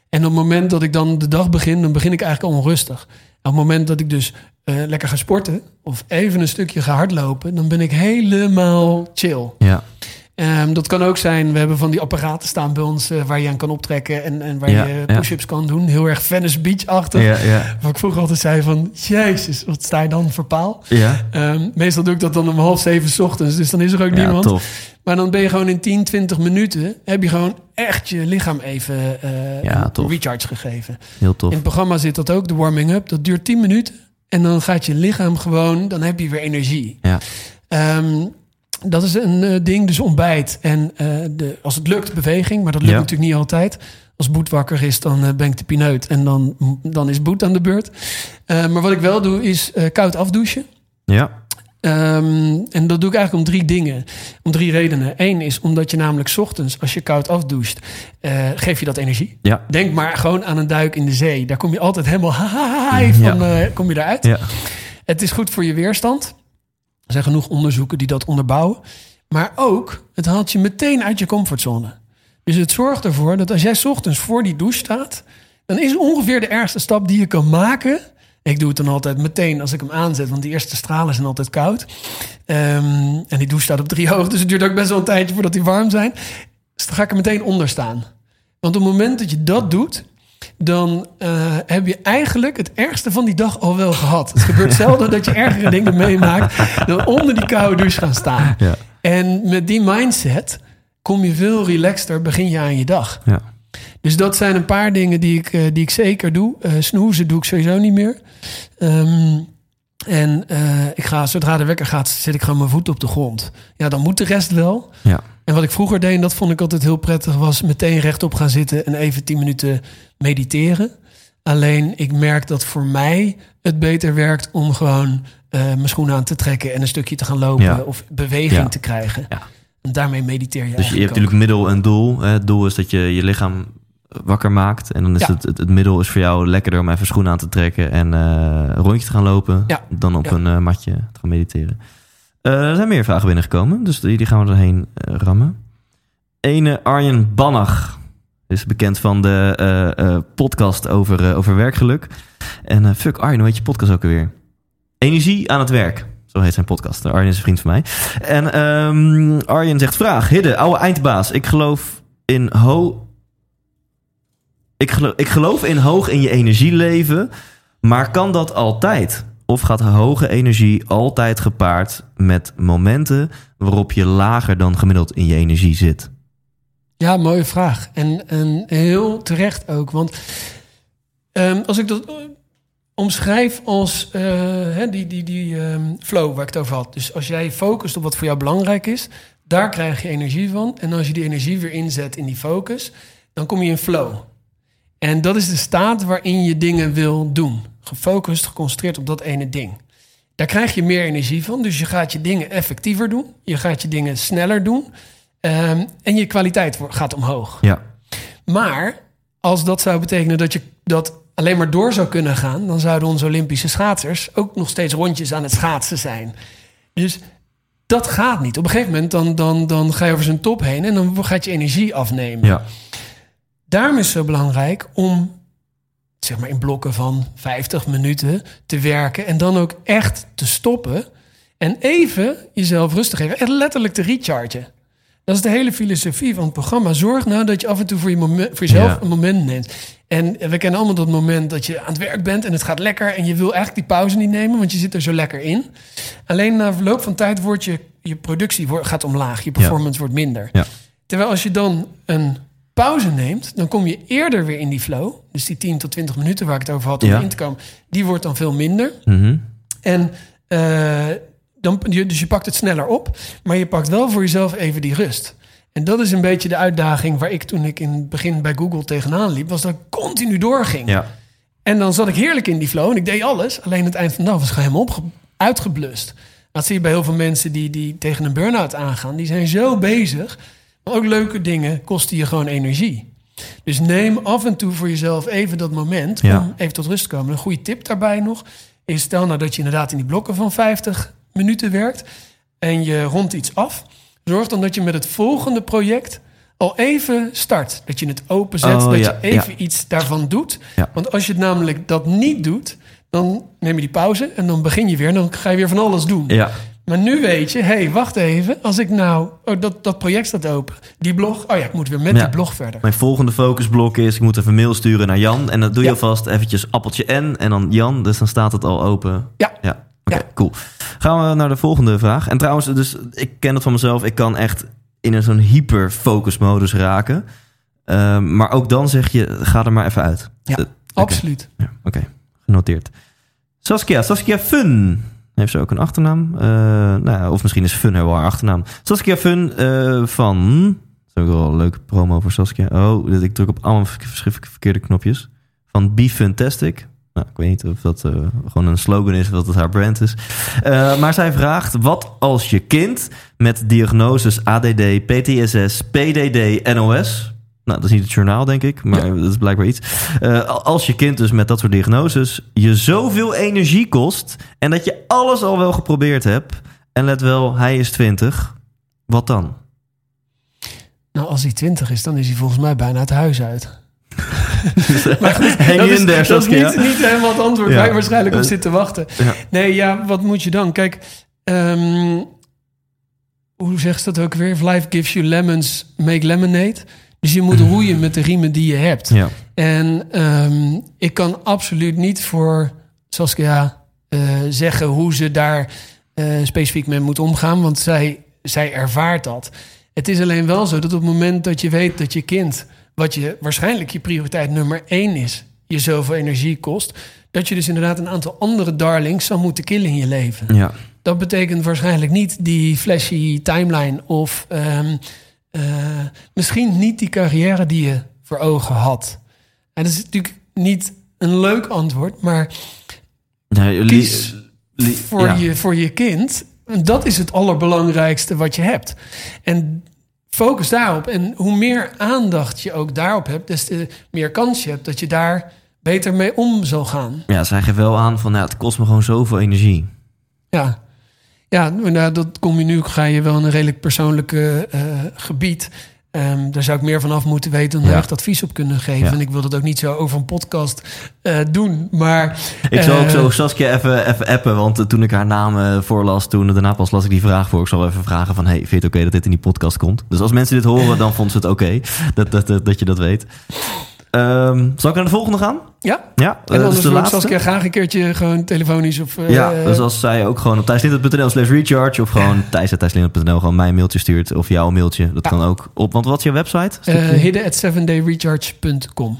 S2: En op het moment dat ik dan de dag begin, dan begin ik eigenlijk onrustig. En op het moment dat ik dus eh, lekker ga sporten of even een stukje ga hardlopen, dan ben ik helemaal chill.
S1: Ja.
S2: Ehm, dat kan ook zijn, we hebben van die apparaten staan bij ons eh, waar je aan kan optrekken en, en waar
S1: Ja,
S2: je
S1: ja.
S2: push-ups kan doen. Heel erg Venice Beach-achtig.
S1: Ja, ja.
S2: Wat ik vroeger altijd zei van, jezus, wat sta je dan voor paal?
S1: Ja,
S2: Ehm, meestal doe ik dat dan om half zeven 's ochtends, dus dan is er ook niemand.
S1: tof.
S2: Maar dan ben je gewoon in 10, 20 minuten, heb je gewoon echt je lichaam even
S1: tof.
S2: recharge gegeven.
S1: Heel tof.
S2: In het programma zit dat ook, de warming-up. Dat duurt 10 minuten en dan gaat je lichaam gewoon, dan heb je weer energie.
S1: Ja.
S2: Ehm, dat is een eh, ding, dus ontbijt. En eh, de, als het lukt, beweging. Maar dat lukt
S1: Ja.
S2: natuurlijk niet altijd. Als Boet wakker is, dan eh, ben ik de pineut. En dan, dan is Boet aan de beurt. Maar wat ik wel doe, is koud afdouchen.
S1: Ja,
S2: Ehm, en dat doe ik eigenlijk om drie dingen. Om drie redenen. Eén is omdat je namelijk 's ochtends, als je koud afdoucht, geef je dat energie.
S1: ja,
S2: Denk maar gewoon aan een duik in de zee. Daar kom je altijd helemaal haai van, eh, kom je eruit.
S1: ja.
S2: Het is goed voor je weerstand. Er zijn genoeg onderzoeken die dat onderbouwen. Maar ook, het haalt je meteen uit je comfortzone. Dus het zorgt ervoor dat als jij ochtends voor die douche staat... dan is ongeveer de ergste stap die je kan maken... Ik doe het dan altijd meteen als ik hem aanzet, want die eerste stralen zijn altijd koud. Ehm, en die douche staat op drie hoog, dus het duurt ook best wel een tijdje voordat die warm zijn. Dus dan ga ik er meteen onder staan. Want op het moment dat je dat doet, dan eh, heb je eigenlijk het ergste van die dag al wel gehad. Het gebeurt zelden dat je ergere dingen meemaakt dan onder die koude douche gaan staan.
S1: Ja.
S2: En met die mindset kom je veel relaxter, begin je aan je dag.
S1: Ja.
S2: Dus dat zijn een paar dingen die ik, eh, die ik zeker doe. Eh snoezen doe ik sowieso niet meer. Ehm, en ik ga, zodra de wekker gaat, zet ik gewoon mijn voet op de grond. Ja, dan moet de rest wel.
S1: Ja.
S2: En wat ik vroeger deed, en dat vond ik altijd heel prettig, was meteen rechtop gaan zitten en even 10 minuten mediteren. Alleen ik merk dat voor mij het beter werkt om gewoon eh, mijn schoenen aan te trekken en een stukje te gaan lopen
S1: Ja.
S2: of beweging
S1: Ja.
S2: te krijgen.
S1: Ja.
S2: En daarmee mediteer je
S1: Dus je hebt natuurlijk middel en doel. hè. Het doel is dat je je lichaam wakker maakt. En dan is het, het, het middel is voor jou lekkerder om even schoenen aan te trekken en eh, een rondje te gaan lopen. Dan op een eh, matje te gaan mediteren. Eh, er zijn meer vragen binnengekomen, dus die, die gaan we erheen eh, rammen. Ene Arjen Bannach is bekend van de eh, podcast over, over werkgeluk. En fuck Arjen, hoe heet je podcast ook alweer? Energie aan het werk. Zo heet zijn podcast. Arjen is een vriend van mij. En ehm, Arjen zegt: Vraag, Hidde, oude eindbaas. Ik geloof in ho. Ik geloof, ik geloof in hoog in je energieleven. Maar kan dat altijd? Of gaat hoge energie altijd gepaard met momenten waarop je lager dan gemiddeld in je energie zit?
S2: Ja, mooie vraag. En, en heel terecht ook. Want ehm, als ik dat eh, omschrijf als eh, die, die, die ehm, flow waar ik het over had. Dus als jij focust op wat voor jou belangrijk is, daar krijg je energie van. En als je die energie weer inzet in die focus, dan kom je in flow. En dat is de staat waarin je dingen wil doen. Gefocust, geconcentreerd op dat ene ding. Daar krijg je meer energie van. Dus je gaat je dingen effectiever doen. Je gaat je dingen sneller doen. Ehm, en je kwaliteit gaat omhoog.
S1: Ja,
S2: Maar als dat zou betekenen dat je dat alleen maar door zou kunnen gaan, dan zouden onze Olympische schaatsers ook nog steeds rondjes aan het schaatsen zijn. Dus dat gaat niet. Op een gegeven moment dan, dan, dan ga je over zijn top heen en dan gaat je energie afnemen.
S1: ja,
S2: Daarom is het zo belangrijk om zeg maar in blokken van 50 minuten te werken en dan ook echt te stoppen en even jezelf rustig geven. Echt letterlijk te rechargen. Dat is de hele filosofie van het programma. Zorg nou dat je af en toe voor, je moment, voor jezelf
S1: Ja.
S2: een moment neemt. En we kennen allemaal dat moment dat je aan het werk bent en het gaat lekker en je wil eigenlijk die pauze niet nemen, want je zit er zo lekker in. Alleen na verloop van tijd wordt je, je productie wordt, gaat omlaag, je performance wordt minder.
S1: Ja.
S2: Terwijl als je dan een pauze neemt, dan kom je eerder weer in die flow. Dus die 10 tot 20 minuten waar ik het over had om
S1: Ja.
S2: in te komen, die wordt dan veel minder.
S1: Mhm.
S2: En eh, dan, je- dus je pakt het sneller op, maar je pakt wel voor jezelf even die rust. En dat is een beetje de uitdaging waar ik toen ik in het begin bij Google tegenaan liep, was dat ik continu doorging.
S1: ja,
S2: En dan zat ik heerlijk in die flow en ik deed alles. Alleen het eind van de dag was ik helemaal uitgeblust. Dat zie je bij heel veel mensen die, die tegen een burn-out aangaan. Die zijn zo bezig. Maar ook leuke dingen kosten je gewoon energie. Dus neem af en toe voor jezelf even dat moment
S1: Ja.
S2: om even tot rust te komen. Een goede tip daarbij nog is stel nou dat je inderdaad in die blokken van 50 minuten werkt en je rondt iets af. Zorg dan dat je met het volgende project al even start. Dat je het openzet,
S1: Oh,
S2: dat
S1: ja,
S2: je even
S1: ja.
S2: iets daarvan doet.
S1: Ja.
S2: Want als je het namelijk dat niet doet, dan neem je die pauze en dan begin je weer en dan ga je weer van alles doen.
S1: ja,
S2: Maar nu weet je, hé, hey, wacht even. Als ik nou, oh, dat, dat project staat open. Die blog, oh ja, ik moet weer met
S1: Ja.
S2: die blog verder.
S1: Mijn volgende focusblok is, ik moet even mail sturen naar Jan. En dat doe je
S2: Ja.
S1: alvast eventjes appeltje N en dan Jan. Dus dan staat het al open.
S2: Ja.
S1: Ja, oké, cool. Gaan we naar de volgende vraag. En trouwens, dus ik ken het van mezelf. Ik kan echt in een zo'n hyper-focus-modus raken. Ehm, maar ook dan zeg je, ga er maar even uit.
S2: Ja. Absoluut.
S1: Ja, oké. Genoteerd. Saskia, Saskia Fun. Heeft ze ook een achternaam? Eh, nou, of misschien is Fun wel haar achternaam. Saskia Fun eh, van... Dat is ook wel een leuke promo voor Saskia. Oh, ik druk op allemaal verkeerde knopjes. Van Be Fantastic. Nou, ik weet niet of dat eh, gewoon een slogan is of dat het haar brand is. Maar zij vraagt, wat als je kind met diagnoses ADD, PTSS, PDD, NOS... Nou, dat is niet het journaal, denk ik, maar
S2: Ja.
S1: dat is blijkbaar iets. Eh, als je kind dus met dat soort diagnoses je zoveel energie kost... en dat je alles al wel geprobeerd hebt... en let wel, hij is 20, wat dan?
S2: Nou, als hij 20 is, dan is hij volgens mij bijna het huis uit. Maar goed, dat
S1: in
S2: is, dat is niet, niet helemaal het antwoord
S1: Ja.
S2: waar je waarschijnlijk op
S1: Eh,
S2: zit te wachten.
S1: ja.
S2: Nee, ja, wat moet je dan? Kijk, ehm, hoe zegt ze dat ook weer? If life gives you lemons, make lemonade. Dus je moet roeien met de riemen die je hebt.
S1: Ja.
S2: En ehm, ik kan absoluut niet voor Saskia eh, zeggen hoe ze daar eh, specifiek mee moet omgaan, want zij, zij ervaart dat. Het is alleen wel zo dat op het moment dat je weet dat je kind, wat je waarschijnlijk je prioriteit nummer één is, je zoveel energie kost, dat je dus inderdaad een aantal andere darlings zou moeten killen in je leven.
S1: Ja.
S2: Dat betekent waarschijnlijk niet die flashy timeline of ehm, eh, misschien niet die carrière die je voor ogen had. En dat is natuurlijk niet een leuk antwoord, maar
S1: Nee, li-
S2: Kies
S1: li-
S2: voor,
S1: ja.
S2: je, voor je kind, dat is het allerbelangrijkste wat je hebt. En focus daarop. En hoe meer aandacht je ook daarop hebt, des te meer kans je hebt dat je daar beter mee om zal gaan.
S1: Ja, zij geeft wel aan van, ja, het kost me gewoon zoveel energie.
S2: Ja, ja nou, dat kom je nu, ga je wel in een redelijk persoonlijke eh, gebied. Ehm, daar zou ik meer van af moeten weten om
S1: Ja.
S2: daar echt advies op kunnen geven.
S1: Ja.
S2: En ik wil dat ook niet zo over een podcast eh, doen. Maar
S1: Ik zal ook
S2: eh,
S1: zo Saskia even, even appen, want eh, toen ik haar naam eh, voorlas, toen daarna pas las ik die vraag voor. Ik zal even vragen van, hey, vind je het oké dat dit in die podcast komt? Dus als mensen dit horen, dan vonden ze het oké dat, dat, dat, dat je dat weet. Ehm, zal ik naar de volgende gaan?
S2: Ja,
S1: Ja,
S2: en
S1: eh,
S2: anders
S1: de laatste.
S2: Saskia graag een keertje gewoon telefonisch of... eh,
S1: Ja, dus als zij ook gewoon op thijslindert.nl slash recharge of gewoon thijs.thijslindert.nl gewoon mijn mailtje stuurt of jouw mailtje. Dat
S2: Ja.
S1: kan ook op, want wat is jouw website? Stukje?
S2: hidden at 7dayrecharge.com.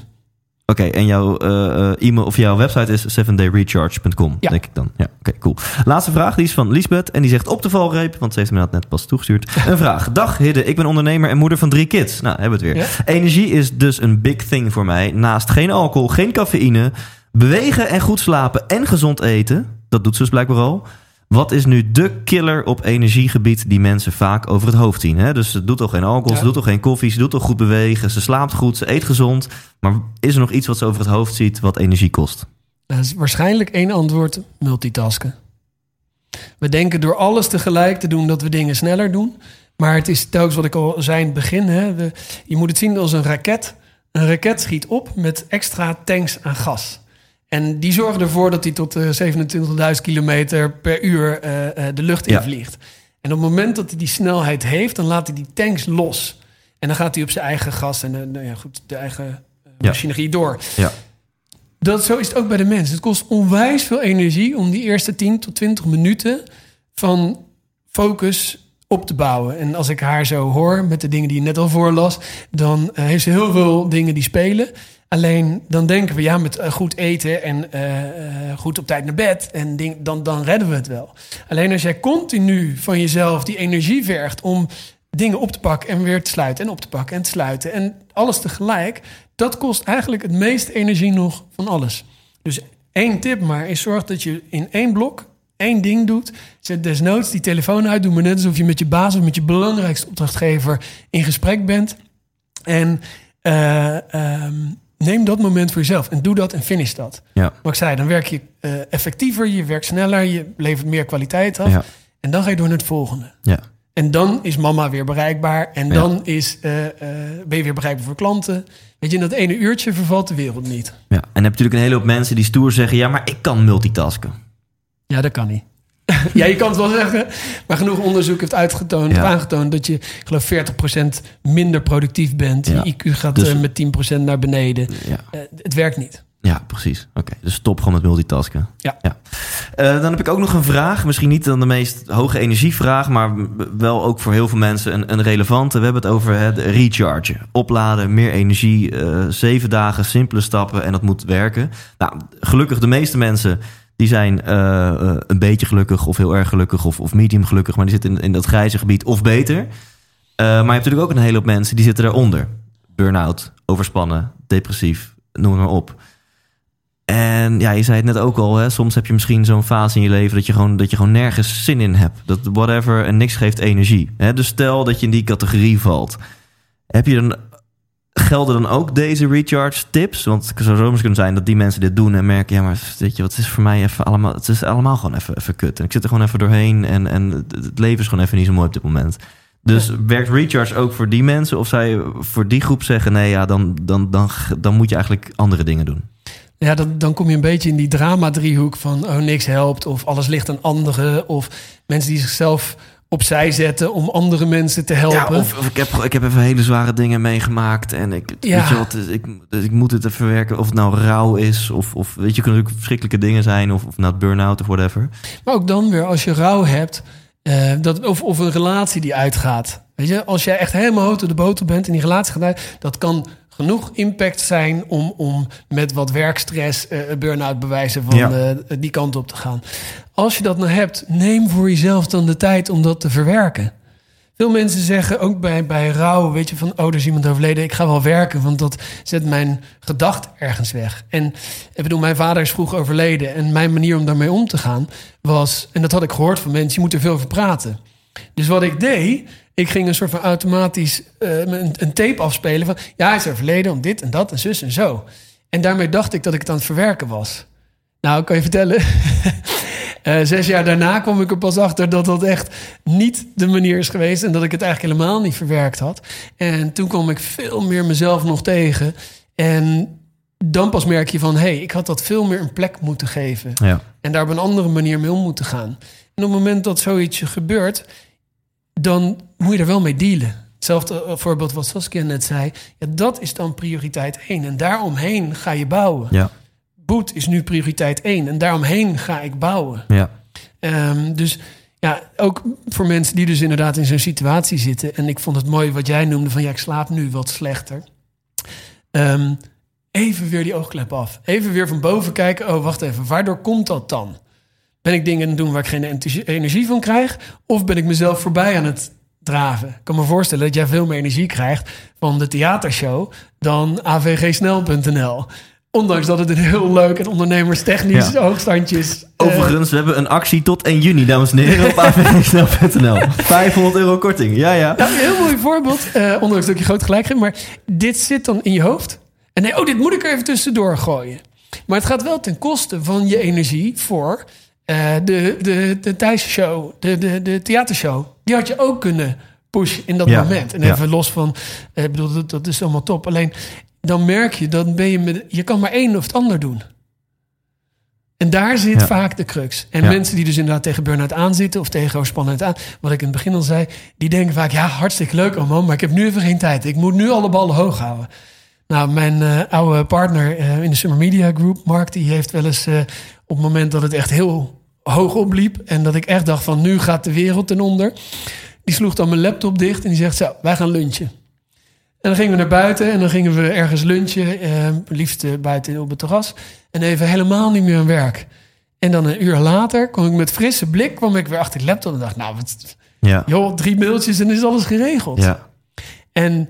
S1: Oké, en jouw eh, eh, e-mail of jouw website is 7dayrecharge.com,
S2: Ja.
S1: denk ik dan. Ja, oké, cool. Laatste vraag, die is van Lisbeth en die zegt op de valreep, want ze heeft me dat net pas toegestuurd. Een vraag. Dag Hidde, ik ben ondernemer en moeder van drie kids. Nou, hebben we het weer. Energie is dus een big thing voor mij. Naast geen alcohol, geen cafeïne, bewegen en goed slapen en gezond eten. Dat doet ze dus blijkbaar al. Wat is nu de killer op energiegebied die mensen vaak over het hoofd zien? Hè? Dus ze doet toch geen alcohol,
S2: Ja.
S1: ze doet toch geen koffie, ze doet toch goed bewegen, ze slaapt goed, ze eet gezond. Maar is er nog iets wat ze over het hoofd ziet wat energie kost?
S2: Dat is waarschijnlijk één antwoord, multitasken. We denken door alles tegelijk te doen dat we dingen sneller doen. Maar het is telkens wat ik al zei in het begin. Hè, we, je moet het zien als een raket. Een raket schiet op met extra tanks aan gas. En die zorgen ervoor dat hij tot eh, 27.000 kilometer per uur eh, eh, de lucht
S1: Ja.
S2: invliegt. En op het moment dat hij die snelheid heeft, dan laat hij die tanks los. En dan gaat hij op zijn eigen gas en eh, nou ja, goed, de eigen eh,
S1: Ja.
S2: machinerie door.
S1: Ja.
S2: Dat, zo is het ook bij de mens. Het kost onwijs veel energie om die eerste 10 tot 20 minuten van focus op te bouwen. En als ik haar zo hoor met de dingen die je net al voorlas, dan eh, heeft ze heel veel dingen die spelen. Alleen dan denken we, ja, met eh, goed eten en eh, eh, goed op tijd naar bed, en ding, dan, dan redden we het wel. Alleen als jij continu van jezelf die energie vergt om dingen op te pakken en weer te sluiten en op te pakken en te sluiten en alles tegelijk, dat kost eigenlijk het meeste energie nog van alles. Dus één tip maar is zorg dat je in één blok één ding doet. Zet desnoods die telefoon uit. Doe maar net alsof je met je baas of met je belangrijkste opdrachtgever in gesprek bent. En ehm, neem dat moment voor jezelf en doe dat en finish dat.
S1: Ja.
S2: Wat ik zei, dan werk je eh, effectiever, je werkt sneller, je levert meer kwaliteit af.
S1: Ja.
S2: En dan ga je door naar het volgende.
S1: Ja.
S2: En dan is mama weer bereikbaar. En dan is, eh, eh, ben je weer bereikbaar voor klanten. Weet je, in dat ene uurtje vervalt de wereld niet.
S1: ja. En heb je natuurlijk een hele hoop mensen die stoer zeggen... ja, maar ik kan multitasken.
S2: Ja, dat kan niet. ja, je kan het wel zeggen. Maar genoeg onderzoek heeft uitgetoond,
S1: Ja.
S2: aangetoond dat je, ik geloof, 40% minder productief bent.
S1: Ja.
S2: Je IQ gaat
S1: Dus-
S2: eh, met 10% naar beneden.
S1: Ja,
S2: Eh, het werkt niet.
S1: ja precies. Oké, dus stop gewoon met multitasken.
S2: Ja.
S1: Eh, dan heb ik ook nog een vraag. Misschien niet dan de meest hoge energievraag... maar wel ook voor heel veel mensen een, een relevante. We hebben het over het rechargen. Opladen, meer energie, zeven dagen, simpele stappen... en dat moet werken. Nou, gelukkig de meeste mensen... Die zijn eh, eh, een beetje gelukkig of heel erg gelukkig of, of medium gelukkig, maar die zitten in, in dat grijze gebied of beter. Eh, maar je hebt natuurlijk ook een hele hoop mensen die zitten daaronder. Burn-out, overspannen, depressief, noem maar op. En ja, je zei het net ook al, hè, soms heb je misschien zo'n fase in je leven dat je, gewoon, dat je gewoon nergens zin in hebt. Dat whatever en niks geeft energie. Hè? Dus stel dat je in die categorie valt. Heb je dan, gelden dan ook deze recharge tips? Want het zou zomaar kunnen zijn dat die mensen dit doen en merken, ja, maar weet je, wat is voor mij even allemaal, het is allemaal gewoon even, even kut. En ik zit er gewoon even doorheen en, en het- leven is gewoon even niet zo mooi op dit moment. Dus werkt Recharge ook voor die mensen? Of zij voor die groep zeggen... nee, ja, dan, dan, dan, dan moet je eigenlijk andere dingen doen?
S2: Ja, dan, dan kom je een beetje in die drama-driehoek van... oh, niks helpt, of alles ligt aan anderen... of mensen die zichzelf opzij zetten om andere mensen te helpen.
S1: Ja, of, of ik, heb, ik heb even hele zware dingen meegemaakt... en ik,
S2: Ja.
S1: weet je wat, ik, ik moet het even verwerken. Of het nou rouw is, of, of weet je, kunnen natuurlijk verschrikkelijke dingen zijn... of, of nou burn-out of whatever.
S2: Maar ook dan weer, als je rouw hebt, eh, dat, of, of een relatie die uitgaat. Weet je, als jij echt helemaal hout op de boter bent en die relatie gaat uit, dat kan genoeg impact zijn om, om met wat werkstress, eh burn-out bewijzen van
S1: Ja.
S2: eh, die kant op te gaan. Als je dat nou hebt, neem voor jezelf dan de tijd om dat te verwerken. Veel mensen zeggen ook bij, bij rouw, weet je, van oh, er is iemand overleden, ik ga wel werken, want dat zet mijn gedacht ergens weg. En ik bedoel, mijn vader is vroeg overleden en mijn manier om daarmee om te gaan was, en dat had ik gehoord van mensen, je moet er veel over praten. Dus wat ik deed, ik ging een soort van automatisch eh, een, een tape afspelen van ja, hij is overleden om dit en dat en zus en zo. En daarmee dacht ik dat ik het aan het verwerken was. Nou, ik kan je vertellen. eh, zes jaar daarna kwam ik er pas achter dat dat echt niet de manier is geweest. En dat ik het eigenlijk helemaal niet verwerkt had. En toen kwam ik veel meer mezelf nog tegen. En dan pas merk je van, hé, hey, ik had dat veel meer een plek moeten geven.
S1: Ja,
S2: En daar op een andere manier mee om moeten gaan. En op het moment dat zoiets gebeurt, dan moet je er wel mee dealen. Hetzelfde eh, voorbeeld wat Saskia net zei. Ja, dat is dan prioriteit één. En daaromheen ga je bouwen.
S1: ja,
S2: Boet is nu prioriteit één. En daaromheen ga ik bouwen.
S1: ja.
S2: Ehm, dus ja, ook voor mensen die dus inderdaad in zo'n situatie zitten. En ik vond het mooi wat jij noemde van ja, ik slaap nu wat slechter. Ehm, even weer die oogklep af. Even weer van boven kijken. Oh, wacht even. Waardoor komt dat dan? Ben ik dingen aan het doen waar ik geen energie van krijg? Of ben ik mezelf voorbij aan het draven? Ik kan me voorstellen dat jij veel meer energie krijgt van de theatershow dan avgsnel.nl. Ondanks dat het een heel leuk en ondernemerstechnisch
S1: Ja.
S2: hoogstandje is. Eh,
S1: Overigens, we hebben een actie tot 1 juni, dames en heren, op avgsnel.nl. 500 euro korting, ja, ja.
S2: Nou, een heel mooi voorbeeld. eh ondanks dat ik je groot gelijk geef. Maar dit zit dan in je hoofd. En nee, oh, dit moet ik er even tussendoor gooien. Maar het gaat wel ten koste van je energie voor eh, de, de, de thuisshow, de, de, de theatershow. Die had je ook kunnen pushen in dat
S1: Ja,
S2: moment. En
S1: ja.
S2: even los van, eh, ik bedoel, dat, dat is allemaal top. Alleen dan merk je, dan ben je met, je kan maar één of het ander doen. En daar zit
S1: Ja.
S2: vaak de crux. En mensen die dus inderdaad tegen burn-out aanzitten... of tegen overspannenheid aan, wat ik in het begin al zei... die denken vaak, ja, hartstikke leuk allemaal... maar ik heb nu even geen tijd. Ik moet nu alle ballen hoog houden. Nou, mijn eh, oude partner in de Summer Media Group, Mark... die heeft wel eens op het moment dat het echt heel hoog opliep... en dat ik echt dacht van, nu gaat de wereld ten onder... die sloeg dan mijn laptop dicht en die zegt, zo, wij gaan lunchen. En dan gingen we naar buiten en dan gingen we ergens lunchen. Eh, liefst eh, buiten op het terras. En even helemaal niet meer aan werk. En dan een uur later kwam ik met frisse blik... kwam ik weer achter de laptop en dacht... nou, wat,
S1: Ja,
S2: joh, drie mailtjes en is alles geregeld.
S1: ja.
S2: En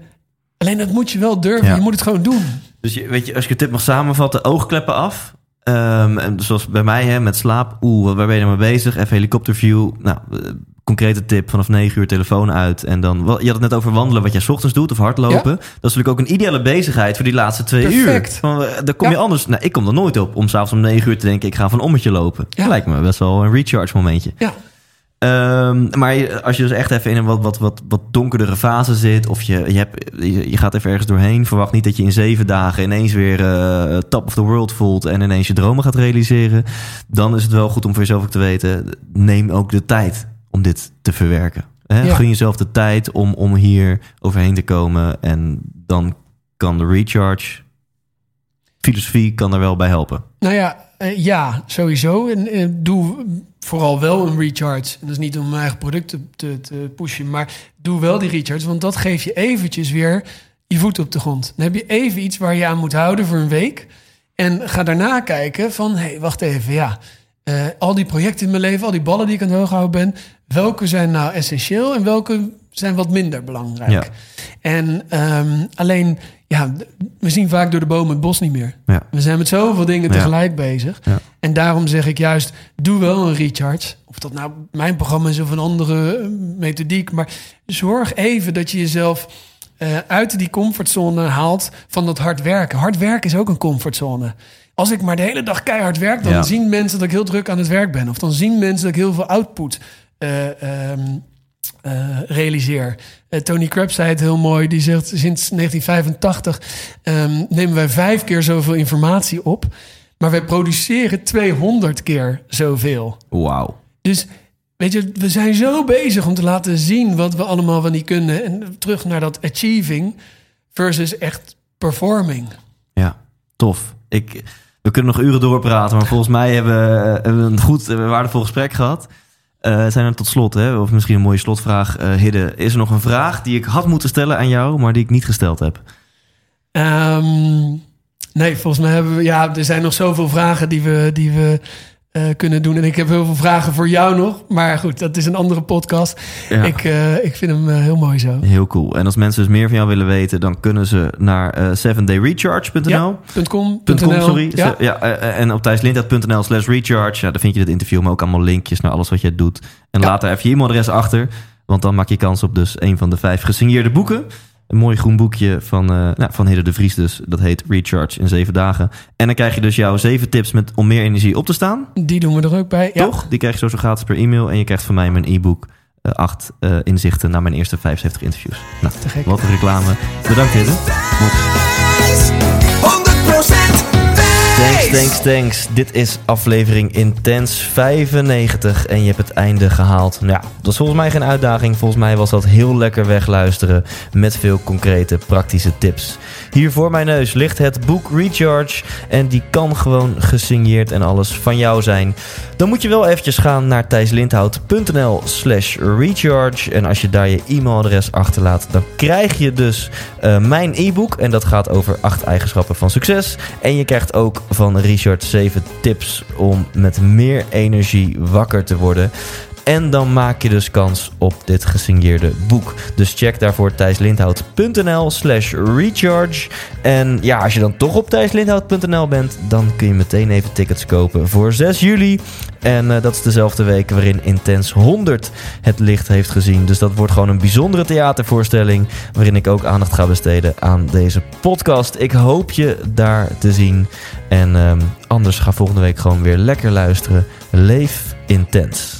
S2: alleen dat moet je wel durven.
S1: Ja.
S2: Je moet het gewoon doen.
S1: Dus je, weet je, als je de tip mag samenvatten, oogkleppen af. Ehm, en zoals bij mij hè, met slaap. Oeh, waar ben je nou mee bezig? Even helikopterview. Nou, eh, concrete tip, vanaf 9 uur telefoon uit. En dan, je had het net over wandelen, wat jij 's ochtends doet, of hardlopen. Dat is natuurlijk ook een ideale bezigheid voor die laatste twee
S2: Perfect.
S1: uur. Van, eh, daar kom je anders, nou, ik kom er nooit op om s'avonds om 9 uur te denken, ik ga van ommetje lopen.
S2: Ja.
S1: Dat lijkt me best wel een recharge momentje.
S2: Ja,
S1: Ehm, maar als je dus echt even in een wat, wat, wat, wat donkerdere fase zit... of je, je, hebt, je, je gaat even ergens doorheen... verwacht niet dat je in zeven dagen ineens weer eh, top of the world voelt... en ineens je dromen gaat realiseren... dan is het wel goed om voor jezelf ook te weten... neem ook de tijd om dit te verwerken. Hè?
S2: Ja.
S1: Gun jezelf de tijd om, om hier overheen te komen... en dan kan de recharge... filosofie kan daar wel bij helpen.
S2: nou ja, eh, ja, sowieso. En eh, doe vooral wel een recharge. En dat is niet om mijn eigen producten te, te pushen, maar doe wel die recharge. Want dat geeft je eventjes weer je voet op de grond. Dan heb je even iets waar je aan moet houden voor een week. En ga daarna kijken van, hé, hey, wacht even, ja. eh, al die projecten in mijn leven, al die ballen die ik aan het hoog houden ben... welke zijn nou essentieel en welke zijn wat minder belangrijk?
S1: Ja.
S2: En ehm, alleen, ja, we zien vaak door de bomen het bos niet meer.
S1: Ja.
S2: We zijn met zoveel dingen
S1: Ja.
S2: tegelijk bezig.
S1: Ja.
S2: En daarom zeg ik juist, doe wel een recharge. Of dat nou mijn programma is of een andere eh, methodiek. Maar zorg even dat je jezelf eh, uit die comfortzone haalt van dat hard werken. Hard werken is ook een comfortzone. Als ik maar de hele dag keihard werk, dan zien mensen dat ik heel druk aan het werk ben. Of dan zien mensen dat ik heel veel output ehm, eh, realiseer. Eh, Tony Krebs zei het heel mooi. Die zegt sinds 1985 ehm, nemen wij vijf keer zoveel informatie op. Maar wij produceren 200 keer zoveel.
S1: Wauw.
S2: Dus weet je, we zijn zo bezig om te laten zien wat we allemaal wel niet kunnen. En terug naar dat achieving versus echt performing.
S1: Ja, tof. Ik, we kunnen nog uren doorpraten, maar volgens mij hebben we, we een goed, waardevol gesprek gehad. Eh, zijn er tot slot, hè, of misschien een mooie slotvraag, eh Hidde. Is er nog een vraag die ik had moeten stellen aan jou, maar die ik niet gesteld heb?
S2: Ehm, nee, volgens mij hebben we... Ja, er zijn nog zoveel vragen die we, die we eh, kunnen doen. En ik heb heel veel vragen voor jou nog. Maar goed, dat is een andere podcast.
S1: Ja.
S2: Ik, eh, ik vind hem eh, heel mooi zo.
S1: Heel cool. En als mensen dus meer van jou willen weten, dan kunnen ze naar eh 7dayrecharge.nl.
S2: Ja, .com,
S1: .com, sorry.
S2: Ja.
S1: Ja. en op thijslindhout.nl slash recharge. Ja, daar vind je dit interview, maar ook allemaal linkjes naar alles wat jij doet. En laat daar even je e-mailadres achter. Want dan maak je kans op dus een van de vijf gesigneerde boeken. Een mooi groen boekje van, eh nou, van Hidde de Vries dus. Dat heet Recharge in zeven dagen. En dan krijg je dus jouw zeven tips met, om meer energie op te staan.
S2: Die doen we er ook bij. Ja.
S1: Toch? Die krijg je sowieso gratis per e-mail. En je krijgt van mij mijn e-book. eh, acht eh, inzichten naar mijn eerste 75 interviews. Nou,
S2: Te gek.
S1: wat een reclame. Bedankt Hidde.
S3: 100%
S1: Thanks, thanks, thanks. Dit is aflevering Intens 95 en je hebt het einde gehaald. Nou Ja, dat is volgens mij geen uitdaging. Volgens mij was dat heel lekker wegluisteren met veel concrete, praktische tips. Hier voor mijn neus ligt het boek Recharge en die kan gewoon gesigneerd en alles van jou zijn. Dan moet je wel eventjes gaan naar thijslindhout.nl slash recharge. En als je daar je e-mailadres achterlaat, dan krijg je dus eh, mijn e-book. En dat gaat over acht eigenschappen van succes. En je krijgt ook van Richard 7 tips om met meer energie wakker te worden. En dan maak je dus kans op dit gesigneerde boek. Dus check daarvoor thijslindhout.nl slash recharge. En ja, als je dan toch op thijslindhout.nl bent... dan kun je meteen even tickets kopen voor 6 juli. En eh, dat is dezelfde week waarin Intens 100 het licht heeft gezien. Dus dat wordt gewoon een bijzondere theatervoorstelling... waarin ik ook aandacht ga besteden aan deze podcast. Ik hoop je daar te zien. En ehm, anders ga volgende week gewoon weer lekker luisteren. Leef intens.